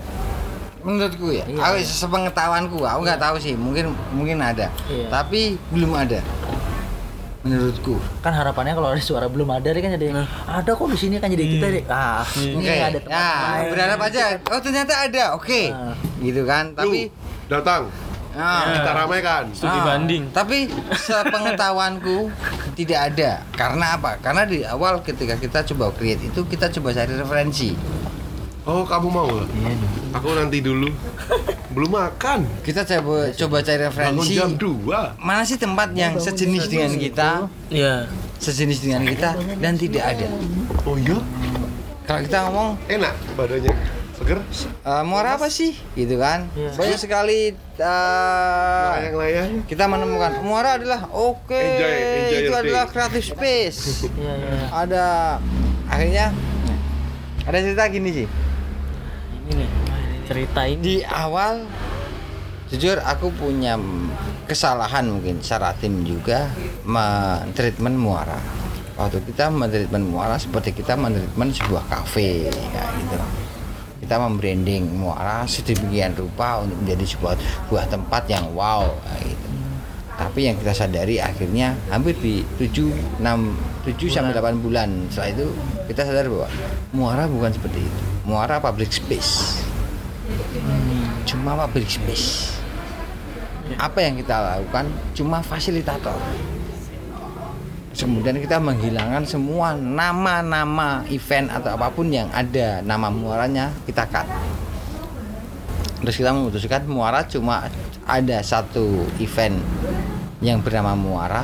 Menurutku ya. Iya, aku iya. sepengetahuanku, aku nggak tahu sih. Mungkin mungkin ada. Iya. Tapi belum ada. Menurutku. Kan harapannya kalau ada suara belum ada kan jadi ada kok di sini kan jadi kita deh. Ah, ini Oke. ada tempat Ya, lain. berharap aja. Oh, ternyata ada. Oke. Ah. Gitu kan. Tapi Lu, datang ah, kita ramaikan Studi Ah, banding. Tapi sepengetahuanku tidak ada. Karena apa? Karena di awal ketika kita coba create itu kita coba cari referensi. oh kamu mau lah iya dong aku nanti dulu belum makan Kita coba coba cari bangun referensi. jam 2 Mana sih tempat yang sejenis dengan kita, Iya. sejenis dengan kita dan tidak ada. oh iya Kalau kita ngomong enak badannya seger eh, muara apa sih? Gitu kan. Iya. Banyak sekali eh, layang-layang kita menemukan muara adalah oke Enjoy, enjoy itu adalah creative space. Iya iya. ada akhirnya ada cerita gini sih Ini nih. Ceritain. di awal jujur aku punya kesalahan mungkin secara tim juga mentreatment muara waktu kita mentreatment muara seperti kita mentreatment sebuah kafe kayak gitu kita membranding muara sedemikian rupa untuk menjadi sebuah buah tempat yang wow nah, gitu. tapi yang kita sadari akhirnya hampir di 7 6 7 sampai 8 bulan setelah itu kita sadar bahwa muara bukan seperti itu. Muara public space. Cuma public space. Apa yang kita lakukan? Cuma fasilitator kemudian kita menghilangkan semua nama-nama event atau apa pun yang ada nama muaranya kita cut. Terus kita memutuskan muara cuma ada satu event yang bernama muara.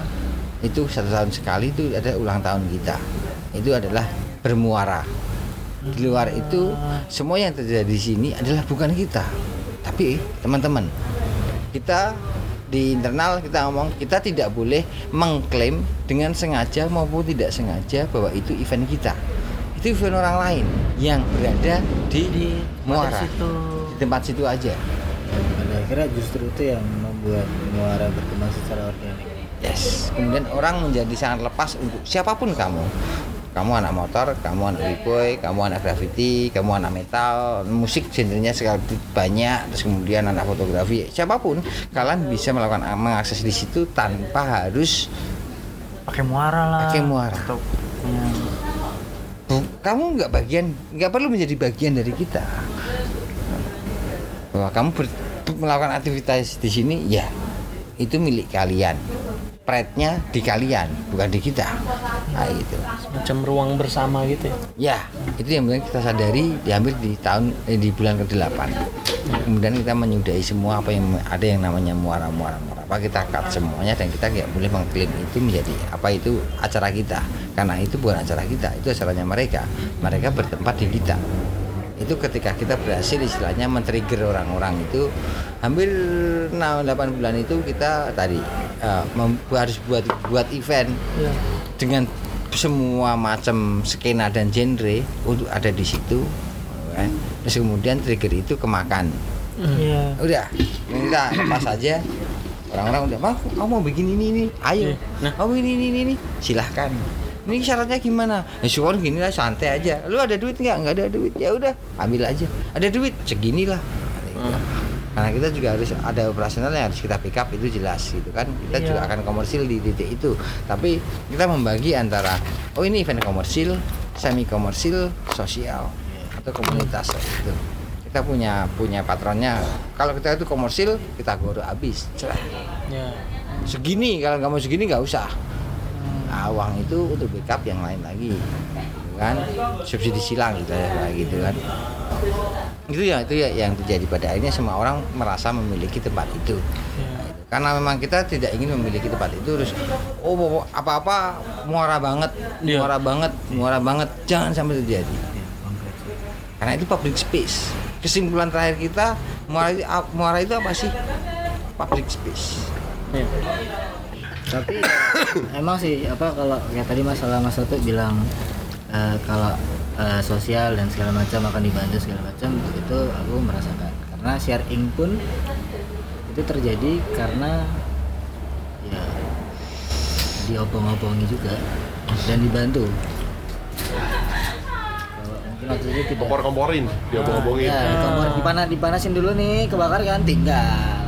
Itu satu tahun sekali itu ada ulang tahun kita. Itu adalah bermuara. Di luar itu semua yang terjadi di sini adalah bukan kita tapi teman-teman. Kita di internal kita ngomong kita tidak boleh mengklaim dengan sengaja maupun tidak sengaja bahwa itu event kita. Itu event orang lain yang berada di, di muara. situ. Di tempat situ aja. Pada akhirnya justru itu yang membuat muara berkembang secara organik. Yes. Kemudian orang menjadi sangat lepas untuk siapa pun kamu kamu anak motor, kamu anak b-boy, kamu anak graffiti, kamu anak metal, musik genrenya sekali banyak, terus kemudian anak fotografi, siapa pun kalian bisa melakukan mengakses di situ tanpa harus pakai muara lah Pakai muara. atau Bu- kamu nggak bagian, nggak perlu menjadi bagian dari kita. Bahwa kamu ber- melakukan aktivitas di sini, ya itu milik kalian. Pride-nya di kalian, bukan di kita. Nah, itu. macam ruang bersama gitu ya Ya, itu yang benar kita sadari di hampir di tahun eh, di bulan ke-8. Kemudian kita menyudahi semua apa yang ada yang namanya muara-muara muara. Apa kita cut semuanya dan kita tidak boleh mengklaim itu menjadi apa itu acara kita. Karena itu bukan acara kita, itu acaranya mereka. Mereka bertempat di kita. Itu ketika kita berhasil istilahnya men-trigger orang-orang itu hampir 6 8 bulan itu kita tadi eh, mem- harus buat buat event dengan semua macam skena dan genre untuk ada di situ kan. terus kemudian trigger itu kemakan. Iya udah kita lepas aja orang-orang udah mau kamu mau bikin ini ini? Ayo. Nah. kamu ini ini ini, ini. Silahkan ini syaratnya gimana? Ya syukur gini lah santai aja. Lu ada duit nggak? Nggak ada duit. Ya udah ambil aja. Ada duit? Segini lah. Karena kita juga harus ada operasional yang harus kita pick up itu jelas gitu kan. Kita Iya. juga akan komersil di titik itu. Tapi kita membagi antara oh ini event komersil semi komersil sosial atau komunitas gitu. Kita punya punya patronnya. Kalau kita itu komersil kita goro habis. Cerah ya segini kalau nggak mau segini nggak usah uang itu untuk backup yang lain lagi gitu kan? Subsidi silang gitu ya gitu kan. Itu ya itu ya yang terjadi pada akhirnya semua orang merasa memiliki tempat itu. Itu. karena memang kita tidak ingin memiliki tempat itu terus oh apa-apa muara banget Iya. muara banget muara banget. Jangan sampai terjadi. Karena itu public space. Kesimpulan terakhir kita muara itu, muara itu apa sih? Public space. Ya. Tapi emang sih apa kalau kayak tadi masalah mas Soto bilang eh, kalau eh, sosial dan segala macam akan dibantu segala macam itu aku merasakan. Karena sharing pun itu terjadi karena ya diobong-obongi juga dan dibantu. Kalau mungkin waktu itu tidak kompor-komporin dia ngomongin ya dipana- dipanasin dulu nih kebakar kan tinggal Ah,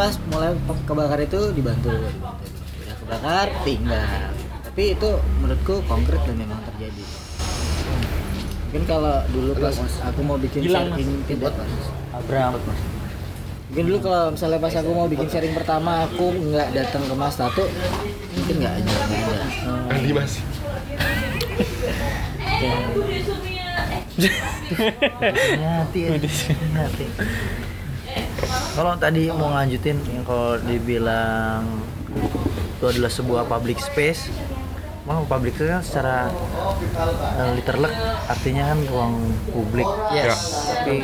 pas mulai kebakar itu dibantu, dibantu. udah kebakar tinggal. Tapi itu menurutku konkret dan memang terjadi. Mungkin kalau dulu pas aku mau bikin Gilang, sharing tidak Abraham mungkin dulu kalau misalnya pas aku mau bikin sharing pertama aku nggak datang ke Mas Tato mungkin nggak aja nggak ada. Andi mas? Hati hati kalau tadi mau lanjutin yang kalau dibilang itu adalah sebuah public space Emang public itu kan secara uh, literally artinya kan ruang publik. Yes. Tapi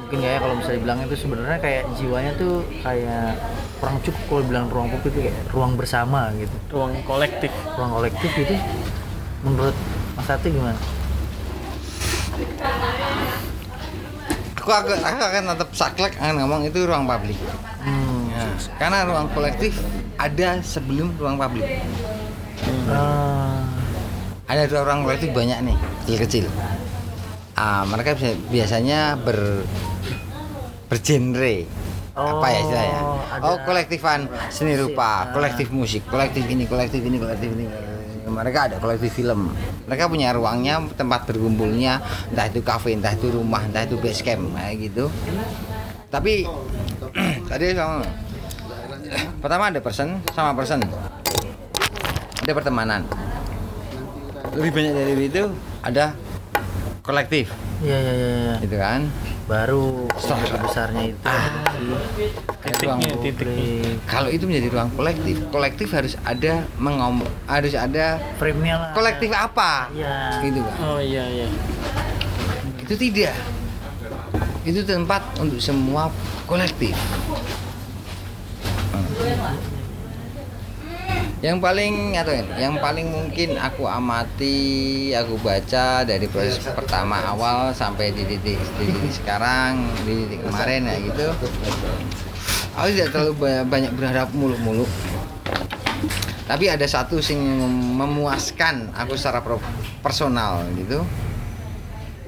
mungkin kayak kalau misalnya bilang itu sebenarnya kayak jiwanya tuh kayak kurang cukup kalau bilang ruang publik itu kayak ruang bersama gitu. Ruang kolektif. Ruang kolektif itu menurut Mas Sati gimana? Aku akan, aku akan tetap saklek akan ngomong itu ruang publik. Hmm. Ya, karena ruang kolektif ada sebelum ruang publik. Ah, ada dua ruang kolektif banyak nih kecil-kecil. Ah, mereka bisa- biasanya ber bergenre. Apa ya istilahnya? Ada- oh kolektifan seni rupa kolektif musik kolektif ini kolektif ini kolektif ini mereka ada kolektif film. Mereka punya ruangnya tempat berkumpulnya. Entah itu kafe entah itu rumah entah itu base camp kayak gitu. Tapi tadi sama pertama ada person sama person. Ada pertemanan. Lebih banyak dari itu ada kolektif. Iya iya iya. iya. gitu kan Baru lebih besarnya itu. Ah. Ruang Titiknya, kalau itu menjadi ruang kolektif kolektif harus ada mengom harus ada lah. kolektif apa Iya. gitu kan Oh iya iya. itu tidak itu tempat untuk semua kolektif Hmm. Yang paling atau yang paling mungkin aku amati aku baca dari proses pertama awal sampai di titik, di titik sekarang di titik kemarin ya gitu. Aku tidak terlalu ba- banyak berharap muluk-muluk. Tapi ada satu sing memuaskan aku secara personal gitu.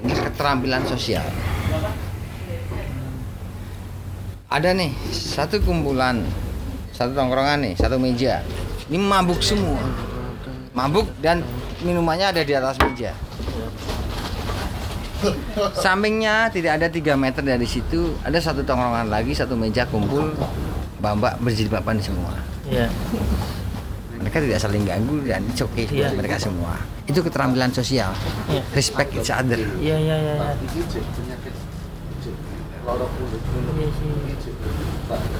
Keterampilan sosial. Ada nih satu kumpulan satu tongkrongan nih satu meja ini mabuk semua mabuk dan minumannya ada di atas meja sampingnya tidak ada tiga meter dari situ ada satu tongkrongan lagi satu meja kumpul mbak-mbak berjilbaban semua Iya. mereka tidak saling ganggu dan it's okay Iya. mereka semua itu keterampilan sosial Iya. respect each other Iya iya iya. iya. Sih.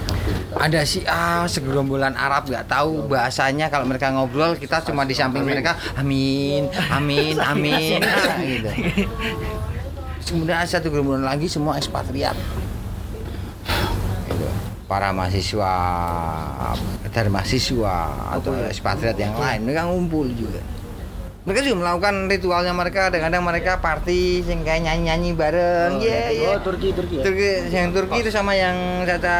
ada si ah segerombolan Arab nggak tahu bahasanya. Kalau mereka ngobrol kita cuma di samping mereka amin amin amin. Ah, gitu. Kemudian ada satu gerombolan lagi semua ekspatriat. Gitu. para mahasiswa dari mahasiswa atau ekspatriat yang lain mereka ngumpul juga mereka juga melakukan ritualnya mereka kadang-kadang mereka party sing kayak nyanyi-nyanyi bareng ya ya Oh, Turki, Turki ya. Turki, yang Turki itu sama yang kata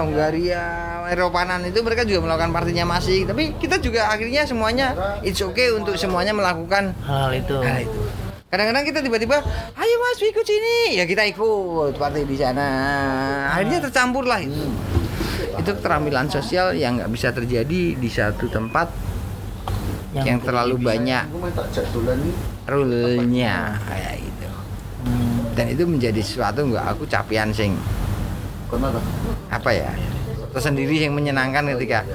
Hungaria, Eropanan itu mereka juga melakukan partinya masing. Tapi kita juga akhirnya semuanya it's okay untuk semuanya melakukan Hal itu. hal itu. Kadang-kadang kita tiba-tiba, ayo mas ikut sini, ya kita ikut party di sana. Akhirnya tercampur lah itu. Itu keterampilan sosial yang nggak bisa terjadi di satu tempat yang, terlalu banyak rule-nya kayak gitu. Dan itu menjadi sesuatu nggak? Aku capian sing. Apa ya? Tersendiri yang menyenangkan ketika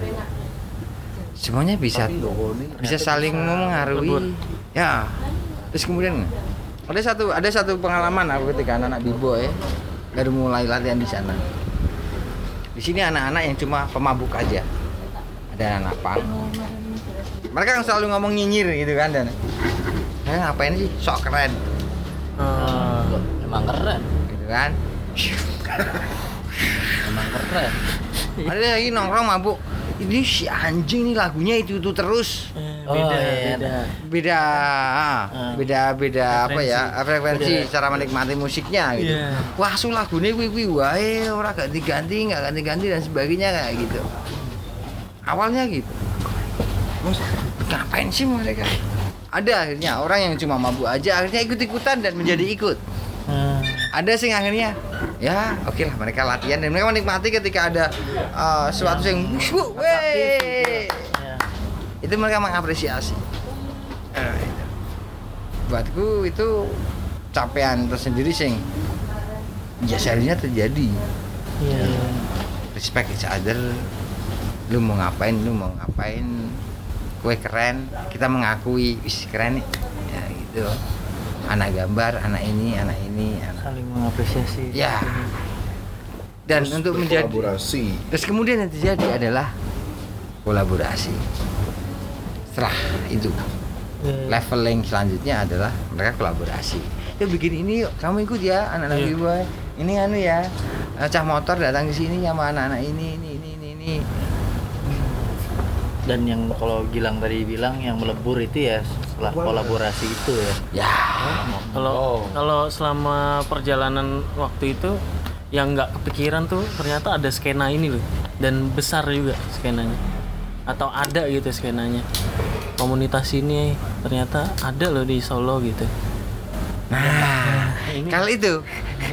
semuanya bisa bisa saling mengaruhi. ya. Terus kemudian ada satu ada satu pengalaman aku ketika anak-anak bibo ya baru mulai latihan di sana. Di sini anak-anak yang cuma pemabuk aja. Ada anak pang mereka kan selalu ngomong nyinyir gitu kan dan. Eh, ngapain sih? Sok keren. Ah, Emang keren. gitu kan. Emang keren. ada lagi nongkrong mabuk. Ini si anjing nih lagunya itu itu terus. Eh, Oh, beda iya. beda. beda ah, beda beda apa ya? frekuensi. Cara menikmati musiknya gitu. Iya. wah su lagunya kuwi kuwi wae ora ganti-ganti nggak ganti-ganti dan sebagainya kayak gitu. Awalnya gitu Terus, ngapain sih mereka ada akhirnya orang yang cuma mabuk aja akhirnya ikut-ikutan dan menjadi ikut Hmm. ada sih akhirnya ya oke lah mereka latihan dan mereka menikmati ketika ada uh, sesuatu yang wuh, Ya. itu mereka mengapresiasi Eh, itu. buatku itu capaian tersendiri sing ya seharusnya terjadi iya. respect each other lu mau ngapain lu mau ngapain kue keren kita mengakui wis keren nih ya gitu anak gambar anak ini anak ini anak Saling mengapresiasi. ya dan untuk menjadi kolaborasi Terus kemudian yang terjadi adalah kolaborasi. Setelah itu Iya. leveling selanjutnya adalah mereka kolaborasi. Ya bikin ini yuk, kamu ikut ya anak-anak Iya. gue. Ini anu ya, eh, cah motor datang ke sini sama anak-anak ini ini ini ini. ini. Dan yang kalau Gilang tadi bilang yang melebur itu ya setelah kolaborasi itu ya. Ya, Kalau kalau selama perjalanan waktu itu yang nggak kepikiran tuh ternyata ada skena ini loh. Dan besar juga skenanya. Atau ada gitu skenanya. Komunitas ini ternyata ada loh di Solo gitu. Nah ini. Kalau itu,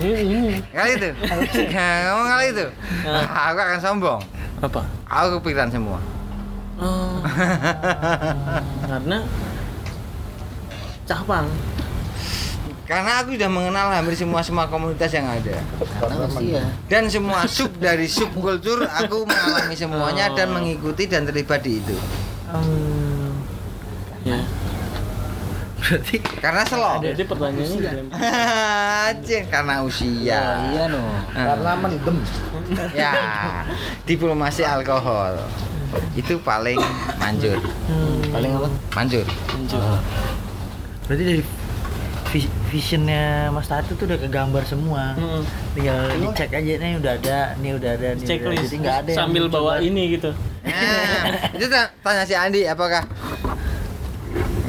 ini, ini. kalau itu, nah, ngomong kalau itu, aku akan sombong. apa? Aku kepikiran semua. Oh. karena capang Karena aku sudah mengenal hampir semua semua komunitas yang ada. Karena usia. Dan semua sub dari subkultur aku mengalami semuanya dan mengikuti dan terlibat di itu. Hmm. ya Berarti Karena slow. jadi pertanyaannya karena usia. Ya, iya no. Karena mendem. ya, diplomasi alkohol. Itu paling manjur. Paling apa? Manjur. berarti dari vis- visionnya Mas Tatu tuh udah kegambar semua. Hmm. Tinggal dicek aja nih udah ada, nih udah ada, nih udah ada. checklist Jadi nggak ada sambil bawa ini gitu Nah, itu ta- tanya si Andi apakah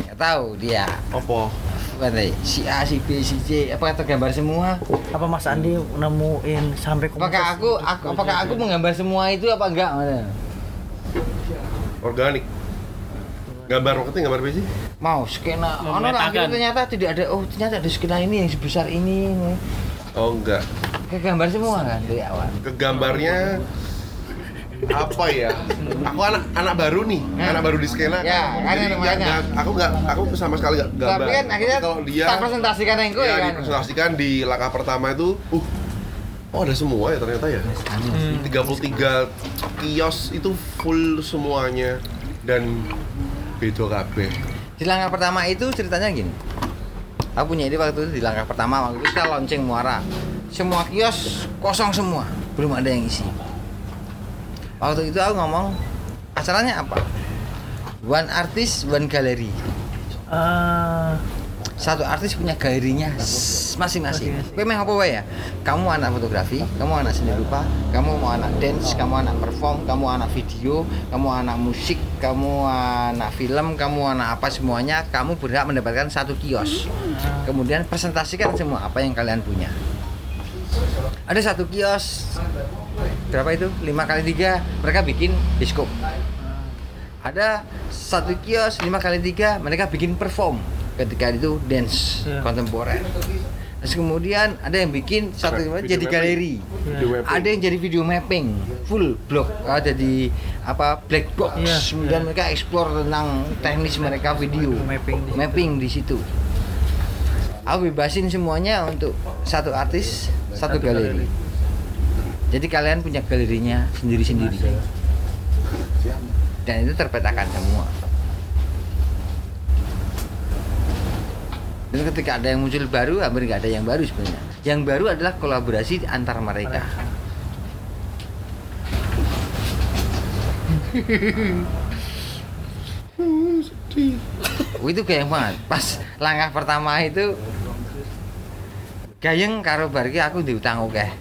nggak tahu dia Apa? Berarti si A, si B, si C, apakah tergambar semua? Apa Mas Andi nemuin sampai? Apakah aku, aku apakah aku menggambar semua itu apa enggak? Organik. Gambar marketing, gambar apa sih? Mau skena, ono lah Memetakan. akhirnya ternyata tidak ada. Oh ternyata ada skena ini yang sebesar ini. ini. Oh enggak. Kegambar semua kan dari awal. Kegambarnya apa ya? Aku anak anak baru nih, Hmm. anak baru di skena. Ya, kan Jadi ya, nggak- aku nggak, aku sama sekali nggak gambar. Tapi kan akhirnya kalau dia presentasikan yang gue ya, kan. dipresentasikan di langkah pertama itu, uh, oh ada semua ya ternyata ya. 33 kios itu full semuanya dan beda kabeh. Di langkah pertama itu ceritanya gini. Aku punya ide waktu itu di langkah pertama waktu itu kita launching Muara. Semua kios kosong semua, belum ada yang isi. Waktu itu aku ngomong acaranya apa? One artist, one gallery. Eh, Satu artis punya galerinya masing-masing. Kowe meh apa ya? Kamu anak fotografi, kamu anak seni rupa, kamu mau anak dance, kamu anak perform, kamu anak video, kamu anak musik, kamu anak film, kamu anak apa semuanya, kamu berhak mendapatkan satu kios. Kemudian presentasikan semua apa yang kalian punya. Ada satu kios berapa itu? 5 kali 3 mereka bikin biskop. Ada satu kios 5 kali 3 mereka bikin perform ketika itu dance Iya. kontemporer. Terus kemudian ada yang bikin satu Video jadi mapping. galeri. Video mapping. Ada yang jadi video mapping full block ada di apa black box Iya, kemudian mereka explore tentang teknis mereka video Mapping di situ. mapping di situ. Aku bebasin semuanya untuk satu artis satu, Satu galeri. galeri. Jadi kalian punya galerinya sendiri-sendiri. Dan itu terpetakan semua. Dan ketika ada yang muncul baru, hampir nggak ada yang baru sebenarnya. Yang baru adalah kolaborasi antar mereka. Oh, itu gayeng banget. Pas langkah pertama itu gayeng karo bar iki aku diutang oke.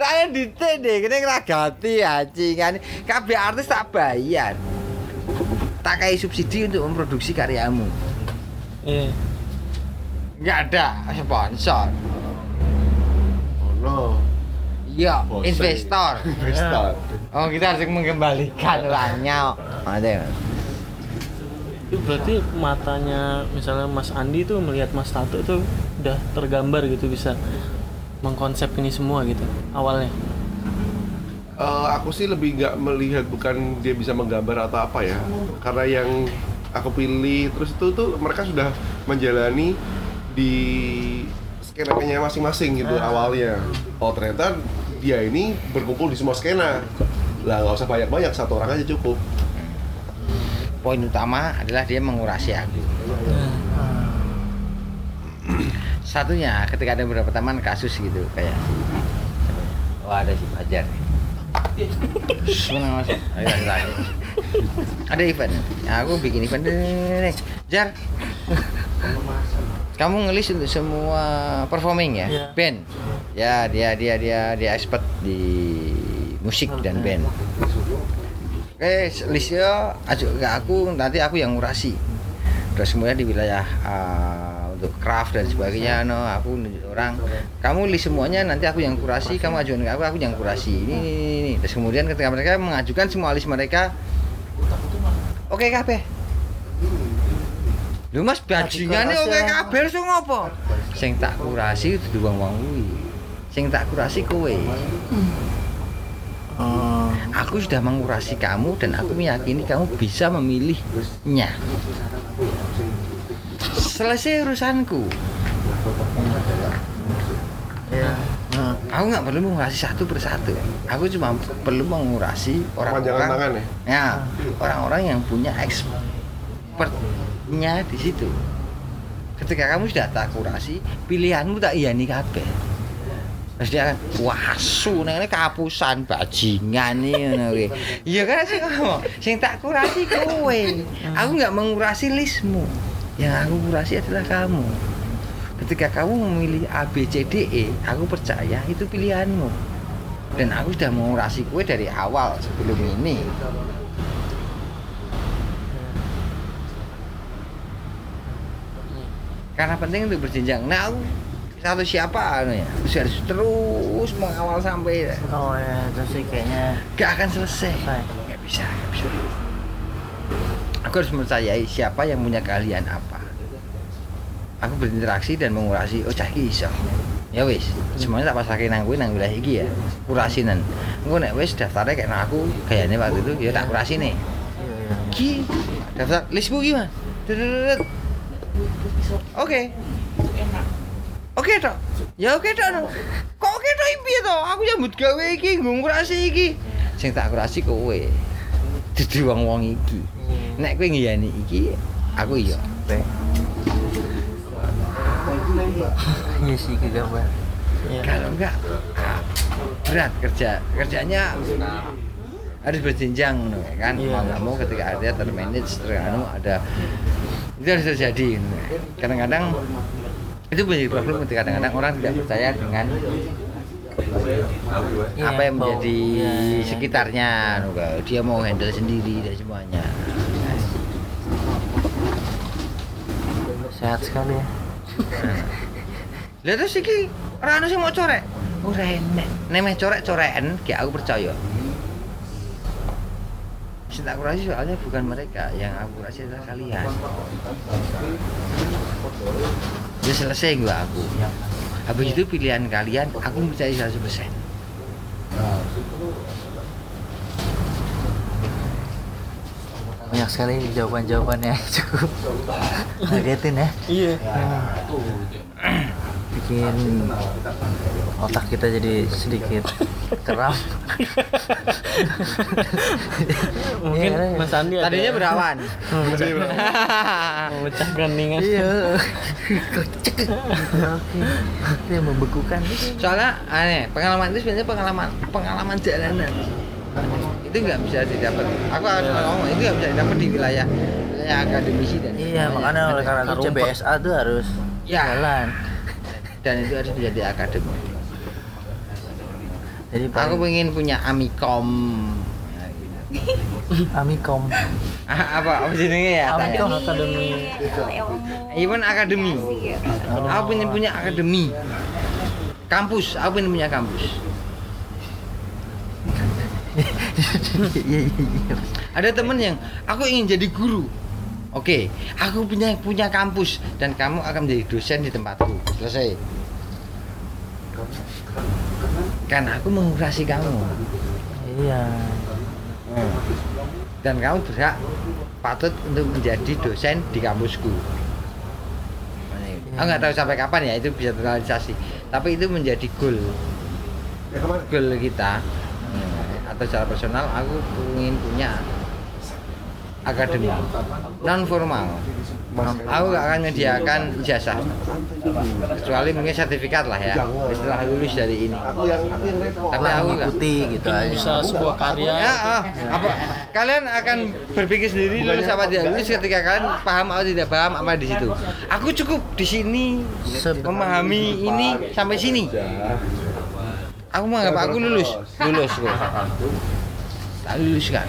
Raya dite deh, kene ngragati acingan. Kabeh artis tak bayar. Tak kayak subsidi untuk memproduksi karyamu. iya Nggak ada sponsor. Oh. Iya, investor. Investor. Oh, kita harus mengembalikan uangnya. Ada. itu berarti matanya misalnya Mas Andi tuh melihat Mas Tato tuh udah tergambar gitu bisa mengkonsep ini semua gitu awalnya Eh, aku sih lebih nggak melihat bukan dia bisa menggambar atau apa ya. Karena yang aku pilih terus itu tuh mereka sudah menjalani di skenanya masing-masing gitu awalnya. Oh ternyata dia ini berkumpul di semua skena. Lah nggak usah banyak-banyak satu orang aja cukup. Poin utama adalah dia mengurasi aku. Satunya ketika ada beberapa teman kasus gitu kayak Wah ada si Fajar nih. Mana mas? Ayo lagi. Ada event. Nah, aku bikin event nih. Jar. Kamu ngelis untuk semua performing ya? Iya. Band. Ya, dia dia dia dia expert di musik dan band. Oke, listnya ajuk ke aku, nanti aku yang ngurasi. Terus kemudian di wilayah uh, untuk craft dan sebagainya, no, aku nunjuk orang. Kamu list semuanya, nanti aku yang kurasi, kamu ajukan ke aku, aku yang kurasi. Ini, ini, ini, ini. Terus kemudian ketika mereka mengajukan semua list mereka, oke kabeh. Lho Mas kurasi oke ya. kabeh so ngopo? Sing tak kurasi dudu wong-wong kuwi. Sing tak kurasi kowe. Oh. Aku sudah mengurasi kamu dan aku meyakini kamu bisa memilihnya. Selesai urusanku. Ya. Nah, Aku nggak perlu mengurasi satu persatu. Aku cuma perlu mengurasi orang-orang. ya? Ya, orang-orang yang punya expertnya di situ. Ketika kamu sudah tak kurasi, pilihanmu tak iya nih kabeh. Terus dia kan, wah su, ini kapusan bajingan nih, ngono. Iya kan sih ngomong, sing tak kurasi kowe. Aku nggak mengurasi listmu. Yang aku kurasi adalah kamu. Ketika kamu memilih A, B, C, D, E, aku percaya itu pilihanmu. Dan aku sudah mengurasi kue dari awal sebelum ini. Karena penting untuk berjenjang. Nah, aku satu siapa anu ya? Terus harus terus mengawal sampai oh ya, terus kayaknya gak akan selesai. Selesai. Gak bisa, gak bisa. Aku harus mempercayai siapa yang punya keahlian apa. Aku berinteraksi dan mengurasi, oh cah iso. Ya wis, semuanya tak pasake nang kuwi nang wilayah iki ya. Kurasinan. Engko nek wis daftarnya kayak nang aku gayane waktu itu ya tak kurasi nih. Ki daftar listmu gimana? Dudududud. Oke. Oke tok. Ya oke tok. Kok oke tok piye to? Aku nyambut gawe iki nggo ngurasi iki. Sing tak kurasi kowe. Dudu wong-wong iki. Nek kowe ngiyani iki, aku iya. Iya sih kita. Iya. Kalau enggak berat kerja. Kerjanya harus berjenjang no, kan Iya. mau nggak mau ketika ada termanage teranu ada itu harus terjadi no. kadang-kadang itu menjadi problem ketika kadang-kadang orang tidak percaya dengan Iya, apa yang menjadi sekitarnya kayak dia mau handle sendiri dan semuanya Sehat sekali ya. Lah terus iki ora ono sing mau corek. Ora enek. Nek meh corek-coreken ki aku percaya. Sing tak kurasi soalnya bukan mereka, yang aku kurasi adalah kalian. Ya selesai gua aku. Habis itu pilihan kalian, aku percaya 100%. Banyak sekali jawaban-jawabannya cukup ngagetin ya. Iya. Bikin otak kita jadi sedikit keram. Mungkin Iya, Mas Andi ada Tadinya berawan. memecahkan ningan. Iya. Oke. Itu yang membekukan. Soalnya aneh, pengalaman itu sebenarnya pengalaman pengalaman jalanan. Itu nggak bisa didapat. Aku harus ngomong itu nggak bisa didapat di wilayah wilayah akademisi dan Iya, makanya oleh karena itu. CBSA tuh harus Ya. jalan. dan itu harus menjadi akademi. Jadi Aku paling pengen punya amikom. Amikom. Ah, apa apa jenenge ya? Amikom. Akademi. Even akademi. Aku pengen punya akademi. Kampus, aku pengen punya kampus. Iya iya iya. Ada temen yang aku ingin jadi guru. Oke, aku punya punya kampus dan kamu akan menjadi dosen di tempatku. Selesai. Kan aku mengurasi kamu. Iya. Dan kamu berhak patut untuk menjadi dosen di kampusku. Aku nggak tahu sampai kapan ya itu bisa terrealisasi. Tapi itu menjadi goal goal kita Hmm, atau secara personal aku ingin punya akademi. Non formal aku gak akan menyediakan ijazah. Kecuali mungkin sertifikat lah ya. Setelah lulus dari ini. Tapi aku nggak Mengikuti gitu aja. bisa sebuah karya. ya ah, apa? Kalian akan berpikir sendiri lulus apa? tidak lulus ketika kalian paham atau tidak paham apa di situ. Aku cukup di sini memahami ini sampai sini aku menganggap aku lulus. Lulus kok tak lulus kan?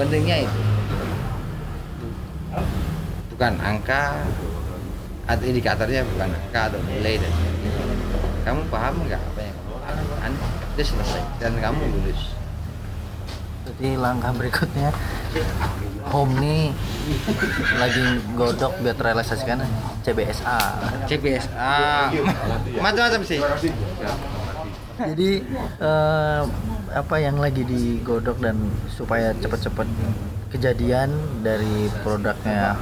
Pentingnya itu. Bukan angka atau indikatornya bukan angka atau nilai dan kamu paham nggak apa yang kamu lakukan? Itu selesai. Dan kamu lulus. Jadi langkah berikutnya home nih lagi godok biar terrealisasikan CBSA CBSA macam-macam sih. Jadi eh, apa yang lagi digodok dan supaya cepet-cepet kejadian dari produknya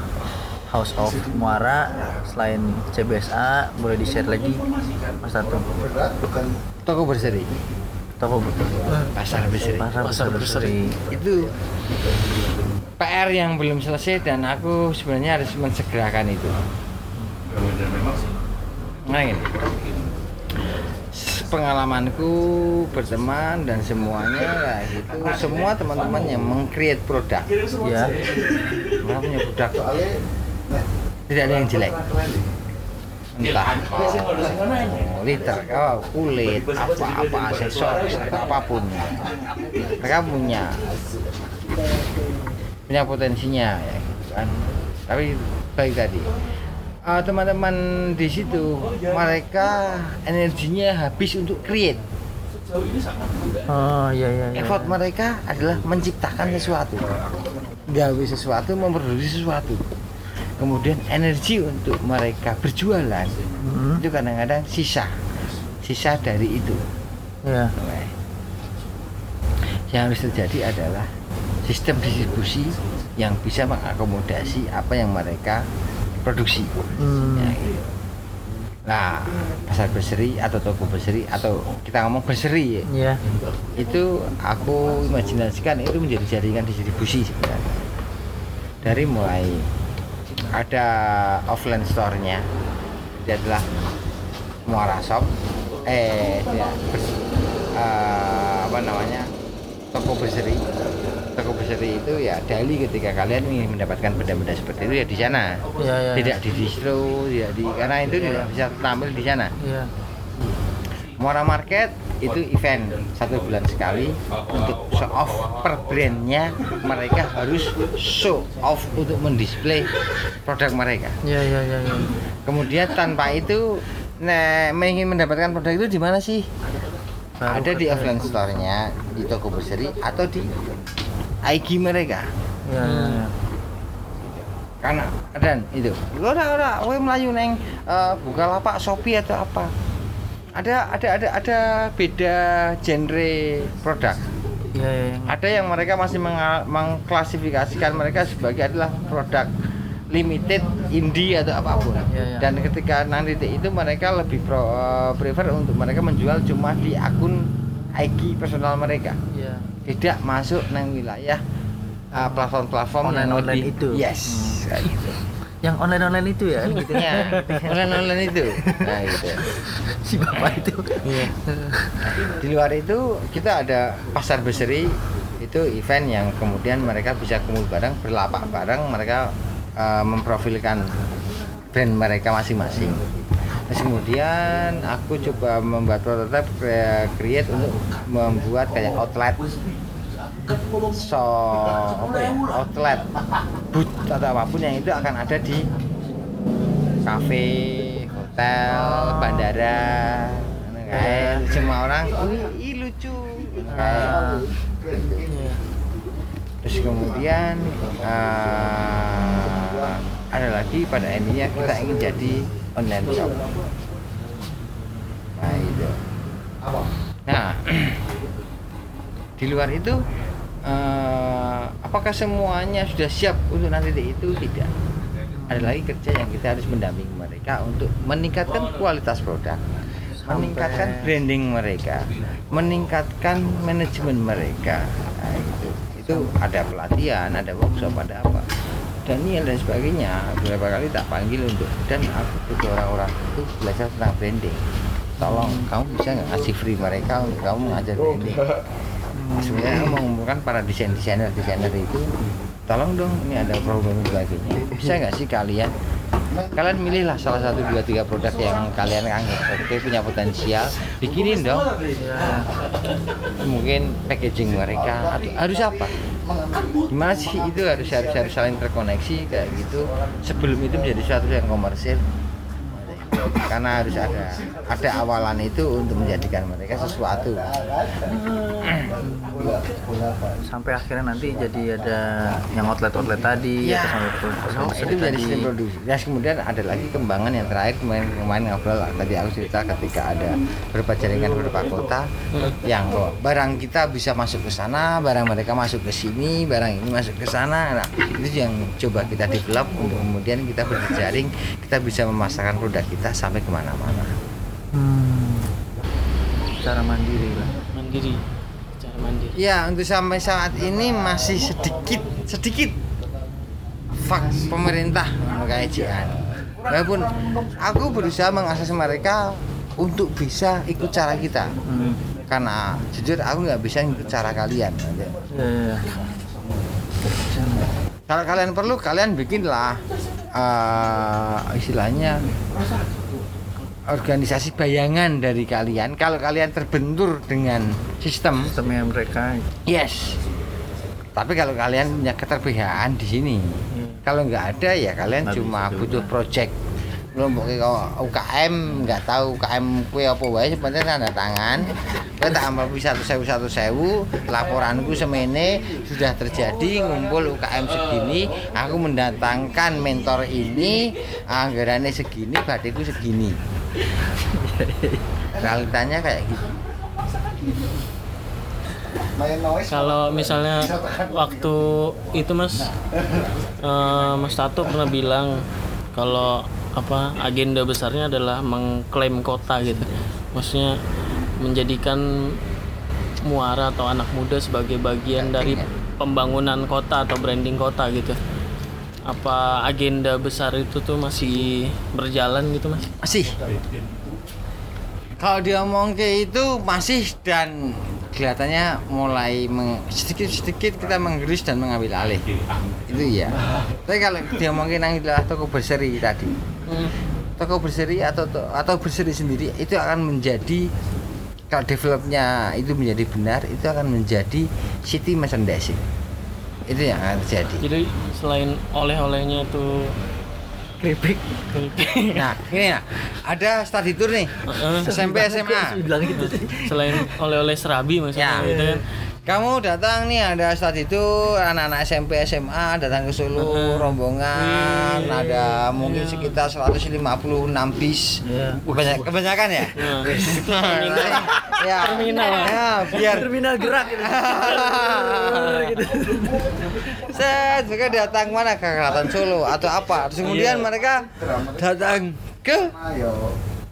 House of Muara selain CBSA boleh di share lagi Mas Tato toko berseri toko pasar berseri. pasar, Pasar berseri. itu PR yang belum selesai dan aku sebenarnya harus mensegerakan itu. Nah ini. Pengalamanku berteman dan semuanya ya gitu semua teman-teman yang mengcreate produk. Ya. Mereka punya produk. Tidak ada yang jelek entah. Oh, liter oh, kulit apa-apa aksesoris atau apa pun. Mereka punya. Punya potensinya ya gitu kan. Tapi baik tadi. Eh, teman-teman di situ mereka energinya habis untuk create. Oh iya iya, iya. effort mereka adalah menciptakan sesuatu. Gawe sesuatu memproduksi sesuatu kemudian energi untuk mereka berjualan. Hmm, itu kadang-kadang sisa. Sisa dari itu. Nah, yang harus terjadi adalah sistem distribusi yang bisa mengakomodasi apa yang mereka produksi. Hmm. Ya, gitu. Nah, pasar berseri atau toko berseri atau kita ngomong berseri ya, ya. Itu aku imajinasikan itu menjadi jaringan distribusi sebenarnya. Dari mulai ada offline store-nya, dia adalah Muara Shop, eh dia bers- eh, apa namanya toko berseri. Toko berseri itu ya daily ketika kalian ingin mendapatkan benda-benda seperti itu ya di sana. ya ya Tidak di distro, tidak di karena itu tidak bisa tampil di sana. ya Muara Market itu event satu bulan sekali untuk show off per brandnya mereka harus show off untuk mendisplay produk mereka. Ya ya ya, ya. kemudian tanpa itu nah ingin mendapatkan produk itu di mana sih? Baru ada di offline store-nya di toko berseri atau di IG mereka. Ya, ya, ya. karena dan itu. Ora ora kowe melayu neng eh, Bukalapak Shopee atau apa ada ada ada ada beda genre produk ya, ya, ya. ada yang mereka masih mengklasifikasikan mereka sebagai adalah produk limited indie atau apa pun Ya, ya. dan ketika nanti itu mereka lebih pro, eh, prefer untuk mereka menjual cuma di akun IG personal mereka ya. tidak masuk nang wilayah uh, platform-platform yang Online-online lebih itu. yes kayak gitu yang online online itu ya gitu. Ya online-online itu. Nah gitu. Si bapak itu. Iya. di luar itu kita ada pasar berseri. Itu event yang kemudian mereka bisa kumpul bareng berlapak bareng. Mereka uh, memprofilkan brand mereka masing-masing. Terus kemudian aku coba membuat prototipe cre- create untuk membuat kayak outlet so apa ya? Outlet. Booth atau apa pun yang itu akan ada di kafe hotel bandara. Kayak semua orang "Wih, ih lucu. Kayak. terus kemudian eh, ada lagi pada endingnya kita ingin jadi online shop. Nah itu. Nah di luar itu eh, apakah semuanya sudah siap untuk nanti itu? Tidak. Ada lagi kerja yang kita harus mendampingi mereka untuk meningkatkan kualitas produk meningkatkan branding mereka meningkatkan manajemen mereka. Nah, itu itu ada pelatihan ada workshop ada apa. Daniel dan sebagainya beberapa kali tak panggil untuk dan aku butuh orang-orang itu belajar tentang branding. Tolong kamu bisa nggak ngasih free mereka untuk kamu mengajar branding sebenarnya mengumpulkan para desain desainer desainer itu. Tolong dong ini ada dan sebagainya bisa nggak sih kalian kalian milihlah salah satu dua tiga produk yang kalian anggap oke punya potensial. Bikinin dong. Mungkin packaging mereka. Atau harus apa? Gimana sih itu harus harus harus saling terkoneksi kayak gitu. Sebelum itu menjadi suatu yang komersil. Karena harus ada ada awalan itu untuk menjadikan mereka sesuatu sampai akhirnya nanti jadi ada yang outlet-outlet tadi Ya, atau sampai ke Oh, itu jadi sistem produksi. Dan kemudian ada lagi kembangan yang terakhir kemarin kemarin ngobrol tadi aku cerita ketika ada beberapa jaringan beberapa kota yang oh, barang kita bisa masuk ke sana, barang mereka masuk ke sini, barang ini masuk ke sana. Nah, itu yang coba kita develop untuk kemudian kita berjejaring, kita bisa memasarkan produk kita sampai ke mana-mana. Hmm. secara mandiri lah mandiri mandiri Ya, untuk sampai saat ini masih sedikit sedikit fak pemerintah kayak jian. Walaupun aku berusaha mengakses mereka untuk bisa ikut cara kita. hmm. Karena jujur aku nggak bisa ikut cara kalian. ya, ya, ya. Kalau kalian perlu, kalian bikinlah eh, istilahnya organisasi bayangan dari kalian. Kalau kalian terbentur dengan sistem sistemnya mereka Yes. Tapi kalau kalian punya keterpihakan di sini, kalau nggak ada ya kalian Nggak cuma butuh project. Kelompok UKM nggak tahu UKM kue apa wae sebenarnya tanda tangan. Kowe tak amal bisa satu sewu satu sewu. Laporanku semene sudah terjadi ngumpul UKM segini. Aku mendatangkan mentor ini anggarannya segini, badiku segini. Realitanya kayak gitu. kalau misalnya waktu itu mas eh, mas Tato pernah bilang kalau apa agenda besarnya adalah mengklaim kota gitu. Maksudnya menjadikan muara atau anak muda sebagai bagian dari pembangunan kota atau branding kota gitu apa agenda besar itu tuh masih berjalan gitu mas Masih. Kalau dia ngomong kayak itu masih dan kelihatannya mulai sedikit-sedikit kita menggerus dan mengambil alih. Itu ya. Tapi kalau dia mungkin yang adalah toko berseri tadi, toko berseri atau atau berseri sendiri itu akan menjadi kalau developnya itu menjadi benar itu akan menjadi city merchandising. Itu yang akan terjadi. jadi selain oleh-olehnya tuh keripik Nah, ini ya. Ada study tour nih. Heeh. SMP SMA. bilang gitu sih selain oleh-oleh serabi maksudnya Ya. gitu kan Kamu datang nih ada studi itu anak-anak SMP SMA datang ke Solo rombongan ada mungkin sekitar 156 bis. Iya. Kebanyak- kebanyakan ya? Ya. Terminal. ya biar terminal gerak gitu. set mereka datang mana? Ke Keraton Solo atau apa? Terus kemudian mereka datang ke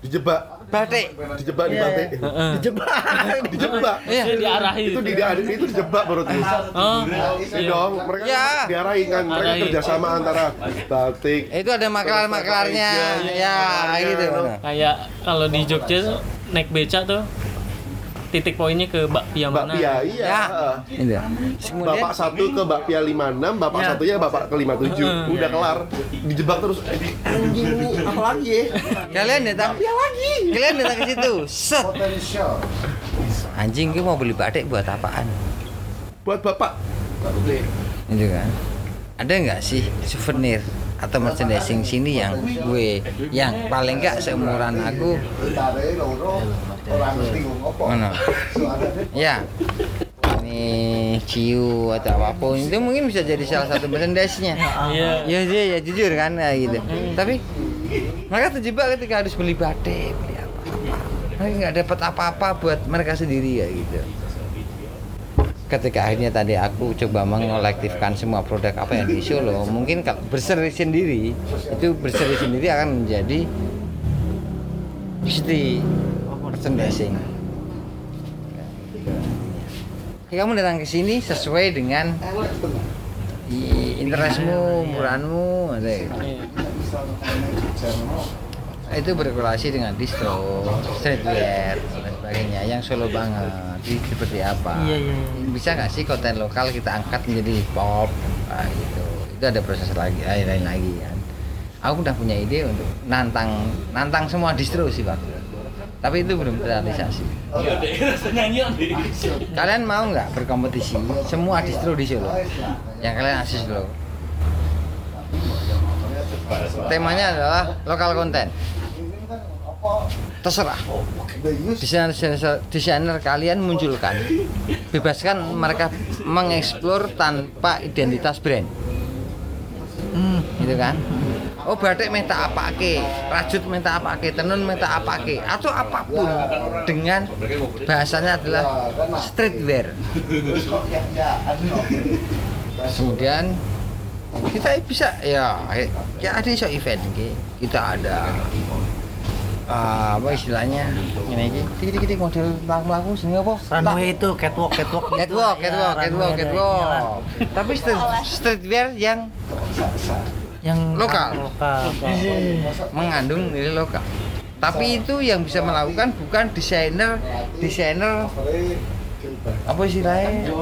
Dijebak, batik. Dijebak di batik. Dijebak, dijebak. Iya. Dia diarahi Itu di itu dijebak baru tuh. oh. Iya dong, mereka diarahin kan, mereka kerjasama antara batik. itu ada maklar-maklarnya ya gitu kayak kalau di Jogja tuh, naik beca tuh titik poinnya ke bakpia mana Bakpia, iya. Ya. Terus kemudian Bapak satu ke Bakpia 56, bapak Ya. satunya bapak ke 57. Udah kelar. Dijebak terus. Anjing ini apa lagi ya? kalian datang lagi kalian datang ke situ set anjing gue mau beli batik buat apaan Buat bapak. itu kan ada nggak sih souvenir atau merchandising sini yang gue yang paling nggak seumuran aku. Mana? Ya. Ini ciu atau apa pun itu mungkin bisa jadi salah satu merchandise-nya. Iya. Ya ya, ya jujur kan nah, gitu. Tapi mereka terjebak ketika harus beli batik beli apa apa. Mereka nggak dapat apa-apa buat mereka sendiri ya gitu ketika akhirnya tadi aku coba mengolektifkan semua produk apa yang di Solo mungkin kalau berseri sendiri itu berseri sendiri akan menjadi city merchandising Ya, kamu datang ke sini sesuai dengan interestmu, ada gitu. itu berkorelasi dengan distro, streetwear sebagainya yang Solo banget. Jadi seperti apa? Iya, iya, iya. Bisa nggak sih konten lokal kita angkat menjadi pop? Nah, gitu. Itu ada proses lagi, lain lain lagi kan. Aku udah punya ide untuk nantang nantang semua distro sih waktu itu. Tapi itu belum terrealisasi. Kalian mau nggak berkompetisi semua distro di Solo? Yang kalian akses dulu. Temanya adalah lokal konten. Terserah. Desainer desainer, desainer kalian munculkan. Bebaskan mereka mengeksplor tanpa identitas brand. Gitu kan? Oh batik minta apa ke rajut minta apa ke tenun minta apa ke atau apa pun. Dengan bahasanya adalah streetwear. Kemudian kita bisa ya ya ada iso event kita ada ah, apa istilahnya? Ini iki. Dikit dikit model melaku sini apa? Runway itu catwalk catwalk. Catwalk catwalk runway catwalk catwalk. inilah. tapi street, streetwear yang yang Lokal. lokal. Mengandung nilai lokal. Tapi itu yang bisa melakukan bukan desainer desainer apa istilahnya?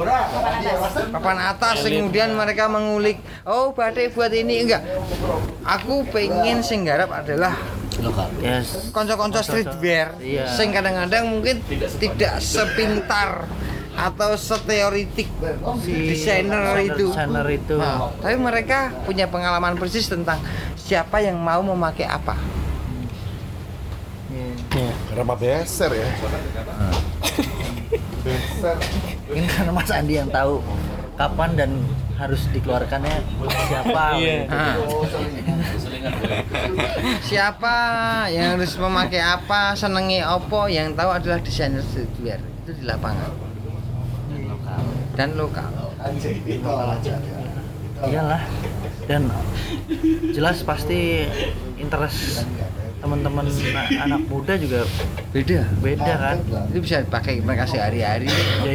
Papan atas kemudian mereka mengulik oh batik buat ini. Enggak. Aku pengen sing garap adalah lokal yes konco-konco streetwear Iya. sing kadang-kadang mungkin tidak sepintar atau seteoritik desainer itu desainer itu Nah, tapi mereka punya pengalaman persis tentang siapa yang mau memakai apa. Iya. Kenapa beser ya? beser. ini karena Mas Andi yang tahu kapan dan harus dikeluarkannya siapa Iya. gitu. Nah. siapa yang harus memakai apa, senengi opo, yang tahu adalah desainer streetwear itu di lapangan dan lokal. iyalah dan jelas pasti interest teman-teman anak muda juga Beda. beda kan Itu bisa dipakai mereka sehari-hari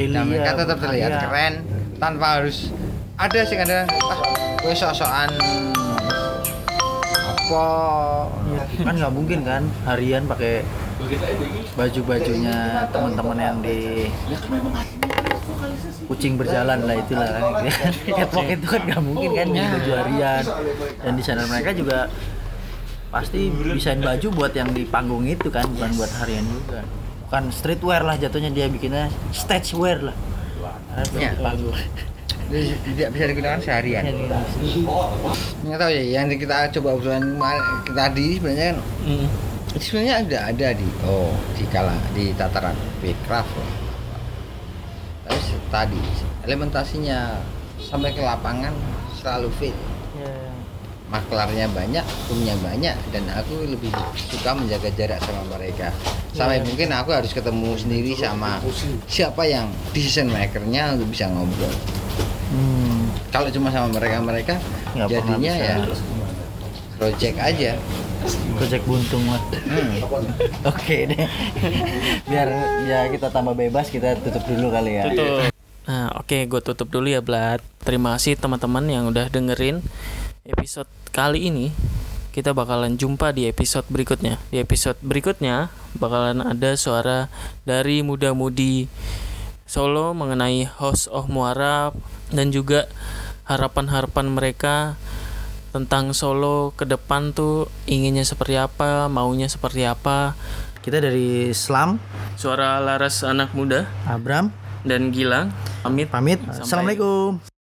dan mereka ya, tetap terlihat iya. keren tanpa harus ada sih kadang. Ah, gue sok-sokan. Apa? Kan nggak mungkin kan harian pakai baju-bajunya teman-teman yang di kucing berjalan lah itulah. Kan catwalk itu kan nggak mungkin kan di baju harian. Dan desainer mereka juga pasti desain baju buat yang di panggung itu kan bukan buat harian juga. Bukan streetwear lah jatuhnya dia bikinnya stage wear lah. Karena Ya. di panggung Jadi tidak bisa digunakan seharian nggak tahu ya yang kita coba obrolan kemar- tadi sebenarnya kan Mm. sebenarnya ada ada di oh di kala di tataran Becraft lah. tapi tadi elementasinya sampai ke lapangan selalu fit maklarnya banyak, umnya banyak dan aku lebih suka menjaga jarak sama mereka. Sampai mungkin aku harus ketemu sendiri sama siapa yang decision makernya untuk bisa ngobrol. Hmm. Kalau cuma sama mereka-mereka Nggak jadinya ya project aja. project buntung lah Hmm. oke deh biar ya kita tambah bebas kita tutup dulu kali ya Tutup. Nah, oke, gue tutup dulu ya, Blat. Terima kasih teman-teman yang udah dengerin episode kali ini. Kita bakalan jumpa di episode berikutnya. Di episode berikutnya bakalan ada suara dari muda-mudi Solo mengenai House of Muara dan juga harapan-harapan mereka tentang Solo ke depan tuh inginnya seperti apa, maunya seperti apa. kita dari Slam Suara Laras anak muda. Abram dan Gilang. Pamit. pamit. Sampai- assalamualaikum